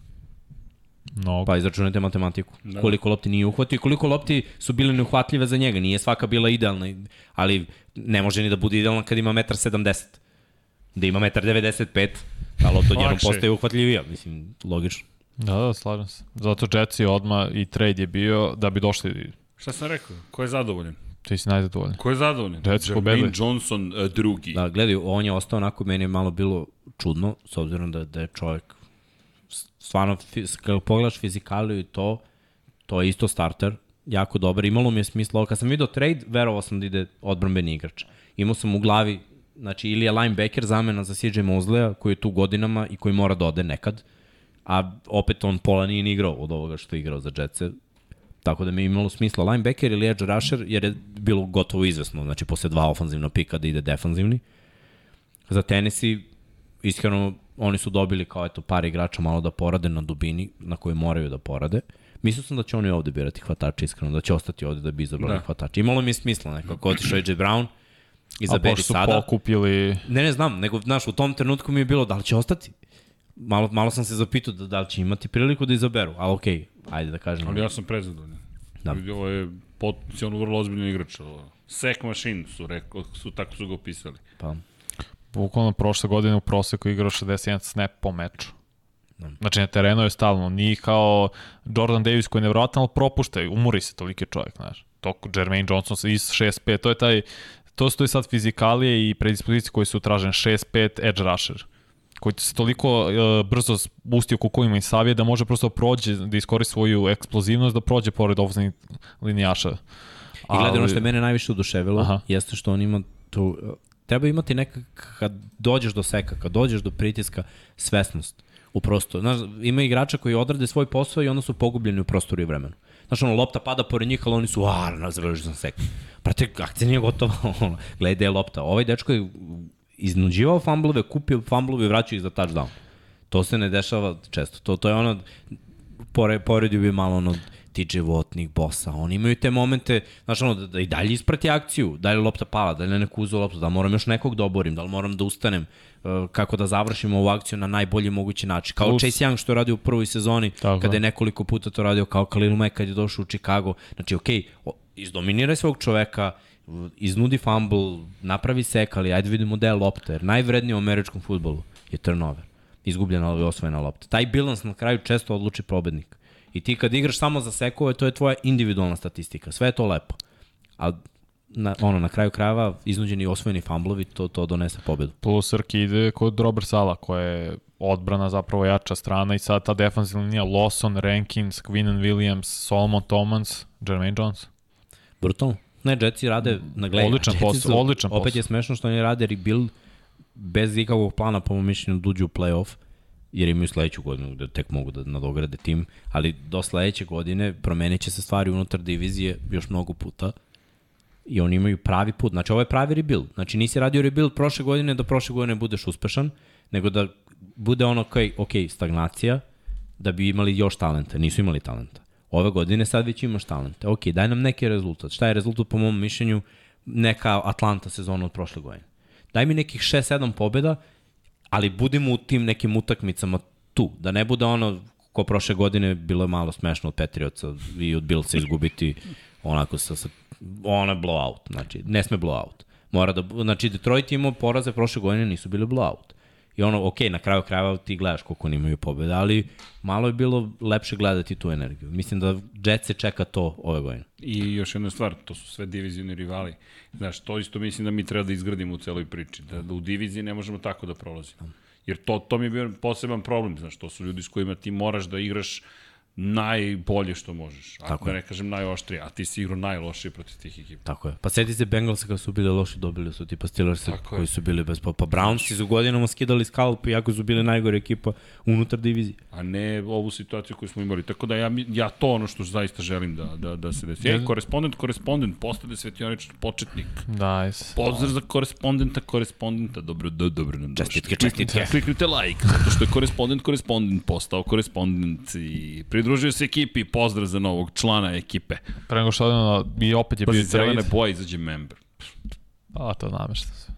Mnogo. Pa izračunajte matematiku. Da. Koliko lopti nije uhvatio i koliko lopti su bile neuhvatljive za njega. Nije svaka bila idealna, ali ne može ni da bude idealna kad ima 1,70 m. Da ima 1,95 m, ta lopta odjednom postaje uhvatljivija. Mislim, logično. Da, da, slažem se. Zato Jetsi odma i trade je bio da bi došli, Šta sam rekao? Ko je zadovoljan? ti si najzadovoljan. Ko je zadovoljan? Jetsi Jermaine pobedili. Johnson uh, drugi. Da, gledaj, on je ostao onako, meni je malo bilo čudno, s obzirom da, da je čovjek stvarno, kada pogledaš fizikaliju i to, to je isto starter, jako dobar. Imalo mi je smisla, kad sam vidio trade, verovao sam da ide odbrambeni igrač. Imao sam u glavi, znači, ili je linebacker zamena za CJ Mozleya, koji je tu godinama i koji mora da ode nekad, a opet on pola nije ni igrao od ovoga što je igrao za Jetse, Tako da mi je imalo smisla linebacker ili edge rusher, jer je bilo gotovo izvesno, znači posle dva ofanzivna pika da ide defanzivni. Za Tennessee, iskreno, oni su dobili kao eto par igrača malo da porade na dubini na kojoj moraju da porade. Mislio sam da će oni ovde birati hvatače, iskreno, da će ostati ovde da bi izabrali Da. hvatače. Imalo mi je smisla nekako, otišao AJ Brown, A izaberi pošto su sada. pokupili Ne, ne znam, nego, znaš, u tom trenutku mi je bilo da li će ostati. Malo, malo sam se zapitao da, da li će imati priliku da izaberu, ali okej, ajde da kažem. Ali ja sam prezadovoljan. Da. Ovo je potencijalno vrlo ozbiljno igrač. Sek machine su, rekao, su, tako su ga opisali. Pa, Bukvalno prošle godine u proseku igrao 61 snap po meču. Da. Znači na terenu je stalno, nije kao Jordan Davis koji je nevjerojatan, ali propušta, i umori se toliki čovjek, znaš. To Jermaine Johnson iz 6-5, to je taj To su to sad fizikalije i predispozicije koje su tražene 6-5 edge rusher koji se toliko uh, brzo spusti u kukovima i savije da može prosto prođe, da iskoristi svoju eksplozivnost, da prođe pored ofenzivnih linijaša. I gledaj, ono što je mene najviše oduševilo, Aha. jeste što on ima tu, treba imati neka, kad dođeš do seka, kad dođeš do pritiska, svesnost u prostoru. Znaš, ima igrača koji odrade svoj posao i onda su pogubljeni u prostoru i vremenu. Znaš, ono, lopta pada pored njih, ali oni su, a, završio sam sek. Prate, akcija nije gotova, ono, gledaj je lopta. Ovaj dečko je iznuđivao fumblove, kupio fumblove i vraćao ih za touchdown. To se ne dešava često. To, to je ono, pore, poredio bi malo ono TJ Votnik, Bosa, oni imaju te momente, znaš ono, da, da i dalje isprati akciju, da li lopta pala, da li neku uzeo loptu, da moram još nekog da oborim, da li moram da ustanem, uh, kako da završimo ovu akciju na najbolji mogući način. Kao Plus. Chase Young što je radio u prvoj sezoni, Tako. kada je nekoliko puta to radio, kao Khalil Mack kad je došao u Chicago. Znači, okej, okay, izdominiraj svog čoveka, iznudi fumble, napravi sek, ali ajde vidimo da je lopta, jer najvrednije u američkom futbolu je turnover. Izgubljena ali osvojena lopta. Taj bilans na kraju često odluči pobednik. I ti kad igraš samo za sekove, to je tvoja individualna statistika. Sve je to lepo. A na, ono, na kraju krajeva iznuđeni osvojeni fumblovi, to, to donese pobedu. Plus Srki ide kod Robert Sala, koja je odbrana zapravo jača strana i sad ta defensivna linija Lawson, Rankins, Quinnen Williams, Solomon Thomas, Jermaine Jones. Brutalno. Ne, Jetsi rade na gledanje. Odličan posao, odličan posao. Opet je smešno što oni rade rebuild bez ikakvog plana, po mojom mišljenju, da uđu u playoff, jer imaju sledeću godinu gde tek mogu da nadograde tim, ali do sledeće godine promenit će se stvari unutar divizije još mnogo puta i oni imaju pravi put. Znači, ovo je pravi rebuild. Znači, nisi radio rebuild prošle godine da prošle godine budeš uspešan, nego da bude ono, ok, stagnacija, da bi imali još talenta. Nisu imali talenta. Ove godine sad već imaš talente. Ok, daj nam neki rezultat. Šta je rezultat po mom mišljenju? Neka Atlanta sezona od prošle godine. Daj mi nekih 6-7 pobjeda, ali budimo u tim nekim utakmicama tu. Da ne bude ono ko prošle godine bilo je malo smešno od Patriotsa i od Billsa izgubiti onako sa, sa ono je blowout. Znači, ne sme blowout. Mora da, znači, Detroit imao poraze prošle godine, nisu bili blowout. I ono, ok, na kraju krajeva ti gledaš koliko oni imaju pobjede, ali malo je bilo lepše gledati tu energiju. Mislim da Jet se čeka to ove godine. I još jedna stvar, to su sve divizijni rivali. Znaš, to isto mislim da mi treba da izgradimo u celoj priči. Da, da u diviziji ne možemo tako da prolazimo. Jer to, to mi je bio poseban problem, znaš, to su ljudi s kojima ti moraš da igraš najbolje što možeš. Ako Tako da ne kažem najoštrije, a ti si igrao najlošije protiv tih ekipa. Tako je. Pa seti se Bengalsa kada su bili loši, dobili su tipa Steelers koji su bili bez pa, pa Browns su godinama skidali skalp iako su bili najgore ekipa unutar divizije. A ne ovu situaciju koju smo imali. Tako da ja, ja to ono što zaista želim da, da, da se desi. Ej, korespondent, korespondent, postade svetionični početnik. Nice. Pozdrav za korespondenta, korespondenta. Dobro, do, dobro nam došli. Čestitke, čestitke. Kliknite like, zato što je korespondent, korespondent postao korespondent i pridružio se ekipi, pozdrav za novog člana ekipe. Pre nego što odemo, i opet je pa bio trade. Pa boje izađe member. A, to namešta se.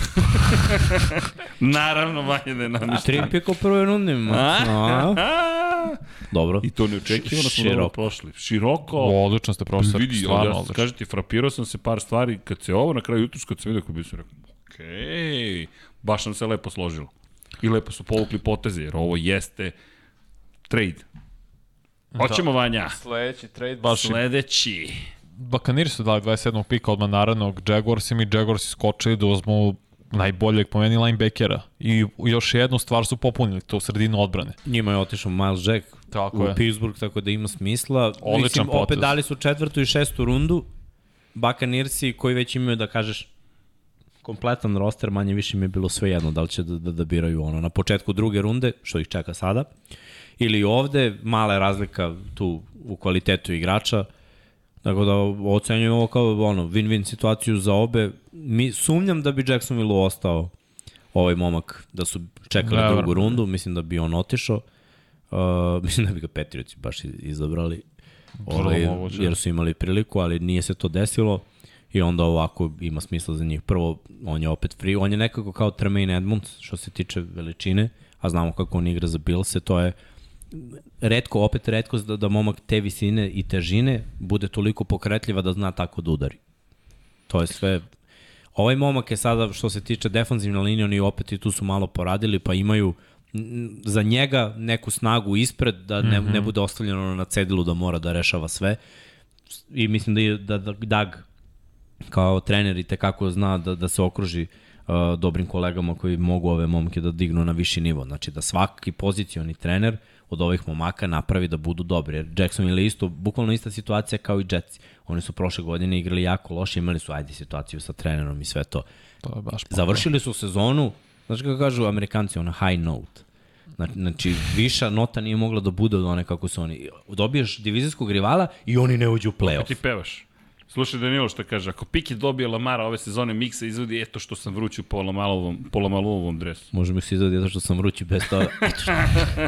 Naravno, manje da je namešta. Tri pika u prvoj rundi. A? Dobro. I to ne očekivano smo dobro prošli. Široko. O, odlično ste prošli. Vidi, stvarno, ja, kažem ti, frapirao sam se par stvari. Kad se ovo na kraju jutros, kad se vidio, kako bi se rekao, okej, okay. baš nam se lepo složilo. I lepo su povukli poteze, jer ovo jeste trade Hoćemo, da. Vanja. Sledeći trade baš... Sledeći. Bakaniri su dali 27. pika odmah naravnog Jaguars i mi Jaguars skočili da uzmu najboljeg pomeni linebackera. I još jednu stvar su popunili, to u sredinu odbrane. Njima je otišao Miles Jack tako u je. Pittsburgh, tako da ima smisla. Odličan Mislim, potez. opet dali su četvrtu i šestu rundu. Bakanirci koji već imaju, da kažeš, kompletan roster, manje više mi je bilo sve jedno da li će da, da, da biraju ono na početku druge runde, što ih čeka sada. Uh, ili ovde, mala je razlika tu u kvalitetu igrača, Tako da ocenjujem ovo kao ono, win-win situaciju za obe. Mi, sumnjam da bi Jacksonville ostao ovaj momak, da su čekali Never. drugu rundu, mislim da bi on otišao. Uh, mislim da bi ga Petrioci baš izabrali, ovaj, jer su imali priliku, ali nije se to desilo i onda ovako ima smisla za njih. Prvo, on je opet free, on je nekako kao Tremaine Edmonds što se tiče veličine, a znamo kako on igra za Bills, to je redko, opet redko da, da momak te visine i težine bude toliko pokretljiva da zna tako da udari. To je sve Ovaj momak je sada, što se tiče defanzivne linije, oni opet i tu su malo poradili, pa imaju za njega neku snagu ispred, da ne, mm -hmm. ne bude ostavljeno na cedilu da mora da rešava sve. I mislim da, je, da, da Dag kao trener i tekako zna da, da se okruži uh, dobrim kolegama koji mogu ove momke da dignu na viši nivo. Znači da svaki pozicioni trener od ovih momaka napravi da budu dobri. Jer Jackson je isto, bukvalno ista situacija kao i Jetsi. Oni su prošle godine igrali jako loše, imali su ajde situaciju sa trenerom i sve to. To je baš Završili su sezonu, znači kako kažu amerikanci, ona high note. Znači, znači, viša nota nije mogla da bude od one kako su oni. Dobiješ divizijskog rivala i oni ne uđu u play-off. Ti pevaš. Slušaj Danilo što kaže, ako Piket dobije Lamara ove sezone miksa izvodi, eto što sam vruću po Lamalovom, po Lamalovom dresu. Može mi se izvodi zato što sam vrući bez toga. Eto što.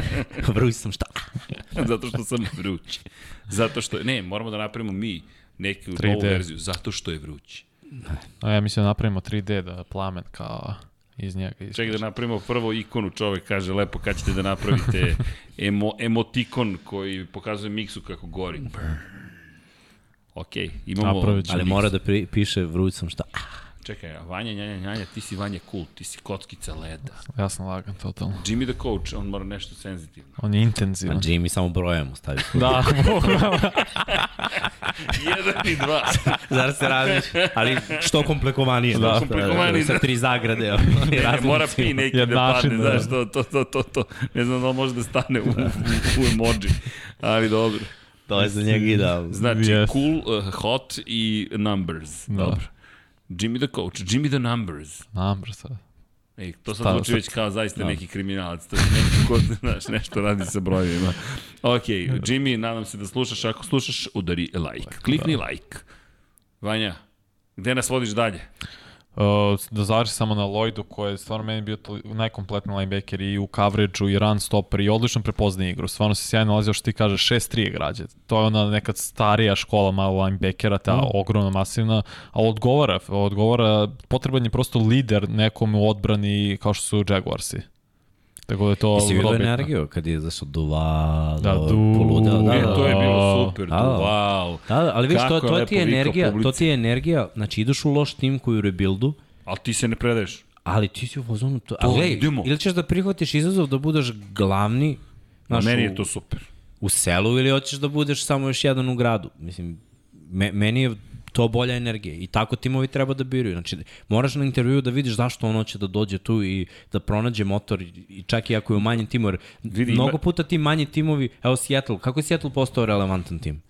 vruć sam šta? zato što sam vruć. Zato što, ne, moramo da napravimo mi neku 3D. novu verziju, zato što je vruć. A ja mislim da napravimo 3D da plamen kao iz njega. Ispriča. Čekaj da napravimo prvo ikonu, čovek kaže lepo kad ćete da napravite emo, emotikon koji pokazuje miksu kako gori. Ok, imamo... Ali mora da pri, piše vruć sam šta. Čekaj, Vanja, njanja, njanja, ti si Vanja cool, ti si kockica leda. Ja sam lagan, totalno. Jimmy the coach, on mora nešto senzitivno. On je intenzivan. A Jimmy samo brojem mu stavi. da, Jedan i dva. Zar se radiš? Ali što komplikovanije. Da, komplikovanije. Sa tri zagrade. ne, ne, mora pi neki da padne, da. znaš, to, to, to, to, to. Ne znam da može da stane u, u, u emoji, ali dobro. To je za njega idealno. Znači, yes. cool, uh, hot i numbers. Da. Dobro. Jimmy the coach, Jimmy the numbers. Numbers, da. Ej, to sad zvuči već kao zaista no. neki kriminalac, to je neki ko, znaš, nešto radi sa brojevima. Ok, Jimmy, nadam se da slušaš, ako slušaš, udari like. Klikni da. like. Vanja, gde nas vodiš dalje? Uh, da završi samo na Lloydu koji je stvarno meni bio najkompletni linebacker i u coverage-u i run stopper i odlično prepoznaje igru. Stvarno se sjajno nalazio što ti kaže 6-3 je građe. To je ona neka starija škola malo linebackera, ta mm. ogromna, masivna, a odgovara, odgovara, potreban je prosto lider nekom u odbrani kao što su Jaguarsi. Tako da je to Jesi vidio energiju kad je zašao Duval, da, du... poludeo, da, da, to je bilo super, da, Duval. Da, da, ali viš, to, to ti je energija, publici. to ti je energija, znači ideš u loš tim koji u rebuildu, ali ti se ne predaješ. Ali ti si u fazonu to. to ali, idemo. Ili ćeš da prihvatiš izazov da budeš glavni, znaš, meni je to super. U selu ili hoćeš da budeš samo još jedan u gradu. Mislim, me, meni je to bolja energija. I tako timovi treba da biraju. Znači, moraš na intervju da vidiš zašto on hoće da dođe tu i da pronađe motor i čak i ako je u manjem timu. Jer Vidi, mnogo puta ti manji timovi, evo Seattle, kako je Seattle postao relevantan tim?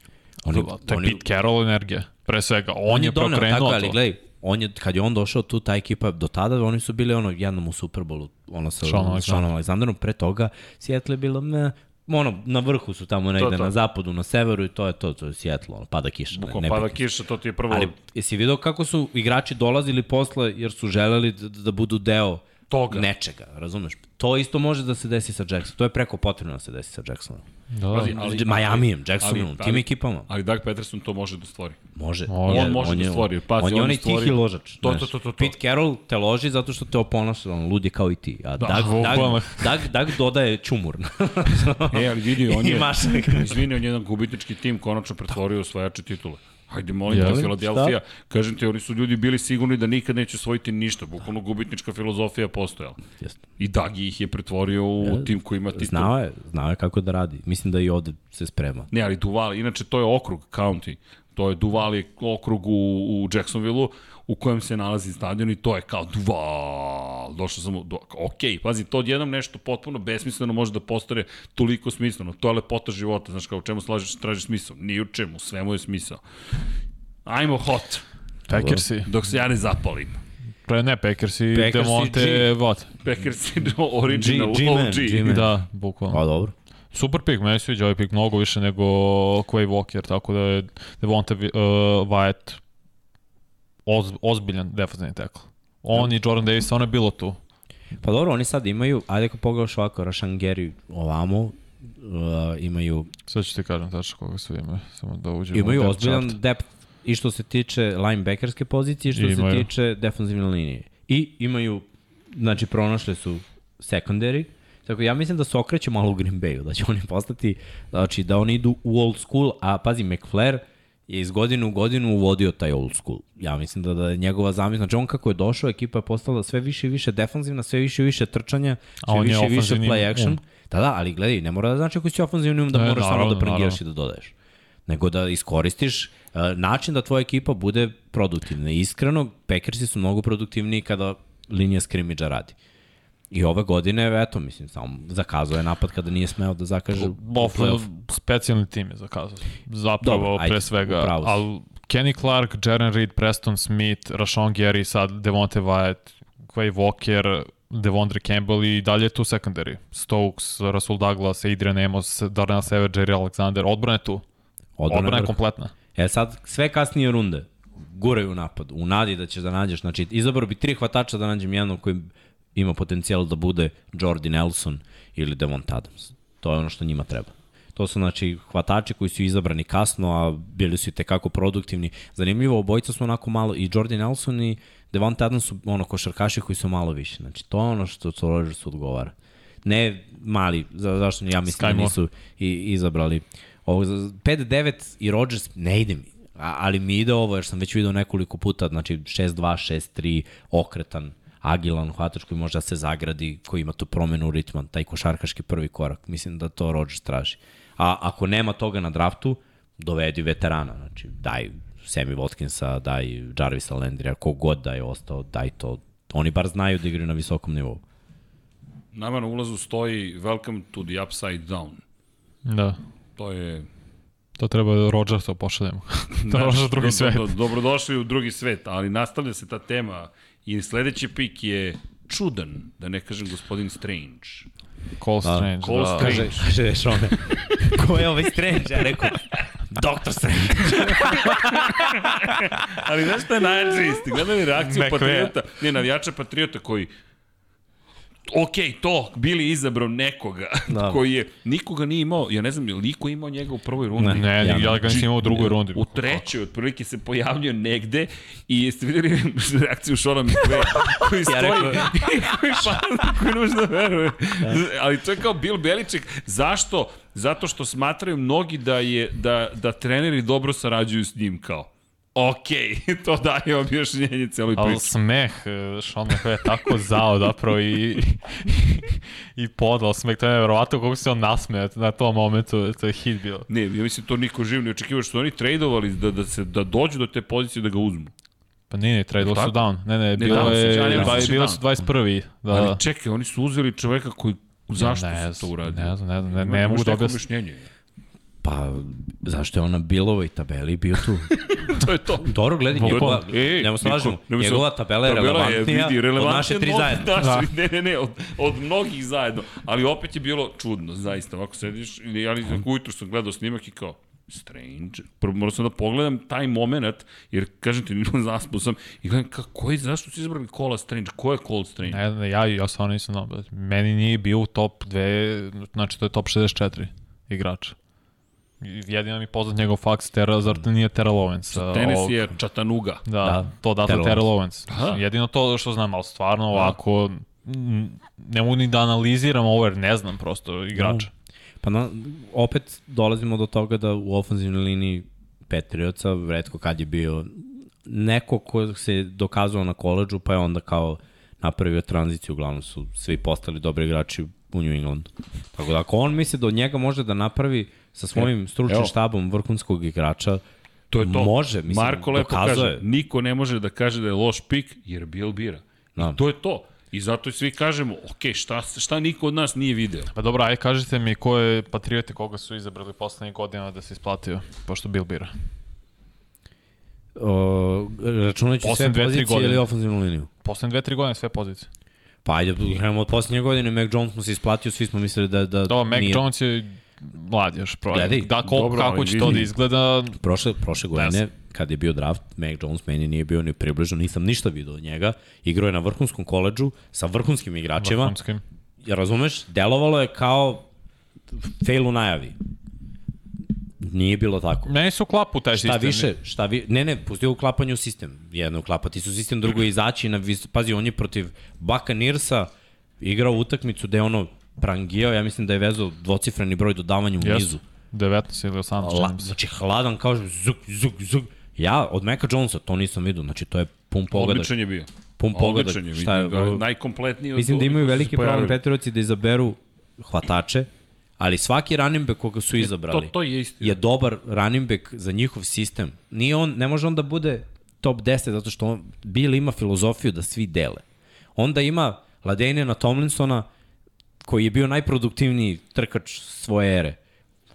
Oni, to je oni, Pete Carroll energija, pre svega. On, on je, je prokrenuo tako, ali gledaj, on je, kad je on došao tu, ta ekipa, do tada oni su bili ono jednom u Superbowlu, ono sa Sean Alexanderom, pre toga Seattle je bilo, ne, ono, na vrhu su tamo negde, to, to. na zapadu, na severu i to je to, to je Seattle, ono, pada kiša. Bukom, ne, pada kiša, to ti je prvo... Ali jesi vidio kako su igrači dolazili posle jer su želeli da, da budu deo toga. nečega, razumeš? To isto može da se desi sa Jacksonom. To je preko potrebno da se desi sa Jacksonom. Da, ali, ali, Miamijem, Jacksonom, tim ekipama. Ali Doug Peterson to može da stvori. Može. može. On može on da stvori. Pazi, on je onaj tihi ložač. To, to, to, to, to. Pete Carroll te loži zato što te oponaša, on lud je kao i ti. A da, Doug, Doug, Doug, Doug dodaje čumur. e, ali vidi, on je, izvini, on je jedan gubitnički tim konačno pretvorio osvajače titule. Hajde, molim te, Filadelfija, kažem ti, oni su ljudi bili sigurni da nikad neće osvojiti ništa, bukvalno gubitnička filozofija postojala. Jeste. I Dagi ih je pretvorio u ja, tim koji ima titul. Znao je, znao je kako da radi. Mislim da i ovde se sprema. Ne, ali Duval, inače to je okrug, county. To je Duval je okrug u, u Jacksonville-u u kojem se nalazi stadion i to je kao Duval. Došao sam, do, ok, pazi, to odjednom nešto potpuno besmisleno može da postane toliko smisleno. To je lepota života, znaš kao u čemu slažeš, tražiš smisao. Ni u čemu, svemu je smisao. Ajmo hot. Packersi. Dok se ja ne zapalim. Pre ne, Packersi, Packersi Demonte, what? Packersi, original, G, OG. G da, bukvalno. A dobro. Super pick, meni sviđa ovaj pick mnogo više nego Quay Walker, tako da je Devonte uh, Wyatt oz, ozbiljan defensivni tackle. On da. i Jordan Davis, ono je bilo tu. Pa dobro, oni sad imaju, ajde ako pogledaš ovako, Rašangeri ovamo, uh, imaju... Sad ću ti kažem tačno koga su imaju, samo da uđemo Imaju ozbiljan chart. depth i što se tiče linebackerske pozicije i što I se imaju. tiče defensivne linije. I imaju, znači pronašli su secondary, Tako ja mislim da se okreće malo u Green Bayu, da će oni postati, znači da oni idu u old school, a pazi, McFlair je iz godine u godinu uvodio taj old school. Ja mislim da, da je njegova zamisla, znači on kako je došao, ekipa je postala sve više i više defanzivna, sve više i više trčanja, sve više i više play action. Um. Da, da, ali gledaj, ne mora da znači ako si ofenzivni um da ne, moraš samo da prangiraš i da dodaješ. nego da iskoristiš uh, način da tvoja ekipa bude produktivna. Iskreno, Packersi su mnogo produktivniji kada linija skrimidža radi. I ove godine, eto, mislim, samo zakazao je napad kada nije smeo da zakaže Buffalo, specijalni tim je zakazao. Zapravo, Dobro, ajde, pre svega. Ali Kenny Clark, Jaren Reed, Preston Smith, Rashawn Gary, sad Devonte Wyatt, Quay Walker, Devondre Campbell i dalje je tu secondary. Stokes, Russell Douglas, Adrian Amos, Darnell Savage, Jerry Alexander. Odbrana je tu. Odbrana Odbrana je kompletna. E sad, sve kasnije runde, guraju napad, u nadi da ćeš da nađeš, znači izabrao bi tri hvatača da nađem jednog koji ima potencijal da bude Jordi Nelson ili Devont Adams. To je ono što njima treba. To su znači hvatači koji su izabrani kasno, a bili su i tekako produktivni. Zanimljivo, obojica su onako malo, i Jordi Nelson i Devont Adams su ono košarkaši koji su malo više. Znači to je ono što to Rodgers odgovara. Ne mali, za, zašto ja mislim Sky da nisu i, izabrali. Ovo, 5-9 i Rodgers ne ide mi. A, ali mi ide ovo jer sam već video nekoliko puta, znači 6-2, 6-3, okretan, agilan hvatač koji može da se zagradi, koji ima tu promenu ritma, taj košarkaški prvi korak. Mislim da to Rodgers traži. A ako nema toga na draftu, dovedi veterana. Znači, daj Sammy Watkinsa, daj Jarvisa Landrija, kogod da je ostao, daj to. Oni bar znaju da igraju na visokom nivou. Nama na ulazu stoji Welcome to the Upside Down. Da. To je... To treba Rodgersa pošaljemo. to je Rodgers drugi do, svet. Do, do, dobrodošli u drugi svet, ali nastavlja se ta tema i sledeći pik je čudan, da ne kažem gospodin Strange. Cole Strange. Cole da. Strange. Kaže, kaže Šone, ko je ovaj Strange? Ja rekao, Doktor Strange. Ali znaš šta je najjače isti? Gledali reakciju. Patriota, ne, navijača Patriota koji ok, to, bili izabrao nekoga Da. koji je, nikoga nije imao, ja ne znam, je li iko imao njega u prvoj rundi? Ne. Ne, Ja ja, ja ga nisam imao u drugoj rundi. U trećoj, otprilike se pojavljio negde i jeste videli reakciju Šona McVay koji stoji, rekao- koji pa, koji može da veruje. Ali to je kao Bill Beliček. Zašto? Zato što smatraju mnogi da je da, da treneri dobro sarađuju s njim kao. Ok, to daje objašnjenje celoj Ali priči. smeh, e, Sean McVay je tako zao zapravo i, i podal smeh, to je nevjerovatno kako se on nasmeja na tom momentu, to je hit bilo. Ne, ja mislim to niko živ ne očekivao što su oni tradovali da, da, se, da dođu do te pozicije da ga uzmu. Pa nije, nije, trade Tako? su down. Ne, ne, bilo su, je, ne dva, mislim bilo su 21. Da, Ali da. čekaj, oni su uzeli čoveka koji Zašto ne, se to uradio? Ne znam, ne znam, ne, Ima- ne mogu da objasnim. Pa, zašto je ona Bilovoj tabeli bio tu? to je to. Dobro, gledaj, njegova, Ej, nemo se niko- lažemo, nemoj se- njegova tabela je Tabela relevantnija vidi, od naše tri zajedno. Naši, Ne, ne, ne, od, od mnogih zajedno. Ali opet je bilo čudno, zaista. Ovako sediš, ali ujutru sam gledao snimak i kao, strange. Prvo morao sam da pogledam taj moment, jer kažem ti, zaspao sam i gledam kako, koji, zašto su izbrali Kola Strange? Ko je Cole Strange? Ne, ne, ja, ja stvarno nisam znao. Meni nije bio u top 2, znači to je top 64 igrača. Jedino mi je poznat njegov faks, Tera, zar to nije Tera Lawrence? a, ovog- je Chattanooga. Da, Da, da to dato Terrell. Aha. Jedino to što znam, ali stvarno ovako m, ne mogu ni da analiziram ovo jer ne znam prosto igrača. Pa na, opet dolazimo do toga da u ofenzivnoj liniji Patriotsa redko kad je bio neko ko se dokazao na koleđu pa je onda kao napravio tranziciju, uglavnom su svi postali dobri igrači u New Englandu. Tako da ako on misli da od njega može da napravi sa svojim stručnim evo. štabom vrhunskog igrača, To je to. Može, mislim, Marko lepo dokazao kaže, niko ne može da kaže da je loš pik, jer Bill bira. Da. I to je to. I zato svi kažemo, ok, šta, šta niko od nas nije video? Pa dobro, aj kažite mi ko je Patriote koga su izabrali poslednjih godina da se isplatio, pošto Bill bira. o, računajući sve Poslednje pozicije godine. ili ofenzivnu liniju. Poslednje dve, tri godine sve pozicije. Pa ajde, krenemo od posljednje godine, Mac Jones mu se isplatio, svi smo mislili da, da Da, Mac nije. Jones je mlad još. Pro. Gledaj, da, ko, dobro, kako će to da izgleda, Prošle, prošle godine, znam. kad je bio draft, Mac Jones meni nije bio ni približno, nisam ništa vidio od njega. Igrao je na vrhunskom koleđžu sa vrhunskim igračima. vrhunskim. Ja razumeš, delovalo je kao fail u najavi. Nije bilo tako. Meni su klapu taj Šta sistem. više, šta vi, ne, ne, pustio uklapanje u sistem. Jedno uklapati su sistem, drugo je izaći na vis, pazi, on je protiv Baka Nirsa igrao utakmicu gde ono prangijao, ja mislim da je vezao dvocifreni broj dodavanju u nizu. Jesu. 19 ili 18, La, znači hladan kao zuk, zuk, zuk. Ja od Meka Jonesa to nisam vidio, znači to je pun pogodak. Odličan je bio. Pun pogodak. Odličan je, Šta je, vidim ga, najkompletniji od mislim da imaju veliki problem. Petrovici da izaberu hvatače, Ali svaki running back koga su izabrali To, to je istina. je dobar running back za njihov sistem. Nije on, ne može on da bude top 10 zato što on, Bill ima filozofiju da svi dele. Onda ima Ladenina Tomlinsona koji je bio najproduktivniji trkač svoje ere.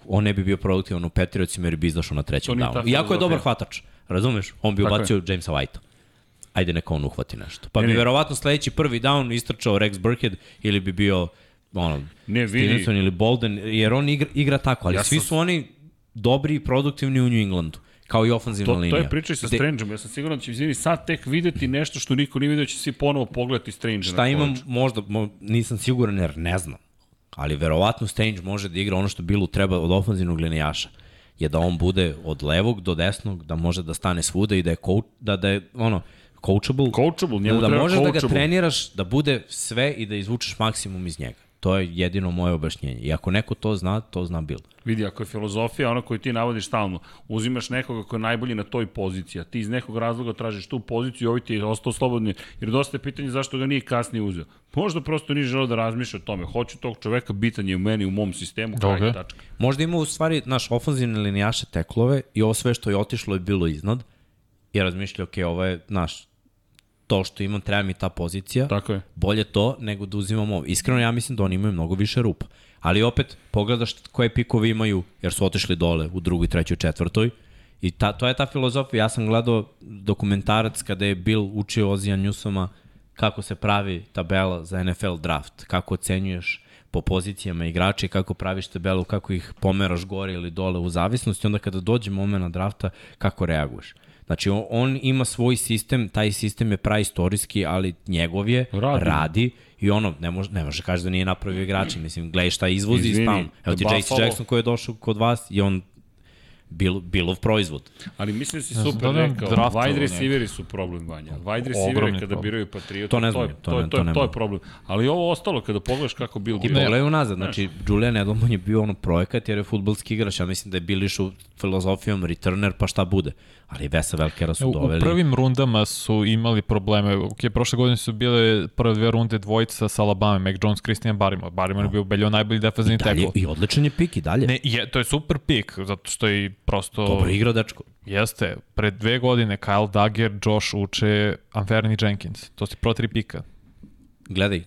On ne bi bio produktivan u Patriotsima jer bi izašao na trećem downu. Iako je dobar hvatač, razumeš? On bi Tako je. ubacio Jamesa Whitea. Ajde neka on uhvati nešto. Pa Ne, bi ne. verovatno sledeći prvi down istrčao Rex Burkhead ili bi bio ono, Ne, vidi. Stevenson ili Bolden, jer on igra, igra tako, ali ja svi sam- su oni dobri i produktivni u New Englandu, kao i ofenzivna To, linija. to je priča i sa Gde- Strangeom. Ja sam siguran da će izvini sad tek videti nešto što niko nije vidio, će svi ponovo pogledati Strange. Šta imam, možda, mo, nisam siguran jer ne znam, ali verovatno Strange može da igra ono što Billu treba od ofenzivnog linijaša je da on bude od levog do desnog, da može da stane svuda i da je, coach, da, da je ono, coachable, Coachable, njemu da, da možeš da ga coachable. treniraš, da bude sve i da izvučeš maksimum iz njega. To je jedino moje objašnjenje. I ako neko to zna, to zna Bill. Vidi, ako je filozofija ona koju ti navodiš stalno, uzimaš nekoga ko je najbolji na toj poziciji, a ti iz nekog razloga tražiš tu poziciju i ovaj ti je ostao slobodni, jer dosta je pitanje zašto ga nije kasnije uzeo. Možda prosto nije želeo da razmišlja o tome. Hoću tog čoveka, bitan je u meni, u mom sistemu, kraj Dobro. tačka. Možda ima u stvari naš ofenzivne linijaše teklove i ovo sve što je otišlo je bilo iznad i razmišlja, ok, ovo je naš to što imam, treba mi ta pozicija, Tako je. bolje to nego da uzimam ovo. Iskreno ja mislim da oni imaju mnogo više rupa. Ali opet, pogledaš koje pikove imaju, jer su otišli dole u drugoj, trećoj, četvrtoj. I ta, to je ta filozofija. Ja sam gledao dokumentarac kada je Bill učio Ozija Newsoma kako se pravi tabela za NFL draft, kako ocenjuješ po pozicijama igrača i kako praviš tabelu, kako ih pomeraš gore ili dole u zavisnosti, onda kada dođe moment drafta, kako reaguješ. Znači, on, on ima svoj sistem, taj sistem je praistorijski, ali njegov je, Radi. radi, i ono, ne može, ne može kaži da nije napravio igrači. Mislim, gledaj šta izvozi Izvini, iz. Evo ti Buffalo- JC Jackson koji je došao kod vas i on bil, bilov proizvod. Ali mislim da si Ja znam super da rekao, wide receiveri su problem Vanja. Wide receiveri kada problem. biraju Patriota, To ne to, je, znam, to, to ne- to, to je, to je problem. Ali ovo ostalo, kada pogledaš kako Bill Ti pogledaj unazad, znači Julian Edelman je bio ono projekat jer je futbalski igrač, ja mislim da je bili išao filozofijom returner pa šta bude. Ali Vesa Velkera su U, u doveli. prvim rundama su imali probleme. Ok, prošle godine su bile prve dve runde dvojica sa Alabama, Mac Jones, Christian Barrymore. Barrymore je bio beljo najbolji defensivni I, dalje, tackle. I odličan je pik i dalje. Ne, je, to je super pik, zato što je prosto... Dobro igrao dečko. Jeste, pred dve godine Kyle Dagger, Josh Uche, Anferni Jenkins. To su pro tri pika. Gledaj,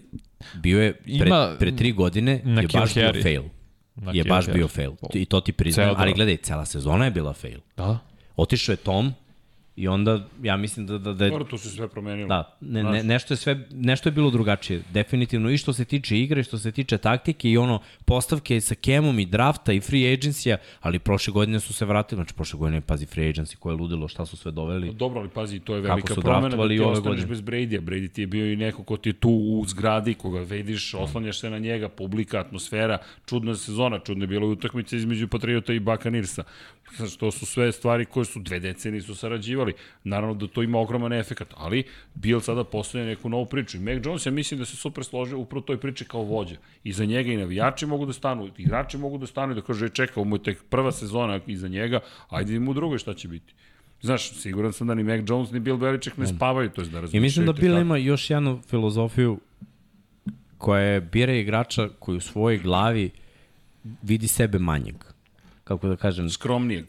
bio je pre, Ima- pre tri godine na je baš bio fail. Na je baš bio fail. I to ti priznajem, Ceo ali gledaj, cela sezona je bila fail. Da. Otišao je Tom i onda ja mislim da, da, da Dobro, tu se sve promenilo. Da, ne, ne, nešto, je sve, nešto je bilo drugačije. Definitivno i što se tiče igre, što se tiče taktike i ono postavke sa Kemom i drafta i free agencija, ali prošle godine su se vratili, znači prošle godine, pazi, free agency koje je ludilo, šta su sve doveli. Dobro, ali pazi, to je velika promena da ti ove ostaneš godine. bez Brady-a. Brady ti je bio i neko ko ti je tu u zgradi, koga vidiš, oslanjaš se na njega, publika, atmosfera, čudna sezona, čudna je bila utakmica između Patriota i Buccaneersa. Znači, to su sve stvari koje su dve decenije su sarađivali. Naravno da to ima ogroman efekat, ali Bill sada postoje neku novu priču. I Mac Jones, ja mislim da se super složio upravo toj priči kao vođa. I za njega i navijači mogu da stanu, i igrači mogu da stanu i da kaže, čeka, ovo mu je tek prva sezona iza njega, ajde idemo u drugoj šta će biti. Znaš, siguran sam da ni Mac Jones ni Bill Belichick ne spavaju, to je da I razmišljaju. mislim da Bill ima još jednu filozofiju koja je bira igrača koji u svojoj glavi vidi sebe manjeg. Kako da kažem, Skromnijeg.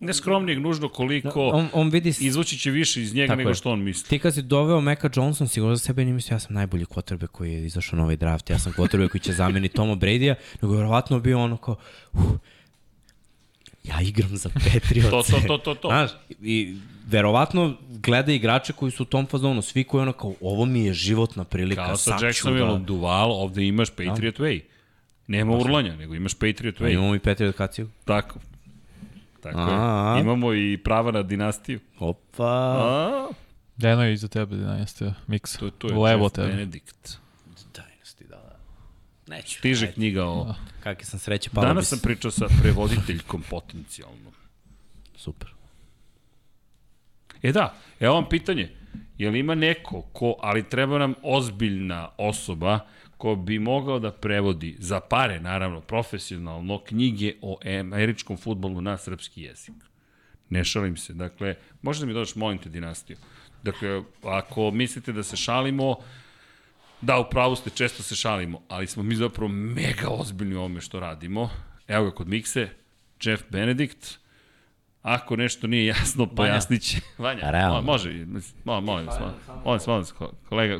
Ne skromnijeg, nužno koliko on, on vidi s- izvući će više iz njega Tako nego je. što on misli. Ti kad si doveo Meka Johnson, sigurno za sebe nije mislio ja sam najbolji quarterback koji je izašao na ovaj draft, ja sam quarterback koji će zameniti Toma Brady-a, nego je verovatno bio ono kao, uh, ja igram za Patriots. To, to, to, to, to. Znaš, i verovatno gleda igrače koji su u tom fazonu, svi koji ono kao, ovo mi je životna prilika, Kao sa Jacksonvilleom da... Duval, ovde imaš Patriot Way. Nema urlanja, nego imaš Patriot Pa Way. imamo i Patriot kaciju. Tako. Tako A, je. a. Imamo i prava na dinastiju. Opa. A, Deno je iza tebe, dinastija, miksa. to, to je Levo Jeff tebe. Benedict. Dynasty, da, da. Neću. Stiže knjiga o... Kakve sam sreće, palo Danas bi sam pričao sa prevoditeljkom potencijalno. Super. E da, evo vam pitanje. Je li ima neko ko, ali treba nam ozbiljna osoba ko bi mogao da prevodi za pare, naravno, profesionalno, knjige o američkom futbolu na srpski jezik? Ne šalim se. Dakle, možda mi dođeš, molim te, dinastiju. Dakle, ako mislite da se šalimo, Da, u pravu ste, često se šalimo, ali smo mi zapravo mega ozbiljni u ovome što radimo. Evo ga kod Mikse, Jeff Benedict, Ako nešto nije jasno, pojasnit će. Vanja, Realno. može, molim, molim vas, molim vas, molim vas, kolega,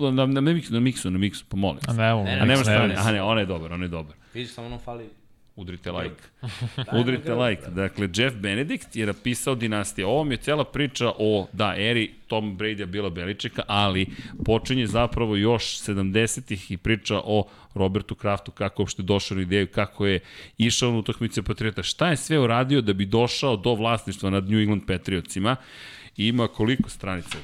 na, na, na, miksu, na miksu, na miksu, pomolim A vas. ne, ne, A nemaš strane, a ne, on je dobar, on je dobar. Vidiš, samo nam fali Udrite like. Udrite like. Dakle, Jeff Benedict je napisao Dinastija. Ovo mi je cela priča o, da, eri Tom Brady-a Bila Beličeka, ali počinje zapravo još 70-ih i priča o Robertu Kraftu, kako uopšte došao na ideju, kako je išao na utakmice Patriota, šta je sve uradio da bi došao do vlasništva nad New England Patriotsima. Ima koliko stranica?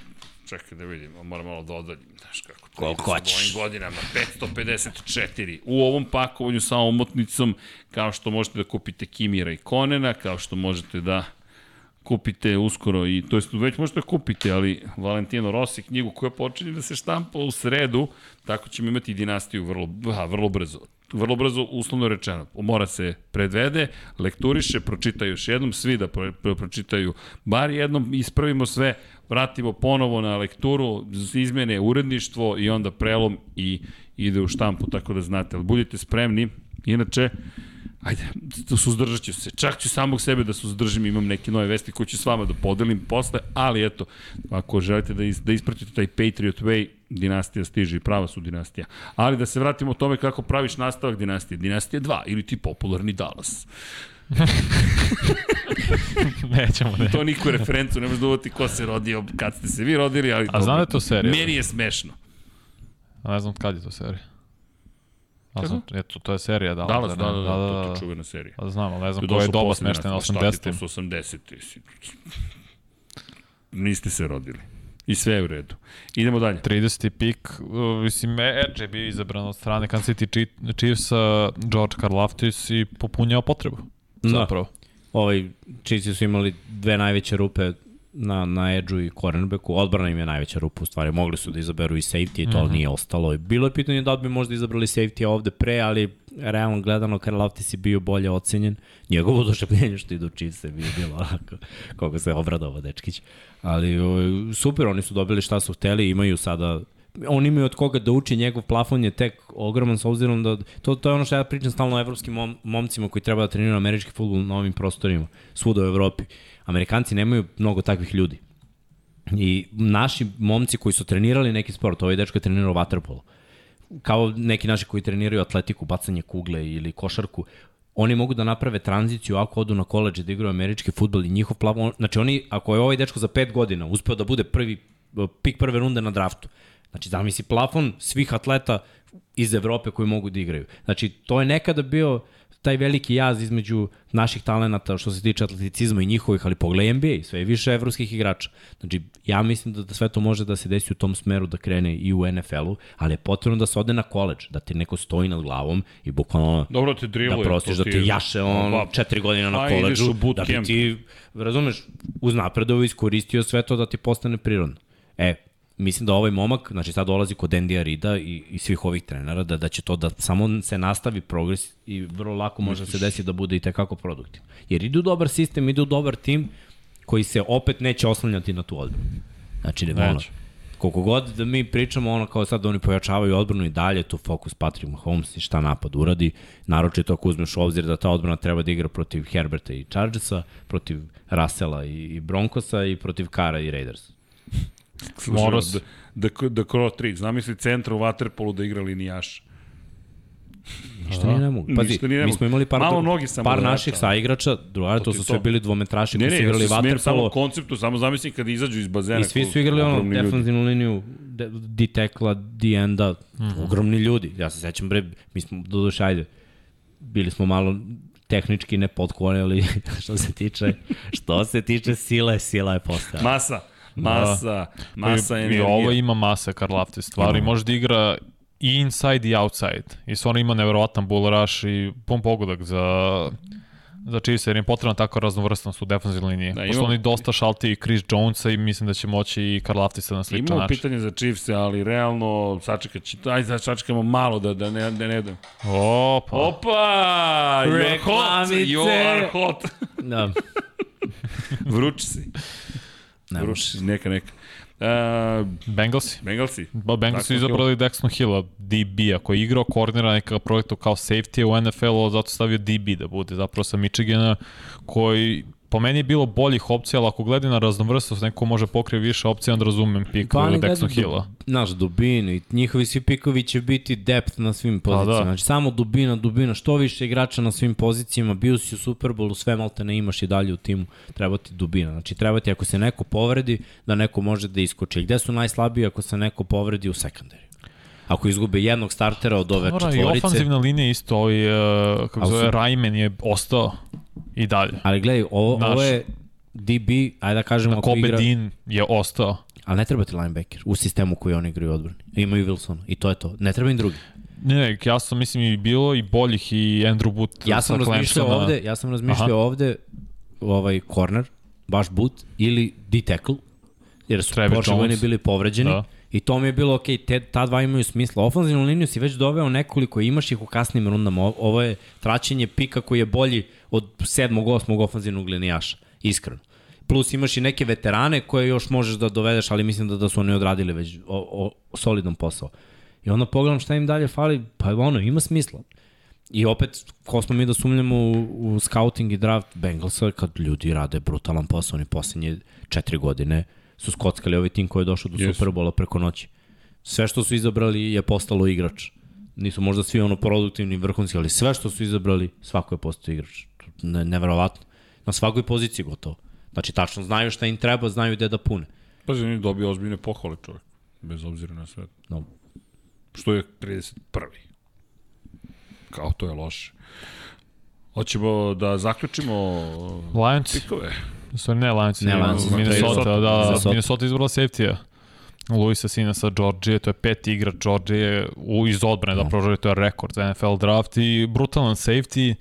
Čekaj da vidimo, moram malo da odaljim. Znaš kako, Koliko hoćeš. ovim godinama, 554. U ovom pakovanju sa omotnicom, kao što možete da kupite Kimira i Konena, kao što možete da kupite uskoro i to jest već možete da kupite, ali Valentino Rossi knjigu koja počinje da se štampa u sredu, tako ćemo imati i dinastiju vrlo, vrlo brzo. Vrlo brzo, uslovno rečeno. Mora se predvede, lekturiše, pročita još jednom, svi da pro, pro, pročitaju bar jednom, ispravimo sve, vratimo ponovo na lekturu, izmene uredništvo i onda prelom i ide u štampu, tako da znate. Ali budite spremni, inače, Ajde, suzdržat ću se. Čak ću samog sebe da suzdržim, imam neke nove vesti koje ću s vama da podelim posle, ali eto, ako želite da, is, da ispratite taj Patriot Way, dinastija stiže i prava su dinastija. Ali da se vratimo o tome kako praviš nastavak dinastije. Dinastija 2 ili ti popularni Dallas. Nećemo, ne. To niku referencu, ne možeš da ko se rodio, kad ste se vi rodili, ali... A znam da je to serija? Meni je smešno. A ne znam kad je to serija. A znam, eto, to je serija, da. Dallas, da, da, da, da, to da, je čuvena serija. da, znam, ali ne znam Tu koje je doba posle smešten na dinastije. Šta ti 80. to su 80. si? Niste se rodili. I sve je u redu. Idemo dalje. 30. pik, mislim, Edge je bio izabran od strane Kansas City Chi- Chiefsa, George Karlaftis i popunjao potrebu. Da. Zapravo. Ovaj, Chiefs su imali dve najveće rupe na, na edge-u i cornerbacku. Odbrana im je najveća rupa u stvari. Mogli su da izaberu i safety to, ali nije ostalo. Bilo je pitanje da li bi možda izabrali safety ovde pre, ali realno gledano Karlaftis je bio bolje ocenjen. Njegovo oduševljenje što ide u Chiefs je bio bilo onako, koga se obradova dečkić. Ali o, super, oni su dobili šta su hteli, imaju sada oni imaju od koga da uči, njegov plafon je tek ogroman s obzirom da, to, to je ono što ja pričam stalno o evropskim mom, momcima koji treba da treniraju američki futbol na ovim prostorima, svuda u Evropi. Amerikanci nemaju mnogo takvih ljudi. I naši momci koji su trenirali neki sport, ovaj dečko je trenirao vaterpolo, kao neki naši koji treniraju atletiku, bacanje kugle ili košarku, oni mogu da naprave tranziciju ako odu na koleđe da igraju američki futbol i njihov plafon, znači oni, ako je ovaj dečko za 5 godina uspeo da bude prvi pik prve runde na draftu, znači zamisli plafon svih atleta iz Evrope koji mogu da igraju. Znači, to je nekada bio taj veliki jaz između naših talenata što se tiče atleticizma i njihovih, ali pogledaj NBA, sve je više evropskih igrača. Znači, ja mislim da, da sve to može da se desi u tom smeru da krene i u NFL-u, ali je potrebno da se ode na koleđ, da ti neko stoji nad glavom i bukvalno Dobro te driluje. da prostiš, da ti jaše on Pa, četiri godine na koleđu, da bi ti, razumeš, uz napredovo iskoristio sve to da ti postane prirodno. E, mislim da ovaj momak, znači sad dolazi kod Endija Rida i, i svih ovih trenera, da, da će to da samo se nastavi progres i vrlo lako može da se desi da bude i tekako produktivno. Jer idu dobar sistem, idu dobar tim koji se opet neće oslanjati na tu odbranu. Znači, ne, ono, koliko god da mi pričamo ono kao sad da oni pojačavaju odbranu i dalje, tu fokus Patrick Mahomes i šta napad uradi, naročito ako uzmeš u obzir da ta odbrana treba da igra protiv Herberta i Chargersa, protiv Russella i, i Broncosa i protiv Kara i Raidersa. Si. da, da, da Kro 3, zamisli centra u Waterpolu da igra linijaš. Ništa nije ne mogu. Pazi, Ništa nije ne mi smo imali par, Malo nogi samo par naših saigrača, drugare, to su sve bili dvometraši Ne, koji ne, su ja igrali se smijem samo u vaterpolo konceptu, samo zamisli kada izađu iz bazena. i svi su igrali ono defensivnu liniju D-tekla, D-enda, Mhm. ogromni ljudi. Ja se sećam, bre, mi smo, do duše, ajde, bili smo malo tehnički ne potkovani, ali što se tiče, što se tiče sile, sila je postala. Masa, masa, masa I, energija. I ovo ima masa Karlaftis stvari. Može da igra i inside i outside. I stvarno ima nevjerovatan bull rush i pun pogodak za za Chiefs, jer im je potrebna tako raznovrsnost u defensivnoj liniji. Da, Da, Pošto imamo- oni dosta šalti i Chris Jonesa i mislim da će moći i Karlaftisa na sličan Imamo način. pitanje za Chiefs, ali realno sačekat će, ajde da sačekamo malo da, da ne, da ne da. Opa! Opa! You're hot! Reklamice! You are hot! Da, Vrući si. Ne si, neka, neka. Uh, Bengalsi. Bengalsi. Ba, Bengalsi izabrali Dexton Hilla, DB-a, koji je igrao kornera nekakav projektu kao safety u NFL-u, zato stavio DB da bude zapravo sa Michigana, koji po meni je bilo boljih opcija, ali ako gledi na raznovrstvost, neko može pokrije više opcija, onda razumem pik pa, Dexton Hilla. Naš dubinu i njihovi svi pikovi će biti depth na svim pa pozicijama. Da. Znači samo dubina, dubina, što više igrača na svim pozicijama, bio si u Superbowlu, sve malte ne imaš i dalje u timu, treba ti dubina. Znači treba ti ako se neko povredi, da neko može da iskoči. Gde su najslabiji ako se neko povredi u sekundari? ako izgube jednog startera od ove Dobra, četvorice. I ofanzivna linija isto, ovaj, uh, kako zove, su... Rajmen je ostao i dalje. Ali gledaj, ovo, Naš, ovo je DB, ajde da kažemo ako Kobe igra... Dean je ostao. Ali ne treba ti linebacker u sistemu koji oni igraju odbrani. Imaju Wilson i to je to. Ne treba im drugi. Ne, ne, ja sam mislim i bilo i boljih i Andrew Boot ja sam razmišljao ovde, ja sam razmišljao ovde ovaj corner, baš boot ili D-tackle, jer su prošle bili povređeni. Da I to mi je bilo, ok, te, ta dva imaju smisla. Ofenzivnu liniju si već doveo nekoliko, imaš ih u kasnim rundama. Ovo je traćenje pika koji je bolji od sedmog, osmog ofenzivnog linijaša, iskreno. Plus imaš i neke veterane koje još možeš da dovedeš, ali mislim da, da su oni odradili već o, o, solidan posao. I onda pogledam šta im dalje fali, pa ono, ima smisla. I opet, ko smo mi da sumljamo u, u scouting i draft Bengalsa, kad ljudi rade brutalan posao, oni poslednje četiri godine, su skockali ovaj tim koji je došao do yes. Superbola preko noći. Sve što su izabrali je postalo igrač. Nisu možda svi ono produktivni vrhunski, ali sve što su izabrali, svako je postao igrač. Ne, neverovatno. Na svakoj poziciji gotovo. Znači, tačno znaju šta im treba, znaju gde da pune. Pa oni dobio ozbiljne pohvale čovjek, bez obzira na sve. No. Što je 31. Kao to je loše. Hoćemo da zaključimo Lions. pikove. Sorry, ne Lions, ne, Lions, Minnesota, da, da, Minnesota. Minnesota izbrala safety-a. Luisa Sina sa Georgije, to je peti igrač Georgije u, iz odbrane, da proželi, to je rekord za NFL draft i brutalan safety,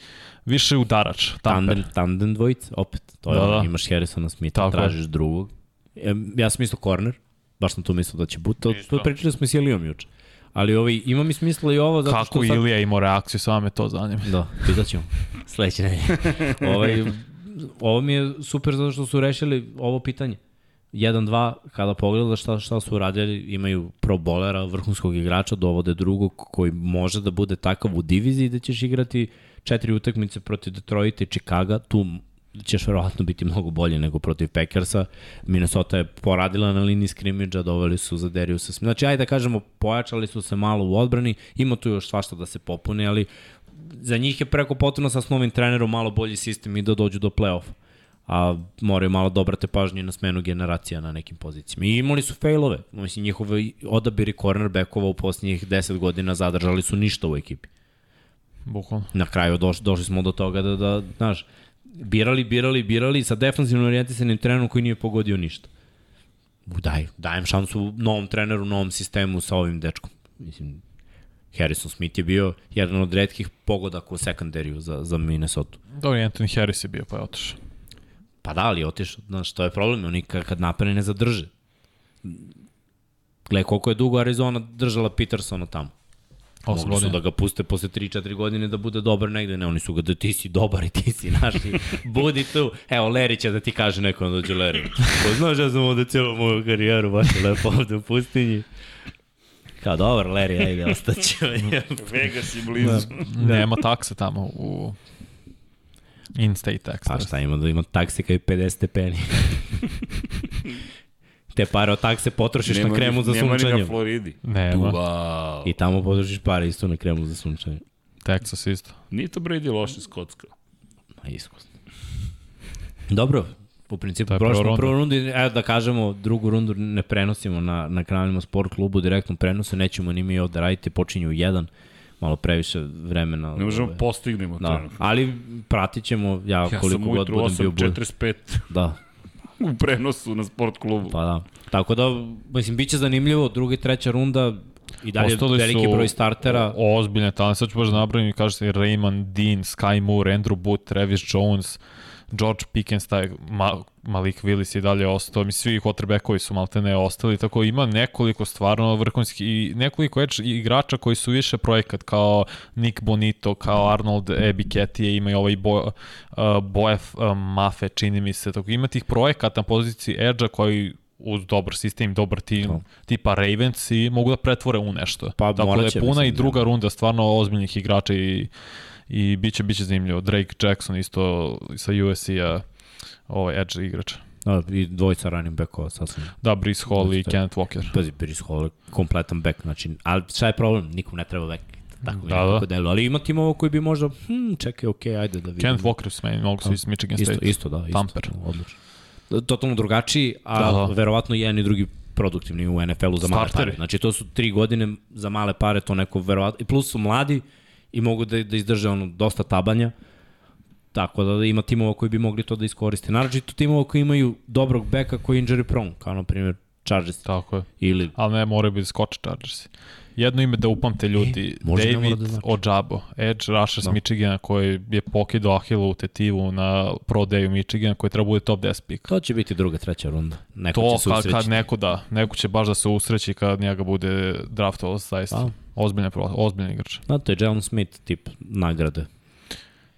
više udarač. Tandem, tandem dvojica, opet. To je, da, da. imaš Harrisona Smitha, Tako. tražiš drugog. Ja, ja sam isto corner, baš sam tu mislio da će buti. To, to pričali smo i s Ilijom juče. Ali ovaj, ima mi smisla i ovo zato Kako što... Kako sad... Ilija imao reakciju, samo me to zanima. Da, pitat ćemo. Sledeće nedelje. ovaj, ovo mi je super zato što su rešili ovo pitanje. 1-2, kada pogledaš šta, šta su uradili, imaju pro bolera, vrhunskog igrača, dovode drugog koji može da bude takav u diviziji da ćeš igrati četiri utakmice protiv Detroita i Chicago, tu ćeš verovatno biti mnogo bolji nego protiv Packersa. Minnesota je poradila na liniji skrimidža, doveli su za Dariusa Smith. Znači, ajde da kažemo, pojačali su se malo u odbrani, ima tu još svašta da se popune, ali za njih je preko potrebno sa novim trenerom malo bolji sistem i da dođu do play-offa a moraju malo da obrate pažnje na smenu generacija na nekim pozicijama. I imali su failove. Mislim, njihovi odabiri cornerbackova u posljednjih 10 godina zadržali su ništa u ekipi. Bukvalno. Na kraju doš, došli smo do toga da, da znaš, birali, birali, birali sa defensivno orijentisanim trenerom koji nije pogodio ništa. Daj, dajem šansu novom treneru, novom sistemu sa ovim dečkom. Mislim, Harrison Smith je bio jedan od redkih pogodaka u sekundariju za, za Minnesota. Dobro, Anthony Harris je bio, pa je otišao. Pa da, ali otišao. Znaš, to je problem, oni kad, kad napane ne zadrže. Gle, koliko je dugo Arizona držala Petersona tamo. Mogli su da ga puste posle 3-4 godine da bude dobar negde. Ne, oni su ga da ti si dobar i ti si naš i budi tu. Evo, Leri će da ti kaže neko da dođe Leri. Pa znaš, ja sam ovde cijelu moju karijeru baš lepo ovde u pustinji. Kao, dobar, Larry, ajde, ostaću. Vegas i blizu. Da. Nema takse tamo u in-state tax. Pa šta ima da ima taksi kao i 50 stepeni. Te pare od takse potrošiš nema na kremu ni, za sunčanje. Nema ni na Floridi. Nema. Wow. I tamo potrošiš pare isto na kremu za sunčanje. Texas isto. Nije to Brady loš iz Kocka. Ma iskusno. Dobro, u principu prošlo prvu, prvu rundu, evo da kažemo, drugu rundu ne prenosimo na, na kanalima Sport klubu, direktnom prenosu, nećemo ni mi ovde raditi, počinju u jedan, malo previše vremena. Ne možemo ove. postignemo da. trenutno. Ali pratit ćemo, ja, ja koliko god budem bio bud. 45. Da. u prenosu na Sport klubu. Pa da. Tako da, mislim, bit će zanimljivo, druga i treća runda, I dalje Ostali veliki broj startera. Ozbiljne talent. Sad ću baš da nabrojim, kažete Raymond Dean, Sky Moore, Andrew Booth, Travis Jones, George Pickens, taj Ma, Malik Willis i dalje ostao, mi svi quarterbackovi su malte ne ostali, tako ima nekoliko stvarno vrhunskih i nekoliko igrača koji su više projekat kao Nick Bonito, kao Arnold Ebiketije, ima i ovaj Bo, uh, Boef uh, Mafe, čini mi se, tako ima tih projekata na poziciji edge koji uz dobar sistem, dobar tim, to. tipa Ravens i mogu da pretvore u nešto. Pa, Tako da je puna mislim, i druga da. runda stvarno ozbiljnih igrača i, i biće, biće zanimljivo. Drake Jackson isto sa USC-a ovaj edge igrač. Da, i dvojica running backova sasvim. Da, Brice Hall i Dosta. Kenneth Walker. Pazi, Brice Hall je kompletan back, znači, ali šta je problem? Nikom ne treba back. Tako Da, da, da. da. Delu. Ali ima timova koji bi možda, hm, čekaj, okej, okay, ajde da vidimo. Kenneth Walker su meni, mogu su iz Michigan isto, State. isto, da, isto. Tamper. Odlično. Totalno drugačiji, a Da, da, da. verovatno i jedan i drugi produktivni u NFL-u za male Starteri. pare. Znači, to su tri godine za male pare, to neko verovatno, i plus su mladi i mogu da, da izdrže ono, dosta tabanja. Tako da, da ima timova koji bi mogli to da iskoriste. Naravno, timova koji imaju dobrog beka koji je injury prone, kao na primjer Chargers Tako je. ili Ali ne, moraju biti Scotch Chargers. Jedno ime da upamte ljudi, E, David da znači. Ojabo, edge rusher s Da. Michigana koji je pokidao Ahilovu tetivu na Pro Dayu Michigana koji treba bude top 10 pick. To će biti druga, treća runda. Neko To će se kad, usrećiti. kad neko da, neko će baš da se usreći kad njega bude draftovao zaista. Da. Ozbiljan, pro- ozbiljan igrač. Da, to je Jalen Smith tip nagrade.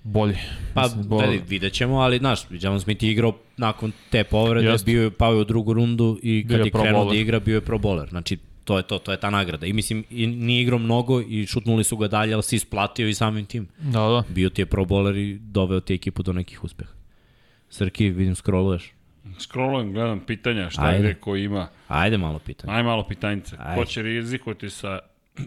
Bolji. Pa, Mislim, bo- veli, vidjet ćemo, ali znaš, Jalen Smith je igrao nakon te povrede, Jeste. bio je pao je u drugu rundu i Bio kad je je pro krenuo da bowler. igra, bio je pro bowler. Znači, to je to, to je ta nagrada. I mislim, i nije igrao mnogo i šutnuli su ga dalje, ali si isplatio i samim tim. Da, da. Bio ti je pro bowler i doveo ti ekipu do nekih uspeha. Srki, vidim, scrolluješ. Scrollujem, gledam pitanja, šta Ajde. gde ko ima. Ajde malo pitanje. Aj malo pitanjice. Ajde. Ko će rizikovati sa...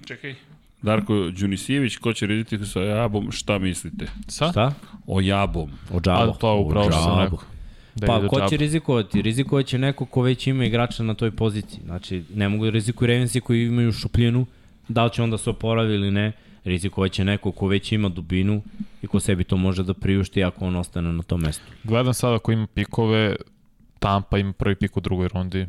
Čekaj. Darko Đunisijević, ko će rizikovati sa Jabom, šta mislite? Sa? Šta? O Jabom. O džabu. A, to je upravo što sam rekao. Pa David ko će rizikovati? Rizikovat će neko ko već ima igrača na toj poziciji. Znači, ne mogu da rizikuju Ravensi koji imaju šupljinu, da li će onda se oporavi ili ne. Rizikovat će neko ko već ima dubinu i ko sebi to može da priušti ako on ostane na tom mestu. Gledam sada ako ima pikove, Tampa ima prvi pik u drugoj rundi.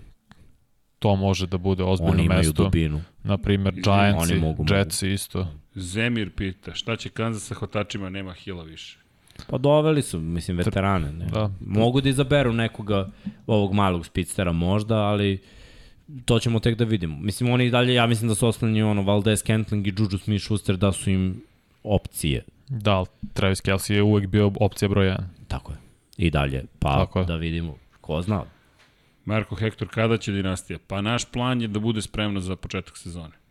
To može da bude ozbiljno Oni imaju mesto. dubinu. Naprimer, Giantsi, Oni mogu, Jetsi isto. Zemir pita, šta će Kansas sa hotačima, nema hila više. Pa doveli su, mislim, veterane. Ne? Da. Mogu da izaberu nekoga ovog malog spitstera možda, ali to ćemo tek da vidimo. Mislim, oni i dalje, ja mislim da su osnovni ono, Valdez, Kentling i Juju Smith-Schuster da su im opcije. Da, ali Travis Kelsey je uvek bio opcija broj 1. Tako je. I dalje. Pa Tako je. da vidimo. Ko zna? Marko Hektor, kada će dinastija? Pa naš plan je da bude spremna za početak sezone.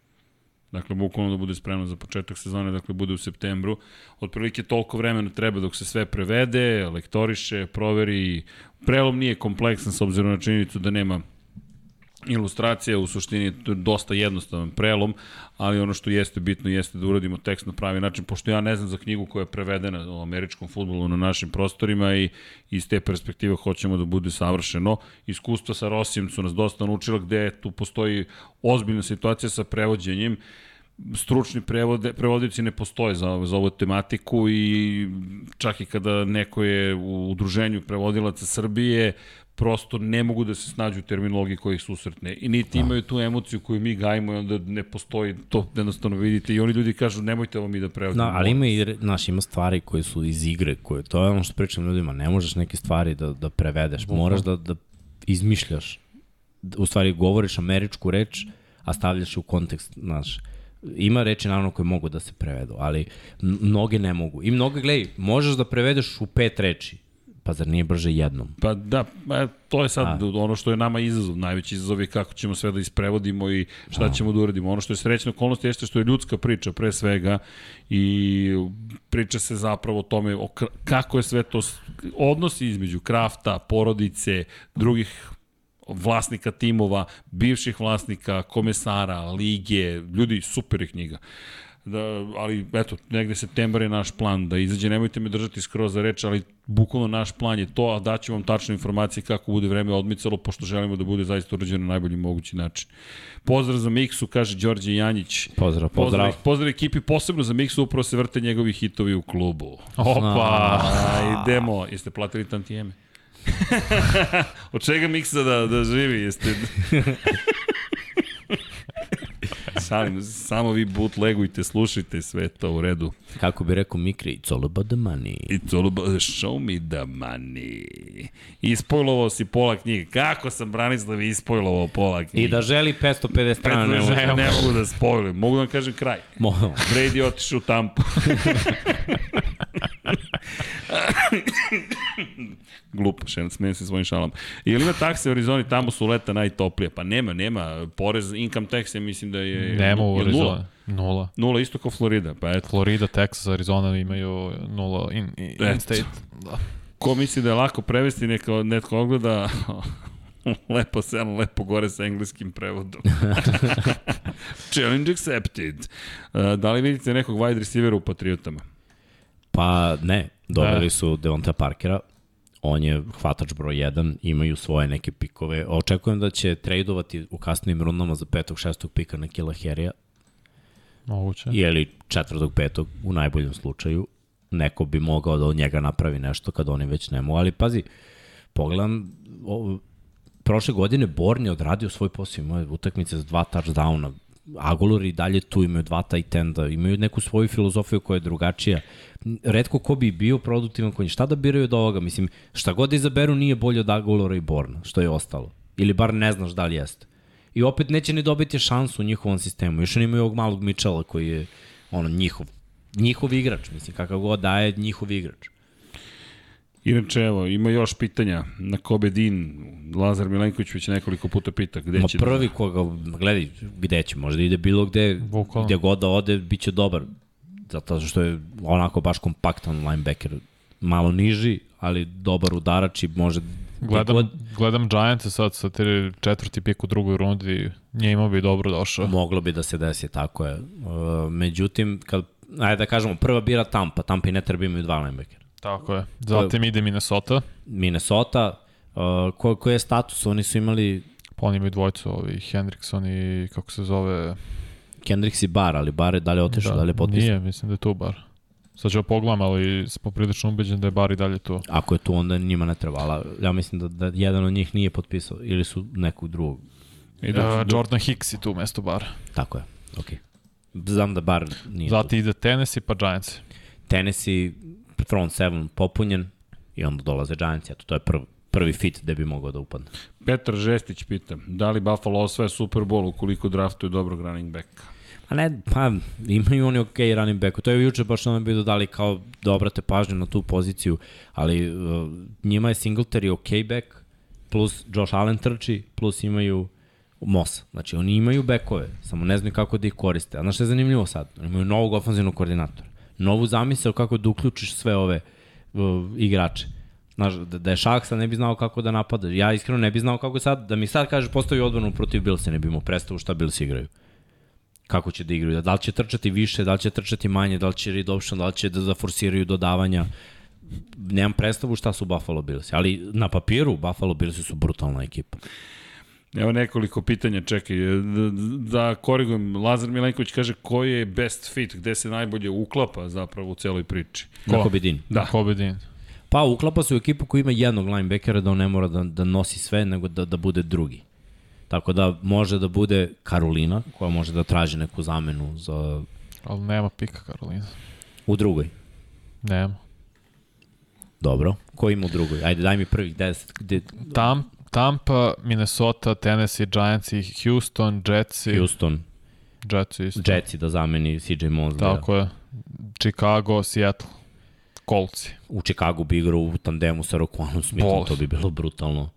Dakle, bukvalno da bude spremna za početak sezone, dakle, bude u septembru. Otprilike toliko vremena treba dok se sve prevede, lektoriše, proveri. Prelom nije kompleksan s obzirom na činjenicu da nema ilustracija, u suštini dosta jednostavan prelom, ali ono što jeste bitno jeste da uradimo tekst na pravi način, pošto ja ne znam za knjigu koja je prevedena o američkom futbolu na našim prostorima i iz te perspektive hoćemo da bude savršeno. Iskustva sa Rosijem su nas dosta naučila gde tu postoji ozbiljna situacija sa prevođenjem, stručni prevode, prevodici ne postoje za, za ovu tematiku i čak i kada neko je u udruženju prevodilaca Srbije, prosto ne mogu da se snađu u terminologiji koji ih susretne. I niti imaju tu emociju koju mi gajimo i onda ne postoji to, jednostavno vidite. I oni ljudi kažu nemojte ovo mi da prevodimo. Da, ali ima i, znaš, ima stvari koje su iz igre, koje, to je ono što pričam ljudima, ne možeš neke stvari da, da prevedeš, moraš da, da izmišljaš, u stvari govoriš američku reč, a stavljaš u kontekst, znaš, ima reči naravno koje mogu da se prevedu, ali mnoge ne mogu. I mnoge, gledaj, možeš da prevedeš u pet reči, pa zar nije brže jednom? Pa da, pa, to je sad A. ono što je nama izazov. Najveći izazov je kako ćemo sve da isprevodimo i šta A. ćemo da uradimo. Ono što je srećna okolnost jeste što je ljudska priča pre svega i priča se zapravo o tome o kako je sve to odnosi između krafta, porodice, drugih vlasnika timova, bivših vlasnika, komesara, lige, ljudi, super je knjiga. Da, ali eto, negde septembar je naš plan da izađe, nemojte me držati skroz za reč, ali bukvalno naš plan je to, a daću vam tačne informacije kako bude vreme odmicalo, pošto želimo da bude zaista urađeno na najbolji mogući način. Pozdrav za Miksu, kaže Đorđe Janjić. Pozdrav, pozdrav. Pozdrav, pozdrav ekipi, posebno za Miksu, upravo se vrte njegovi hitovi u klubu. Opa! A, idemo, jeste platili tantijeme? Od čega Miksa da, da živi? Jeste... Šalim, samo vi bootlegujte, slušajte sve to u redu. Kako bi rekao Mikri, it's all about the money. It's all about, show me the money. Ispojlovao si pola knjige. Kako sam Branislav ispojlovao pola knjige? I da želi 550 strana, ne ne, ne mogu da spojlujem. Mogu da vam kažem kraj. Mo- Brady otišao u tampu. Glupo, še smijem se svojim šalom. Ili ima takse u Arizoni, tamo su leta najtoplije? Pa nema, nema. Porez, income tax, ja mislim da je... Nema u je Arizoni. Nula. Nula. Nula isto kao Florida, pa eto. Florida, Texas, Arizona imaju nula in, in, in state. Da. Ko misli da je lako prevesti, neka netko ogleda lepo selo, lepo gore sa engleskim prevodom. Challenge accepted. Uh, da li vidite nekog wide receivera u Patriotama? Pa ne, doveli Da. su Devonta Parkera, on je hvatač broj 1, imaju svoje neke pikove. Očekujem da će tradovati u kasnim rundama za petog, šestog pika na Kila Herija, Moguće. ili četvrtog, petog u najboljem slučaju. Neko bi mogao da od njega napravi nešto kad oni već ne mogu, ali pazi, pogledam, o, prošle godine Born je odradio svoj posao, imao je utakmice za dva touchdowna, Agolor i dalje tu imaju dva tight enda, imaju neku svoju filozofiju koja je drugačija. Redko ko bi bio produktivan konj. Šta da biraju od ovoga? Mislim, šta god da izaberu nije bolje od Agolora i Borna, što je ostalo. Ili bar ne znaš da li jeste. I opet neće ni dobiti šansu u njihovom sistemu. Još oni imaju ovog malog Mitchella koji je ono njihov njihov igrač, mislim, kakav god daje njihov igrač. Inače, evo, ima još pitanja na Kobe Din. Lazar Milenković već nekoliko puta pita gde Ma će prvi koga, gledaj, gde će, možda ide bilo gde, Bukvalno. gde god da ode, bit će dobar. Zato što je onako baš kompaktan linebacker, malo niži, ali dobar udarač i može gde Gledam, god, gledam Giants sad sa te četvrti pik u drugoj rundi, njima bi dobro došao. moglo bi da se desi, tako je. Uh, međutim, kad, ajde da kažemo, prva bira Tampa, Tampa i ne treba imaju dva linebackera. Tako je. Zatim ide Minnesota, Minnesota, uh, ko, koji je status? Oni su imali pa oni imaju dvojcu, ovi Hendrickson i kako se zove... Kendricks i Bar, ali Bar je dalje otišao, da, dalje potpisan. Nije, mislim da je tu bar. Sad ću pogledam, ali smo prilično ubeđen da je bar i dalje tu. Ako je tu, onda njima ne treba, ali ja mislim da, da jedan od njih nije potpisao, ili su nekog drugog. I Da, uh, Jordan Hicks je tu mesto bar. Tako je, okej. Okay. Znam da Bar nije tu. Zatim ide Tennessee pa Giants. Tennessee, front seven popunjen i onda dolaze Giants, eto, to je prv, prvi fit gde bi mogao da upadne. Petar Žestić pita, da li Buffalo osvaja Super Bowl ukoliko draftuju dobrog running backa? A ne, pa imaju oni ok running backu. To je juče baš nam bi dodali kao da obrate pažnju na tu poziciju, ali uh, njima je Singletary ok back, plus Josh Allen trči, plus imaju Moss. Znači, oni imaju bekove, samo ne znaju kako da ih koriste. A znaš što je zanimljivo sad? Oni imaju novog ofenzivnog koordinatora. Novu zamisao kako da uključiš sve ove uh, igrače. Znaš, da, da je Šaksa ne bi znao kako da napada. Ja iskreno ne bi znao kako sad, da mi sad kaže postavi odbranu protiv Bilsa, ne bi mu predstavu šta Bills igraju kako će da igraju. Da li će trčati više, da li će trčati manje, da li će read option, da li će da, da forsiraju dodavanja. Nemam predstavu šta su Buffalo Bills, ali na papiru Buffalo Bills su brutalna ekipa. Evo nekoliko pitanja, čekaj, da, da korigujem, Lazar Milenković kaže koji je best fit, gde se najbolje uklapa zapravo u celoj priči. Ko? Kobedin. Da. Kobe Dean. Pa uklapa se u ekipu koja ima jednog linebackera da on ne mora da, da nosi sve, nego da, da bude drugi. Tako da može da bude Karolina, koja može da traži neku zamenu za, Ali nema pika Karolina. u drugoj. Nema. Dobro. Ko ima u drugoj? Ajde, daj mi prvih 10. Gde, Tam, Tampa, Minnesota, Tennessee, Giants i Houston, Jets i... Houston, Jets isto. Jetsi da zameni CJ Mosley. Tako je. Chicago, Seattle. Colts. u Chicago bi igrao u tandemu sa Roquanom Smithom, Bol. to bi bilo brutalno.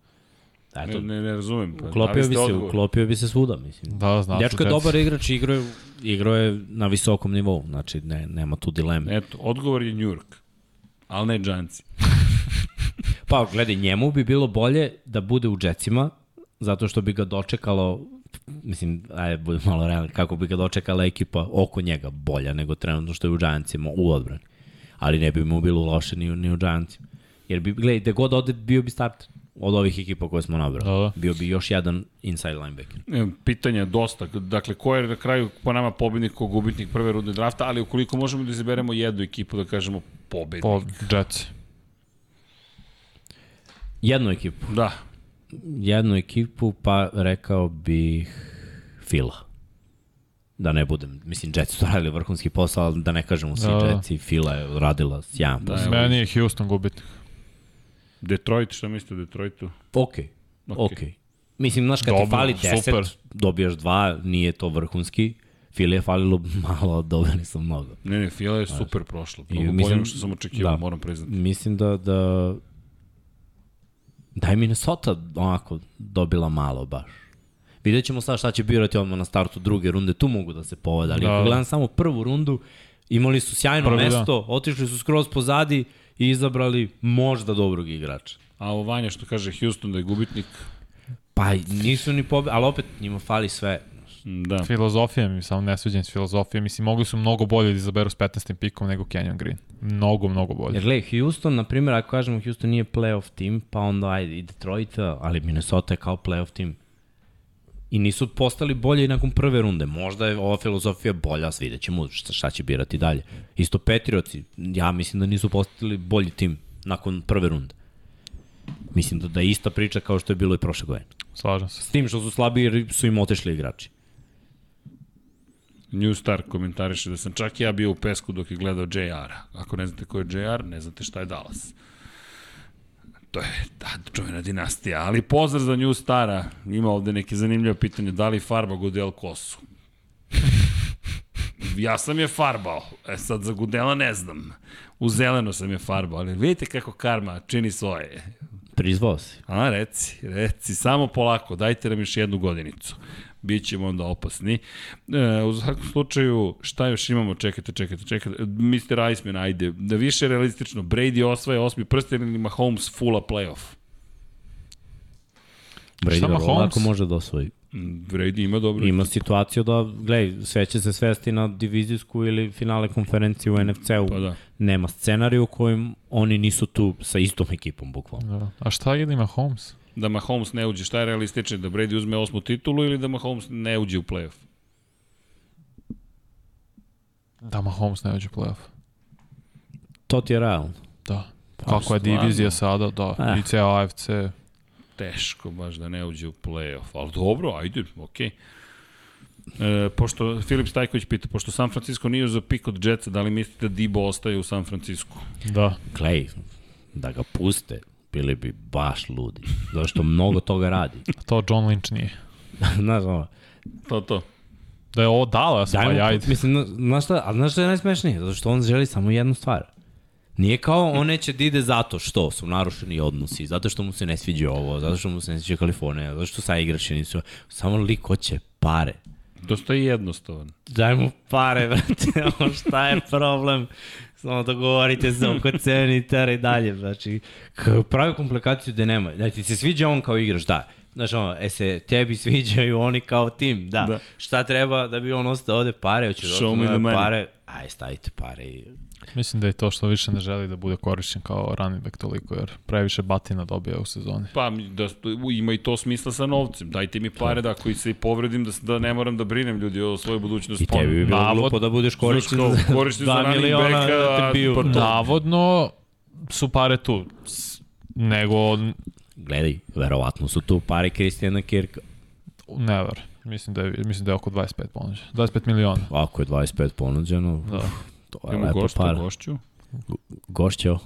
Eto, Ne, ne, ne razumem. Pa, uklopio dali bi se, odgovor. uklopio bi se svuda, mislim. Da, znam. Dečko je dobar igrač, igrao je, igrao je na visokom nivou, znači ne, nema tu dileme. Eto, odgovor je New York, ali ne Giantsi. Pa, gledaj, njemu bi bilo bolje da bude u Jetsima, zato što bi ga dočekalo, mislim, ajde, bude malo realno, kako bi ga dočekala ekipa oko njega bolja nego trenutno što je u Giantsima u odbrani. Ali ne bi mu bilo loše ni, u- ni u Giantsima. Jer bi, gledaj, gde god ode, bio bi starter od ovih ekipa koje smo nabrali. Da, da. Bio bi još jedan inside linebacker. E, Pitanja je dosta. Dakle, ko je na kraju po nama pobednik, ko gubitnik prve runde drafta, ali ukoliko možemo da izaberemo jednu ekipu, da kažemo pobednik. Po Jets. Jednu ekipu. Da, Jednu ekipu, pa rekao bih Fila. Da ne budem, mislim, Jetsi su radili vrhunski posao, ali da ne kažemo svi Da, da. Jetsi, Fila je radila sjajan Da, posao. evo. Meni je Houston gubitnik. Detroit, šta mislite o Detroitu? Ok, ok. Mislim, znaš, kad ti Dobro, fali 10, super. dobijaš dva, nije to vrhunski. Fili je falilo malo, a dobili su mnogo. Ne, ne, Fila je super prošlo. Mnogo bolje nego što sam očekivao, da, moram priznati. Mislim da, da da je Minnesota onako dobila malo baš. Vidjet ćemo sad šta će birati odmah na startu druge runde, tu mogu da se povada, ali da. ako gledam samo prvu rundu, imali su sjajno Prvi, da. mesto, da. otišli su skroz pozadi i izabrali možda dobrog igrača. A ovo Vanja što kaže Houston da je gubitnik? Pa nisu ni pobe, ali opet njima fali sve. Da. Filozofija mi, samo ne sviđam s filozofija. Mislim, mogli su mnogo bolje da izaberu s 15. pikom nego Canyon Green. Mnogo, mnogo bolje. Jer gledaj, Houston, na primjer, ako kažemo Houston nije playoff tim, pa onda ajde i Detroit, ali Minnesota je kao playoff tim. I nisu postali bolje i nakon prve runde. Možda je ova filozofija bolja, vidjet ćemo šta, šta će birati dalje. Isto Petrioci, ja mislim da nisu postali bolji tim nakon prve runde. Mislim da, da je ista priča kao što je bilo i prošle godine. Slažem se. S tim što su slabiji jer su im otešli igrači. New Star komentariše da sam čak ja bio u pesku dok je gledao JR. Ako ne znate ko je JR, ne znate šta je Dallas. To je da, čovjena dinastija. Ali pozdrav za New Stara. Ima ovde neke zanimljive pitanje. Da li farba Gudel kosu? ja sam je farbao. E sad za Gudela ne znam. U zeleno sam je farbao. Ali vidite kako karma čini svoje. Prizvao si. A, reci, reci, samo polako, dajte nam još jednu godinicu bit ćemo onda opasni. E, u svakom slučaju, šta još imamo? Čekajte, čekajte, čekajte. Mr. Iceman, ajde. Da više realistično, Brady osvaja osmi prsten ili Mahomes fulla playoff? Brady vrlo lako može da osvoji. Brady ima dobro. Ima situaciju da, gledaj, sve će se svesti na divizijsku ili finale konferencije u NFC-u. Pa da. Nema scenariju u kojem oni nisu tu sa istom ekipom, bukvalno. Da. A šta je ima Holmes? Da Mahomes ne uđe, šta je realistično, da Brady uzme osmu titulu ili da Mahomes ne uđe u playoff? Da Mahomes ne uđe u playoff. To ti je realno. Da. Pa, Kako je divizija sada, da. Eh. I ceo AFC. Teško baš da ne uđe u playoff, ali dobro, ajde, okej. Okay. E, pošto Filip Stajković pita, pošto San Francisco nije za pik od Jetsa, da li mislite da Dibo ostaje u San Francisco? Da. Clay, da ga puste, bili bi baš ludi. Zato što mnogo toga radi. To John Lynch nije. znaš, ono. To, to. Da je ovo Dallas, pa jajde. Mislim, znaš šta, a znaš šta je najsmešnije? Zato što on želi samo jednu stvar. Nije kao on neće da ide zato što su narušeni odnosi, zato što mu se ne sviđa ovo, zato što mu se ne sviđa Kalifornija, zato što sa igrači nisu. Samo lik hoće pare. Dosta je jednostavan. Daj mu pare, vrate, šta je problem? Samo dogovorite se oko cene i tere dalje. Znači, pravi komplikaciju da nema. Znači, ti se sviđa on kao igrač, da. Znači, ono, e se tebi sviđaju oni kao tim, da. da. Šta treba da bi on ostao ovde pare, hoće da pare, aj stavite pare i Mislim da je to što više ne želi da bude korišćen kao running back toliko, jer previše batina dobija u sezoni. Pa da, ima i to smisla sa novcem. Dajte mi pare da ako se i povredim, da, da ne moram da brinem ljudi o svojoj budućnosti. I tebi bi bilo Navod, glupo da budeš korišćen za, korišćen za running backa. Da bio, pa Navodno su pare tu. Nego... Gledaj, verovatno su tu pare Kristijana Kirka. Never. Mislim da je, mislim da je oko 25 ponuđeno. 25 miliona. Ako je 25 ponuđeno, da. To je lepo gošta, par. Gošću? Gošćo.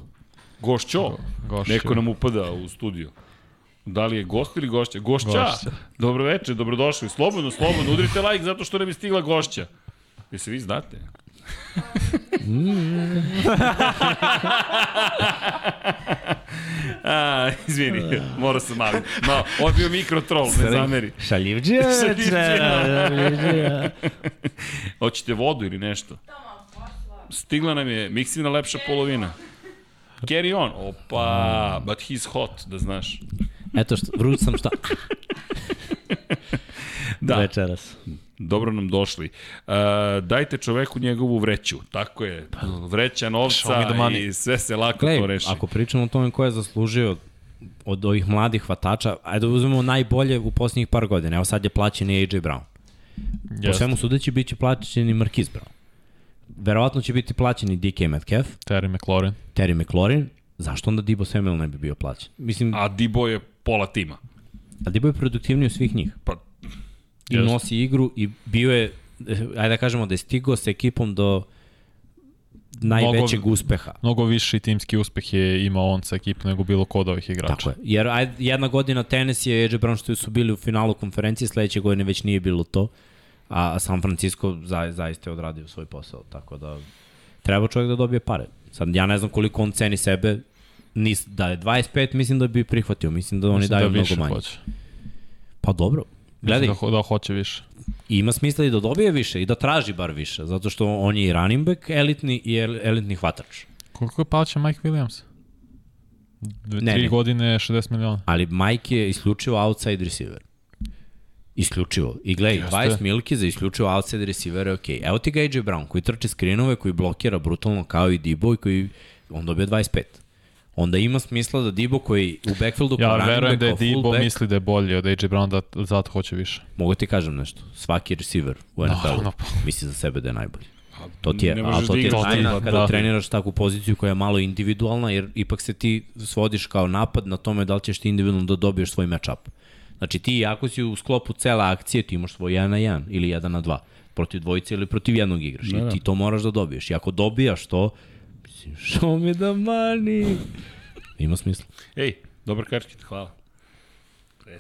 Gošćo? Gošćo. Neko nam upada u studiju. Da li je gost ili gošća? Gošća! gošća. Dobro večer, dobrodošli. Slobodno, slobodno. Udrite like zato što nam je stigla gošća. Jesi vi znate? A, izvini, mora sam mali. No, ovo je bio mikrotrol, ne zameri. Šaljivđija večera. Hoćete vodu ili nešto? Tamo. Stigla nam je miksina lepša polovina. Carry on. Opa, but he's hot, da znaš. Eto što, vruć sam šta. da. Večeras. Dobro nam došli. Uh, dajte čoveku njegovu vreću. Tako je. Vreća novca i sve se lako Glej, to reši. Ako pričamo o tome ko je zaslužio od ovih mladih hvatača, ajde da uzmemo najbolje u posljednjih par godina. Evo sad je plaćen i AJ Brown. Po svemu sudeći bit će plaćen i Marquise Brown verovatno će biti plaćeni DK Metcalf. Terry McLaurin. Terry McLaurin. Zašto onda Dibo Samuel ne bi bio plaćen? Mislim, a Dibo je pola tima. A Dibo je produktivniji od svih njih. Pa, I just. nosi igru i bio je, ajde da kažemo da je stigao sa ekipom do najvećeg mnogo, uspeha. Mnogo viši timski uspeh je imao on sa ekipom nego bilo kod ovih igrača. Tako je. Jer jedna godina tenis je AJ Brown što su bili u finalu konferencije, sledeće godine već nije bilo to a San Francisco za, zaista je odradio svoj posao, tako da treba čovjek da dobije pare. Sad, ja ne znam koliko on ceni sebe, nis, da je 25, mislim da bi prihvatio, mislim da oni Mislim daju da mnogo manje. Hoće. Pa dobro, gledaj, Mislim da, ho- da hoće više. ima smisla i da dobije više i da traži bar više, zato što on je i running back elitni i el, elitni hvatač. Koliko je plaća Mike Williams? Dve, Ne, tri ne. godine 60 miliona. Ali Mike je isključivo outside receiver. Isključivo. I gledaj, Jeste. 20 milki za isključivo outside receiver je okej. Evo ti ga AJ Brown koji trče skrinove, koji blokira brutalno kao i Debo i koji on dobije 25. Onda ima smisla da Debo koji u backfieldu Ja running verujem back, da je Debo fullback, misli da je bolji od AJ Brown, da zato hoće više. mogu ti kažem nešto, svaki receiver u NFL-u Naravno, pa. misli za sebe da je najbolji. To ti je, ali možeš to da ti je igraš tajna tim, kada da. treniraš takvu poziciju koja je malo individualna, jer ipak se ti svodiš kao napad na tome da li ćeš ti individualno da dobiješ svoj matchup. Znači ti ako si u sklopu cele akcije, ti imaš svoj 1 na 1 ili 1 na 2 protiv dvojice ili protiv jednog igraš. Da, I da. ti to moraš da dobiješ. I ako dobijaš to, mislim, show me the money. Ima smisla. Ej, dobar kačket, hvala.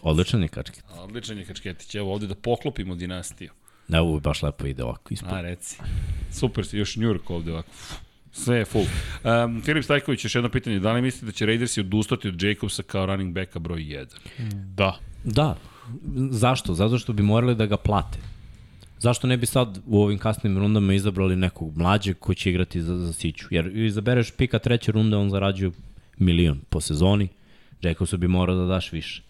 Odličan je kačket. Odličan je kačketić, evo ovde da poklopimo dinastiju. Da, ovo baš lepo ide ovako ispod. A, reci. Super si, još Njurk ovde ovako. Sve je full. Um, Filip Stajković, još jedno pitanje. Da li mislite da će Raidersi odustati od Jacobsa kao running backa broj 1? Da. Da. Zašto? Zato što bi morali da ga plate. Zašto ne bi sad u ovim kasnim rundama izabrali nekog mlađeg ko će igrati za, za siću? Jer izabereš pika treće runde, on zarađuje milion po sezoni. Jacobsu bi morao da daš više.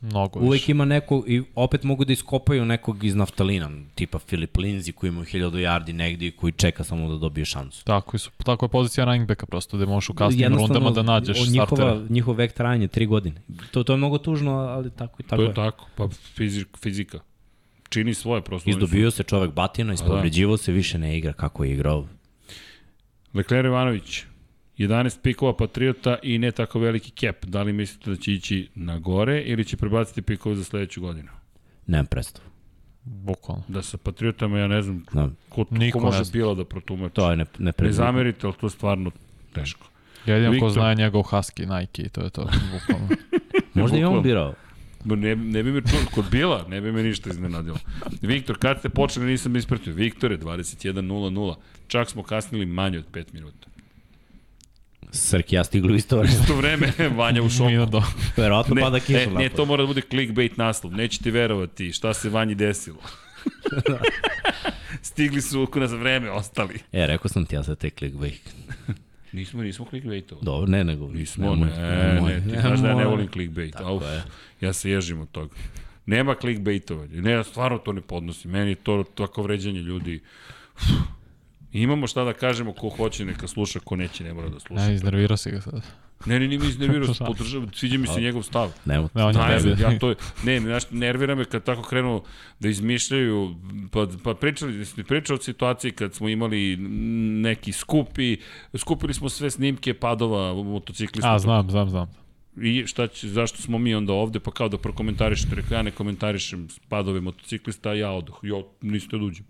Mnogo Uvek više. ima neko, i opet mogu da iskopaju nekog iz naftalina, tipa Filip Lindsay koji ima 1000 yardi negdje i koji čeka samo da dobije šansu. Tako, su, tako je pozicija running backa prosto, da možeš u kasnim rundama da nađeš njihova, startera. Njihov vek trajanja, tri godine. To, to je mnogo tužno, ali tako, tako To je. je tako, pa fizik, fizika. Čini svoje prosto. Izdobio se čovek batina, ispovređivo se, više ne igra kako je igrao. Lekler Ivanović, 11 pikova Patriota i ne tako veliki cap. Da li mislite da će ići na gore ili će prebaciti pikove za sledeću godinu? Nemam predstavu. Bukvalno. Da sa Patriotama, ja ne znam Znam, ko, Niko ko može bilo da protumači. to je ne, ne Ne zamerite, ali to je stvarno teško. Jedino ko Viktor. zna je njegov Husky Nike i to je to. Bukvalno. Možda i on birao. Ne, ne bi me čuo, kod Bila, ne bi me ništa iznenadilo. Viktor, kad ste počeli, nisam ispratio. Viktore, 21.00. Čak smo kasnili manje od 5 minuta. Srki ja stigli u isto vreme. Isto vreme, Vanja u šoku. Do. Verovatno Ne, pada kiša. e, ne, to mora da bude clickbait naslov. Nećete verovati šta se Vanji desilo. Stigli su oko nas vreme, ostali. E, rekao sam ti ja sad te clickbait. Nismo, nismo clickbaitovali. Dobro, ne, nego... Nismo, nemoj, ne, nemoj, ne, ti znaš da ja ne volim clickbait. Auf, je. ja se ježim od toga. Nema clickbaitovanja. Ne, ja stvarno to ne podnosim. Meni je to tako vređanje ljudi. Uf. Imamo šta da kažemo, ko hoće neka sluša, ko neće ne mora da sluša. Ne, iznervirao si ga sad. Ne, ne, nije mi iznervirao, podržavam, sviđa mi se njegov stav. Ne, on je Ne, ja to, ne, znaš, nervira me kad tako krenu da izmišljaju, pa, pa pričali, smo pričali o situaciji kad smo imali neki skup i skupili smo sve snimke padova motociklista. A, znam, znam, znam. I šta će, zašto smo mi onda ovde, pa kao da prokomentarišete, rekao ja ne komentarišem padove motociklista, ja odoh, jo, niste da uđem.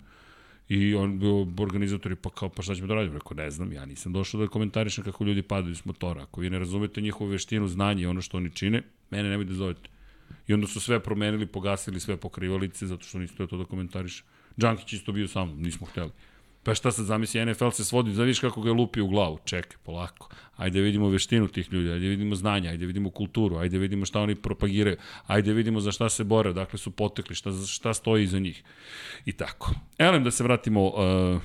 I on bio organizator i pa kao, pa šta ćemo da radimo? Rekao, ne znam, ja nisam došao da komentarišem kako ljudi padaju s motora. Ako vi ne razumete njihovu veštinu, znanje i ono što oni čine, mene nemoj da zovete. I onda su sve promenili, pogasili sve pokrivalice, zato što niste to da komentariše. Džankić isto bio sa mnom, nismo hteli. Pa šta sad zamisli, NFL se svodi, da vidiš kako ga lupi u glavu, čekaj, polako. Ajde vidimo veštinu tih ljudi, ajde vidimo znanja, ajde vidimo kulturu, ajde vidimo šta oni propagiraju, ajde vidimo za šta se bore, dakle su potekli, šta, šta stoji iza njih. I tako. Elem da se vratimo, uh,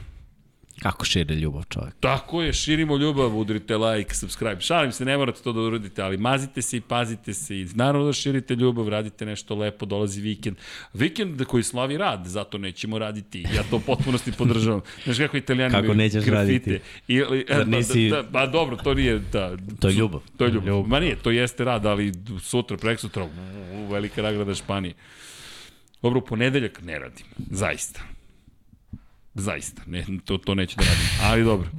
Kako širi ljubav čovjek. tako je, širimo ljubav, udrite like, subscribe. Šalim se, ne morate to da uradite, ali mazite se i pazite se i naravno da širite ljubav, radite nešto lepo, dolazi vikend. Vikend koji slavi rad, zato nećemo raditi. Ja to potpunosti podržavam. Znaš kako italijani Kako nećeš grafite. raditi? Ili, e, Zar nisi- da, da, da, dobro, to nije, da, To je ljubav. To je ljubav. Ljubav. Ma nije, to jeste rad, ali sutra, prek sutra, velika nagrada Španije. Dobro, u ponedeljak ne radim, zaista. Zaista, ne, to, to neće da radim, ali dobro.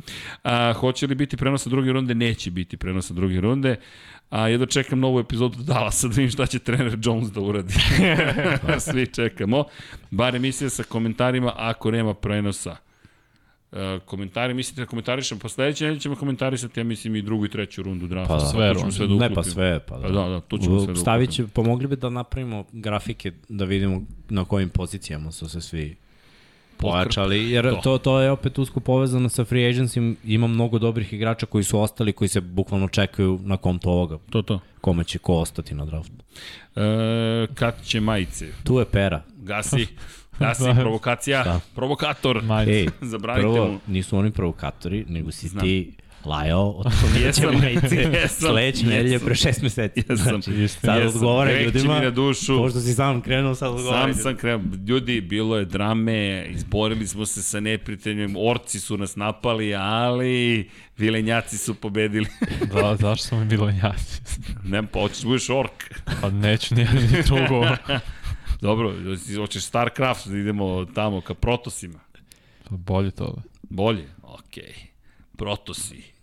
A, hoće li biti prenosa druge runde? Neće biti prenosa druge runde. A jedno čekam novu epizodu Dallasa da vidim šta će trener Jones da uradi. Svi čekamo. Bar emisija sa komentarima ako nema prenosa. E, komentari, mislite da komentarišem? Pa sledeće nedelje ćemo komentarisati, ja mislim, i drugu i treću rundu drafta. Pa da. Sve runde. sve da ne, pa sve, pa da. Pa da, da, tu ćemo sve da će, pomogli bi da napravimo grafike da vidimo na kojim pozicijama su se svi pojačali, jer To. to, to je opet usko povezano sa free agency, ima mnogo dobrih igrača koji su ostali, koji se bukvalno čekaju na konto ovoga, To, to. kome će ko ostati na draftu. E, kad će majice? Tu je pera. Gasi. Gasi, provokacija. Da. Provokator. Ej, Zabranite prvo, mu. nisu oni provokatori, nego si Znam. ti lajao o tome da će jesam, sledeće nedelje pre šest meseci. Jesam, Znači, sad jesam. odgovara ljudima, mi na dušu. pošto si sam krenuo, sad odgovara Sam sam krenuo. Ljudi, bilo je drame, izborili smo se sa neprijateljem, orci su nas napali, ali vilenjaci su pobedili. Da, zašto smo mi bilo njaci? ne, pa hoćeš da budeš ork. Pa neću nijedno ni drugo. Dobro, hoćeš Starcraft, da idemo tamo ka protosima. Pa bolje to. Bolje? Okej. Okay. Protosi.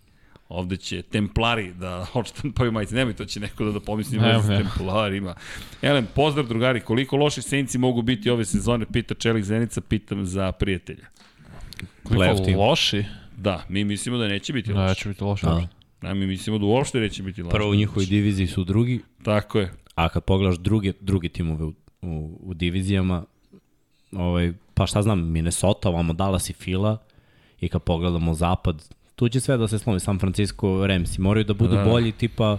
Ovde će Templari da odštampaju majice. Nemoj, to će neko da, da pomisli Ne, ne. Templarima. Elem, pozdrav drugari, koliko loši senci mogu biti ove sezone, pita Čelik Zenica, pitam za prijatelja. Tim. Loši? Da, mi mislimo da neće biti loši. Neće biti loši. Da. Da, mi mislimo da uopšte neće biti loši. Prvo u njihovoj diviziji su drugi, Tako je. a kad pogledaš druge, druge timove u, u, u divizijama, ovaj, pa šta znam, Minnesota, ovamo Dallas i Fila, i kad pogledamo zapad, tu će sve da se slomi, San Francisco, Ramsi, moraju da budu Da. da. bolji tipa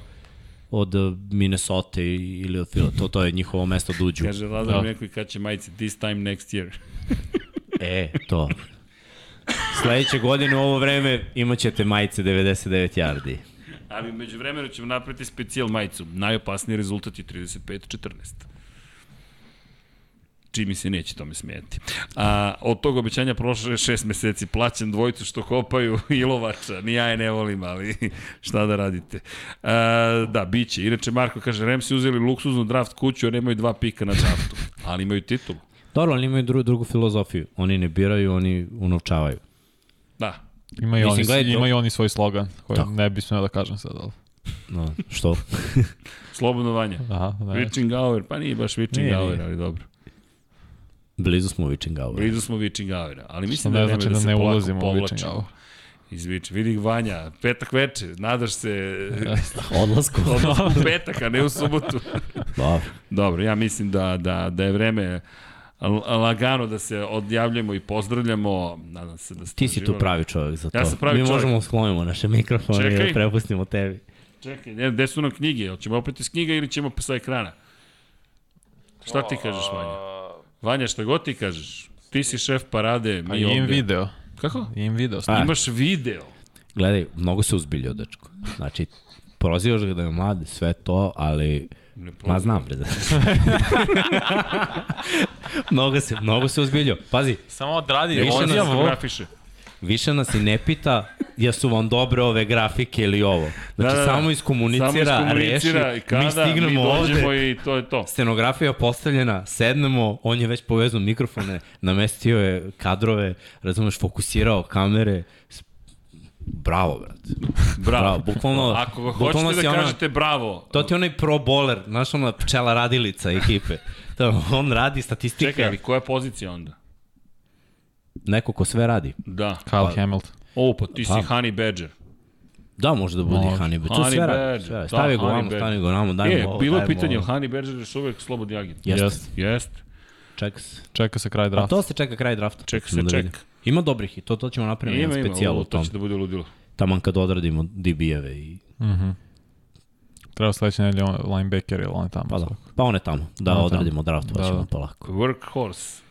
od eh, Minnesota ili od Fila, to, to je njihovo mesto da uđu. Kaže Lazar Da. da. neko i kad će majice, this time next year. E, to. Sledeće godine u ovo vreme imaćete majice 99 yardi. Ali među vremenu ćemo napraviti specijal majicu. Najopasniji rezultat je 35-14. Čimi se neće tome smijeti. A, od tog obećanja prošlo je šest meseci. Plaćam dvojicu što kopaju Ilovača. Ni ja je ne volim, ali šta da radite. A, da, bit će. Inače, Marko kaže, Remsi uzeli luksuznu draft kuću, a nemaju dva pika na draftu. Ali imaju titulu. Dobro, ali imaju dru, drugu filozofiju. Oni ne biraju, oni unovčavaju. Da. Ima i, Mislim, oni, gledaj, ima i oni svoj slogan, koji Tako. ne bi smeo da kažem sad, ali... No, što? Slobodno vanje. Aha, ne. Witching hour, pa nije baš witching hour, ali dobro. Blizu smo Hour. Blizu smo hour, ali Što mislim da ne znači da, da ne ulazimo u Hour. Izvič, vidi Vanja, petak veče, nadaš se Odlasku. odnosno u petak, a ne u subotu. Dobro. Dobro, ja mislim da, da, da je vreme lagano da se odjavljamo i pozdravljamo. Nadam se da ste Ti si tu uživali. pravi čovjek za to. Ja sam pravi Mi čovjek. možemo sklonimo naše mikrofone i Čekaj. da prepustimo tebi. Čekaj, ne, gde su nam knjige? Jel ćemo opet iz knjiga ili ćemo sa ekrana? Šta ti kažeš, Vanja? Vanja, šta god ti kažeš. Ti si šef parade, mi Pa ovde. im video. Kako? Im video. A. Imaš video. Gledaj, mnogo se uzbiljio, dečko. Znači, prozivaš ga da je mlad, sve to, ali... Ma znam, bre. mnogo se, mnogo se uzbiljio. Pazi, Samo odradi Više nas odjavu. fotografiše. Više nas i ne pita jesu vam dobre ove grafike ili ovo. Znači, Da, da, da. samo iskomunicira, Samo iskomunicira reši, kada mi stignemo mi ovde. i to je to. Scenografija postavljena, sednemo, on je već povezao mikrofone, namestio je kadrove, razumeš, fokusirao kamere. Bravo, brate. Bravo. Bravo, bukvalno- Ako bukvalno hoćete da ona- kažete bravo, To ti je onaj pro bowler, znaš ona pčela radilica ekipe. To, on radi statistika, čekaj, ali koja je pozicija onda? Neko ko sve radi. Da. Kyle Hamilton. O, pa ti si Pa. Honey Badger. Da, može da bude Može. Honey Badger. Honey sve radi. Badger, Sve da, Stavi ovamo, Badger. stavi ga ovamo, dajmo E, ovo, bilo je pitanje, ovo. Honey Badger još uvek slobodni agent. Jeste. Jest. Jest. Čeka se. Čeka se kraj A drafta. to se čeka kraj drafta. Čeka se, Ćemo da čeka. Ima dobrih i to, to ćemo napraviti Ima, jedan ima, specijal o, o to tom. će da bude ludilo. Taman kad odradimo DB-eve i... Mhm. Treba sledeće nedelje on- linebacker ili on je tamo. Pa da, pa one tamo. Da tamo. odradimo draft, pa Da, ćemo da. polako. Workhorse.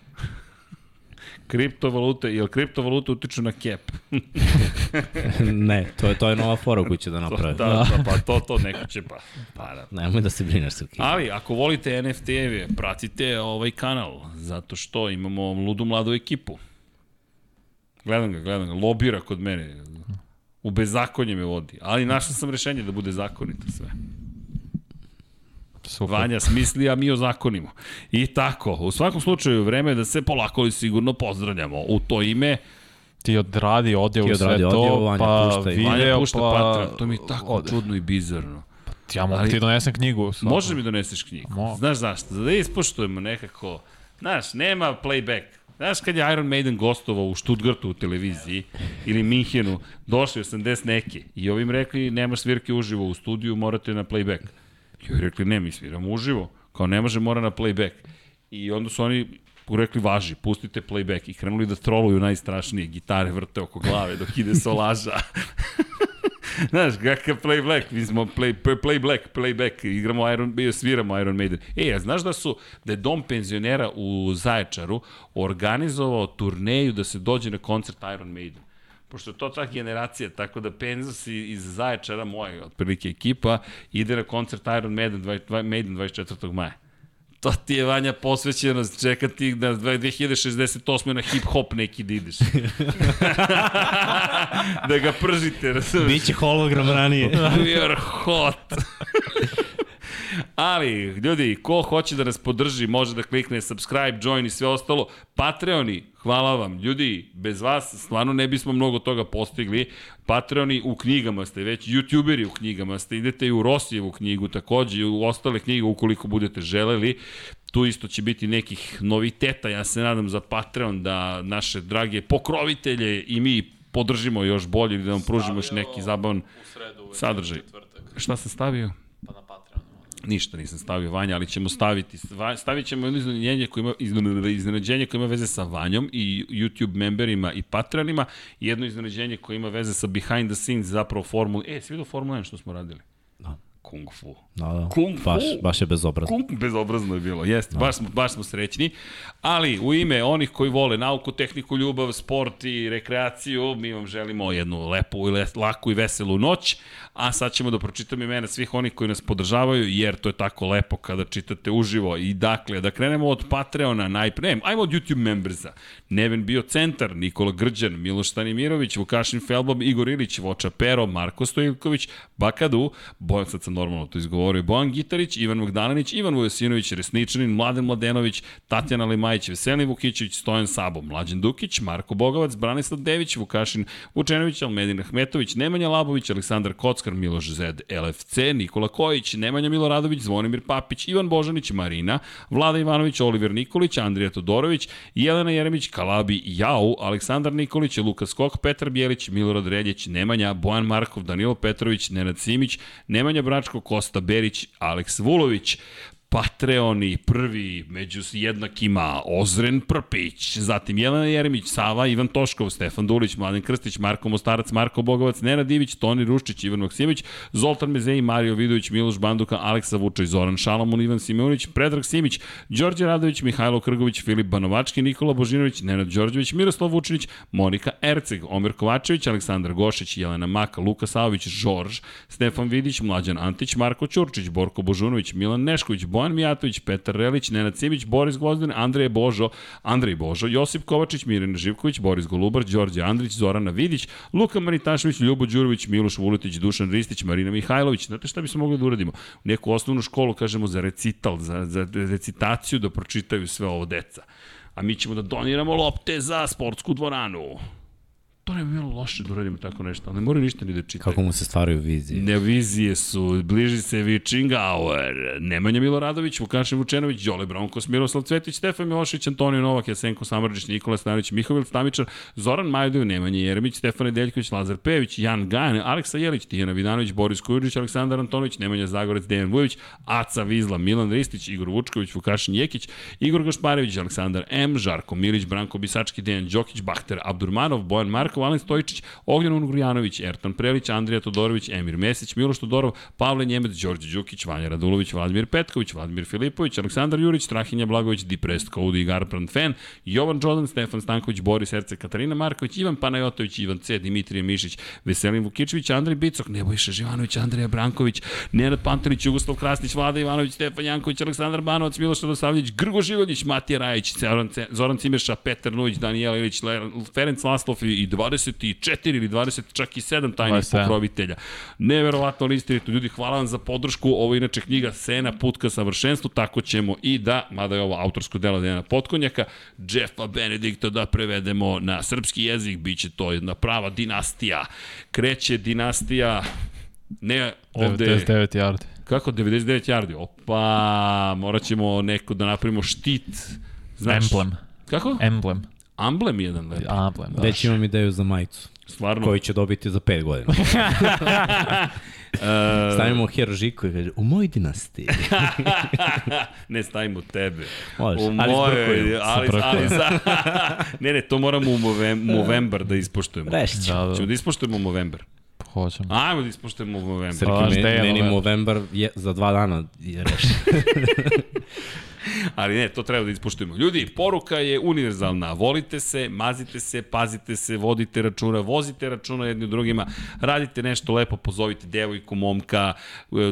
Kriptovalute, jel kriptovalute utiču na cap? ne, to je, to je nova fora koju će da To, naprave. da, da, pa to, to neko će pa. pa da. Nemoj da se brineš, Srki. Ali, ako volite NFT-eve, pratite ovaj kanal, zato što imamo ludu mladu ekipu. Gledam ga, gledam ga, lobira kod mene. U bezakonje me vodi. Ali našao sam rešenje da bude zakonito sve. Super. Vanja smisli, a mi ozakonimo. I tako, u svakom slučaju, vreme je da se polako i sigurno pozdravljamo. U to ime, Ti odradi odjevu Ti sve odradi to, Vanja pa pušta i- video, Vanja pušta pa... Patreon. To mi je tako ode. čudno i bizarno. Ja mogu Ali- ti donesem knjigu. svako. Može mi doneseš knjigu. Mogu. Znaš zašto? Da ispoštujemo nekako, znaš, nema playback. Znaš kad je Iron Maiden gostovao u Stuttgartu u televiziji ili Minhenu, došli 80 neke i ovim rekli nema svirke uživo u studiju, morate na playback. I ovi rekli ne, mi sviramo uživo, kao ne može, mora na playback. I onda su oni rekli važi, pustite playback i krenuli da troluju najstrašnije, gitare vrte oko glave dok ide solaža. Znaš, kakav play black, mi smo play, play black, play back, igramo Iron, sviramo Iron Maiden. E, a znaš da su, da je dom penzionera u Zaječaru organizovao turneju da se dođe na koncert Iron Maiden pošto je to ta generacija, tako da Penzas iz Zaječara, moja otprilike ekipa, ide na koncert Iron Maiden, 20, Maiden 24. maja. To ti je Vanja posvećenost, čekati da 2068. na hip-hop neki da ideš. da ga pržite, razumiješ? Biće hologram ranije. We are hot. Ali, ljudi, ko hoće da nas podrži, može da klikne subscribe, join i sve ostalo. Patreoni, hvala vam. Ljudi, bez vas stvarno ne bismo mnogo toga postigli. Patreoni u knjigama ste već, youtuberi u knjigama ste, idete i u Rosijevu knjigu takođe i u ostale knjige ukoliko budete želeli. Tu isto će biti nekih noviteta, ja se nadam za Patreon da naše drage pokrovitelje i mi podržimo još bolje da vam pružimo još neki zabavan sadržaj. Šta sam stavio? Ništa nisam stavio Vanja, ali ćemo staviti, stavit ćemo jedno iznenađenje koje ima, iznenađenje koje ima veze sa Vanjom i YouTube memberima i patronima i jedno iznenađenje koje ima veze sa behind the scenes zapravo formula. E, si vidio Formula 1 što smo radili? Da. Kung Fu. Da, da. Kung Fu. Baš, baš je bezobrazno. Kung, bezobrazno je bilo, jeste. Da. Baš, smo, baš smo srećni. Ali u ime onih koji vole nauku, tehniku, ljubav, sport i rekreaciju, mi vam želimo jednu lepu i laku i veselu noć. A sad ćemo da pročitam imena svih onih koji nas podržavaju, jer to je tako lepo kada čitate uživo. I dakle, da krenemo od Patreona najpre, ne, ajmo od YouTube membersa. Neven Bio Centar, Nikola Grđan, Miloš Stanimirović, Vukašin Felbob, Igor Ilić, Voča Pero, Marko Stojilković, Bakadu, Bojan sad sam normalno to izgovorio, Bojan Gitarić, Ivan Mogdalinić, Ivan Vojosinović, Resničanin, Mladen Mladenović, Tatjana Limajić, Veselin Vukićević, Stojan Sabo, Mlađan Dukić, Marko Bogovac, Branislav Dević, Vukašin Vučenović, Almedin Ahmetović, Nemanja Labović, Aleksandar Kockar, Miloš Zed, LFC, Nikola Kojić, Nemanja Miloradović, Zvonimir Papić, Ivan Božanić, Marina, Vlada Ivanović, Oliver Nikolić, Andrija Todorović, Jelena Jeremić, Kalabi, Jau, Aleksandar Nikolić, Lukas Skok, Petar Bjelić, Milorad Reljić, Nemanja, Bojan Markov, Danilo Petrović, Nenad Simić, Nemanja Bračko, Kosta Berić, Aleks Vulović, Patreoni prvi među jednakima Ozren Prpić, zatim Jelena Jeremić, Sava, Ivan Toškov, Stefan Dulić, Mladen Krstić, Marko Mostarac, Marko Bogovac, Nena Divić, Toni Ruščić, Ivan Maksimović, Zoltan Mezeji, Mario Vidović, Miloš Banduka, Aleksa Vučaj, Zoran Šalamun, Ivan Simeonić, Predrag Simić, Đorđe Radović, Mihajlo Krgović, Filip Banovački, Nikola Božinović, Nenad Đorđević, Miroslav Vučinić, Monika Erceg, Omer Kovačević, Aleksandar Gošić, Jelena Maka, Luka Savović, Žorž, Stefan Vidić, Mlađan Antić, Marko Ćurčić, Borko Božunović, Milan Nešković, Bojan Mijatović, Petar Relić, Nenad Simić, Boris Gvozden, Andrej Božo, Andrej Božo, Josip Kovačić, Mirjana Živković, Boris Golubar, Đorđe Andrić, Zorana Vidić, Luka Maritašević, Ljubo Đurović, Miloš Vuletić, Dušan Ristić, Marina Mihajlović. Znate šta bismo mogli da uradimo? Neku osnovnu školu, kažemo, za recital, za, za recitaciju da pročitaju sve ovo deca. A mi ćemo da doniramo lopte za sportsku dvoranu. To ne bi bilo loše da uradimo tako nešto, ali ne moraju ništa ni da čitaju. Kako mu se stvaraju vizije? Ne, vizije su, bliži se Witching Hour, Nemanja Miloradović, Vukašin Vučenović, Đole Bronkos, Miroslav Cvetić, Stefan Milošić, Antonio Novak, Jasenko Samrđić, Nikola Stanović, Mihovil Stamičar, Zoran Majdović, Nemanja Jeremić, Stefan Nedeljković, Lazar Pević, Jan Gajan, Aleksa Jelić, Tijana Vidanović, Boris Kujurić, Aleksandar Antonović, Nemanja Zagorec, Dejan Vujović, Aca Vizla, Milan Ristić, Igor Vučković, Vukašin Jekić, Igor Gašparević, Aleksandar M, Žarko Milić, Branko Bisački, Dejan Đokić, Bahter Abdurmanov, Bojan Markov, Alen Stojičić, Ognjan Ungurjanović, Ertan Prelić, Andrija Todorović, Emir Mesić, Miloš Todorov, Pavle Njemec, Đorđe Đukić, Vanja Radulović, Vladimir Petković, Vladimir Filipović, Aleksandar Jurić, Strahinja Blagović, Depressed Cody i Garbrand Fan, Jovan Đodan, Stefan Stanković, Boris Herce, Katarina Marković, Ivan Panajotović, Ivan C, Dimitrije Mišić, Veselin Vukičević, Andrej Bicok, Nebojša Živanović, Andrija Branković, Nenad Pantelić, Jugoslav Krasnić, Vlada Ivanović, Stefan Janković, Aleksandar Banovac, Miloš Radosavljević, Grgo Živoljić, Matija Rajić, Zoran, Cimeša, Petar Nujić, Danijela Ilić, Ferenc Laslov i 24 ili 20, čak i 7 tajnih pokrovitelja. Neverovatno listirito. Ljudi, hvala vam za podršku. Ovo je inače knjiga Sena, put ka savršenstvu. Tako ćemo i da, mada je ovo autorsko delo Dejana Potkonjaka, Jeffa Benedikta da prevedemo na srpski jezik. Biće to jedna prava dinastija. Kreće dinastija ne ovde... 99 yardi. Kako 99 yardi? Opa, morat ćemo neko da napravimo štit. Znaš, Emblem. Kako? Emblem. Amblem jedan lepi. Amblem, da. Već imam ideju za majicu. Stvarno. Koji će dobiti za 5 godina. Stavimo Hirožiku i kaže, u moj dinastiji. ne stavimo tebe. Može, u ali mojoj, ali, ali za... ne, ne, to moramo u Movember da ispoštujemo. Da, da. Ćemo da ispoštujemo Movember. Hoćemo. Ajmo da ispoštujemo Movember. Srki, meni, meni Movember je za dva dana je rešen. Ali ne, to treba da ispoštujemo. Ljudi, poruka je univerzalna. Volite se, mazite se, pazite se, vodite računa, vozite računa jedni drugima, radite nešto lepo, pozovite devojku, momka,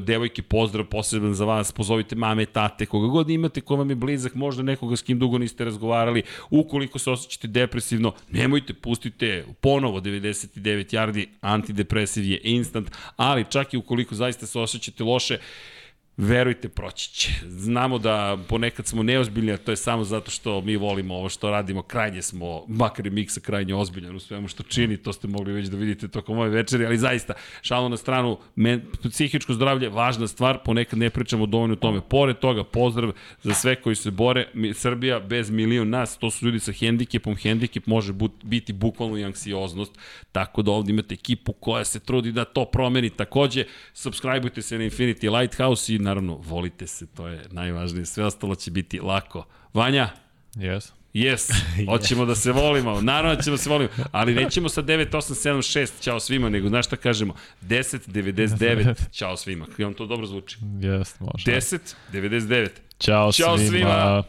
devojke pozdrav posebno za vas, pozovite mame, tate, koga god imate, ko vam je blizak, možda nekoga s kim dugo niste razgovarali. Ukoliko se osjećate depresivno, nemojte, pustite ponovo 99 yardi, antidepresiv je instant, ali čak i ukoliko zaista se osjećate loše, verujte, proći će. Znamo da ponekad smo neozbiljni, a to je samo zato što mi volimo ovo što radimo, krajnje smo, makar je miksa krajnje ozbiljan u svemu što čini, to ste mogli već da vidite tokom ove večeri, ali zaista, šalo na stranu, men, psihičko zdravlje, važna stvar, ponekad ne pričamo dovoljno o tome. Pored toga, pozdrav za sve koji se bore, Srbija bez milion nas, to su ljudi sa hendikepom, hendikep može biti bukvalno i anksioznost, tako da ovde imate ekipu koja se trudi da to promeni. Takođe, subscribeujte se na Infinity Lighthouse i na naravno, volite se, to je najvažnije. Sve ostalo će biti lako. Vanja? Yes. Yes, hoćemo da se volimo, naravno da ćemo da se volimo, ali nećemo sa 9876, čao svima, nego znaš šta kažemo, 1099, čao svima, on to dobro zvuči. Yes, može. 1099, čao, čao svima. svima.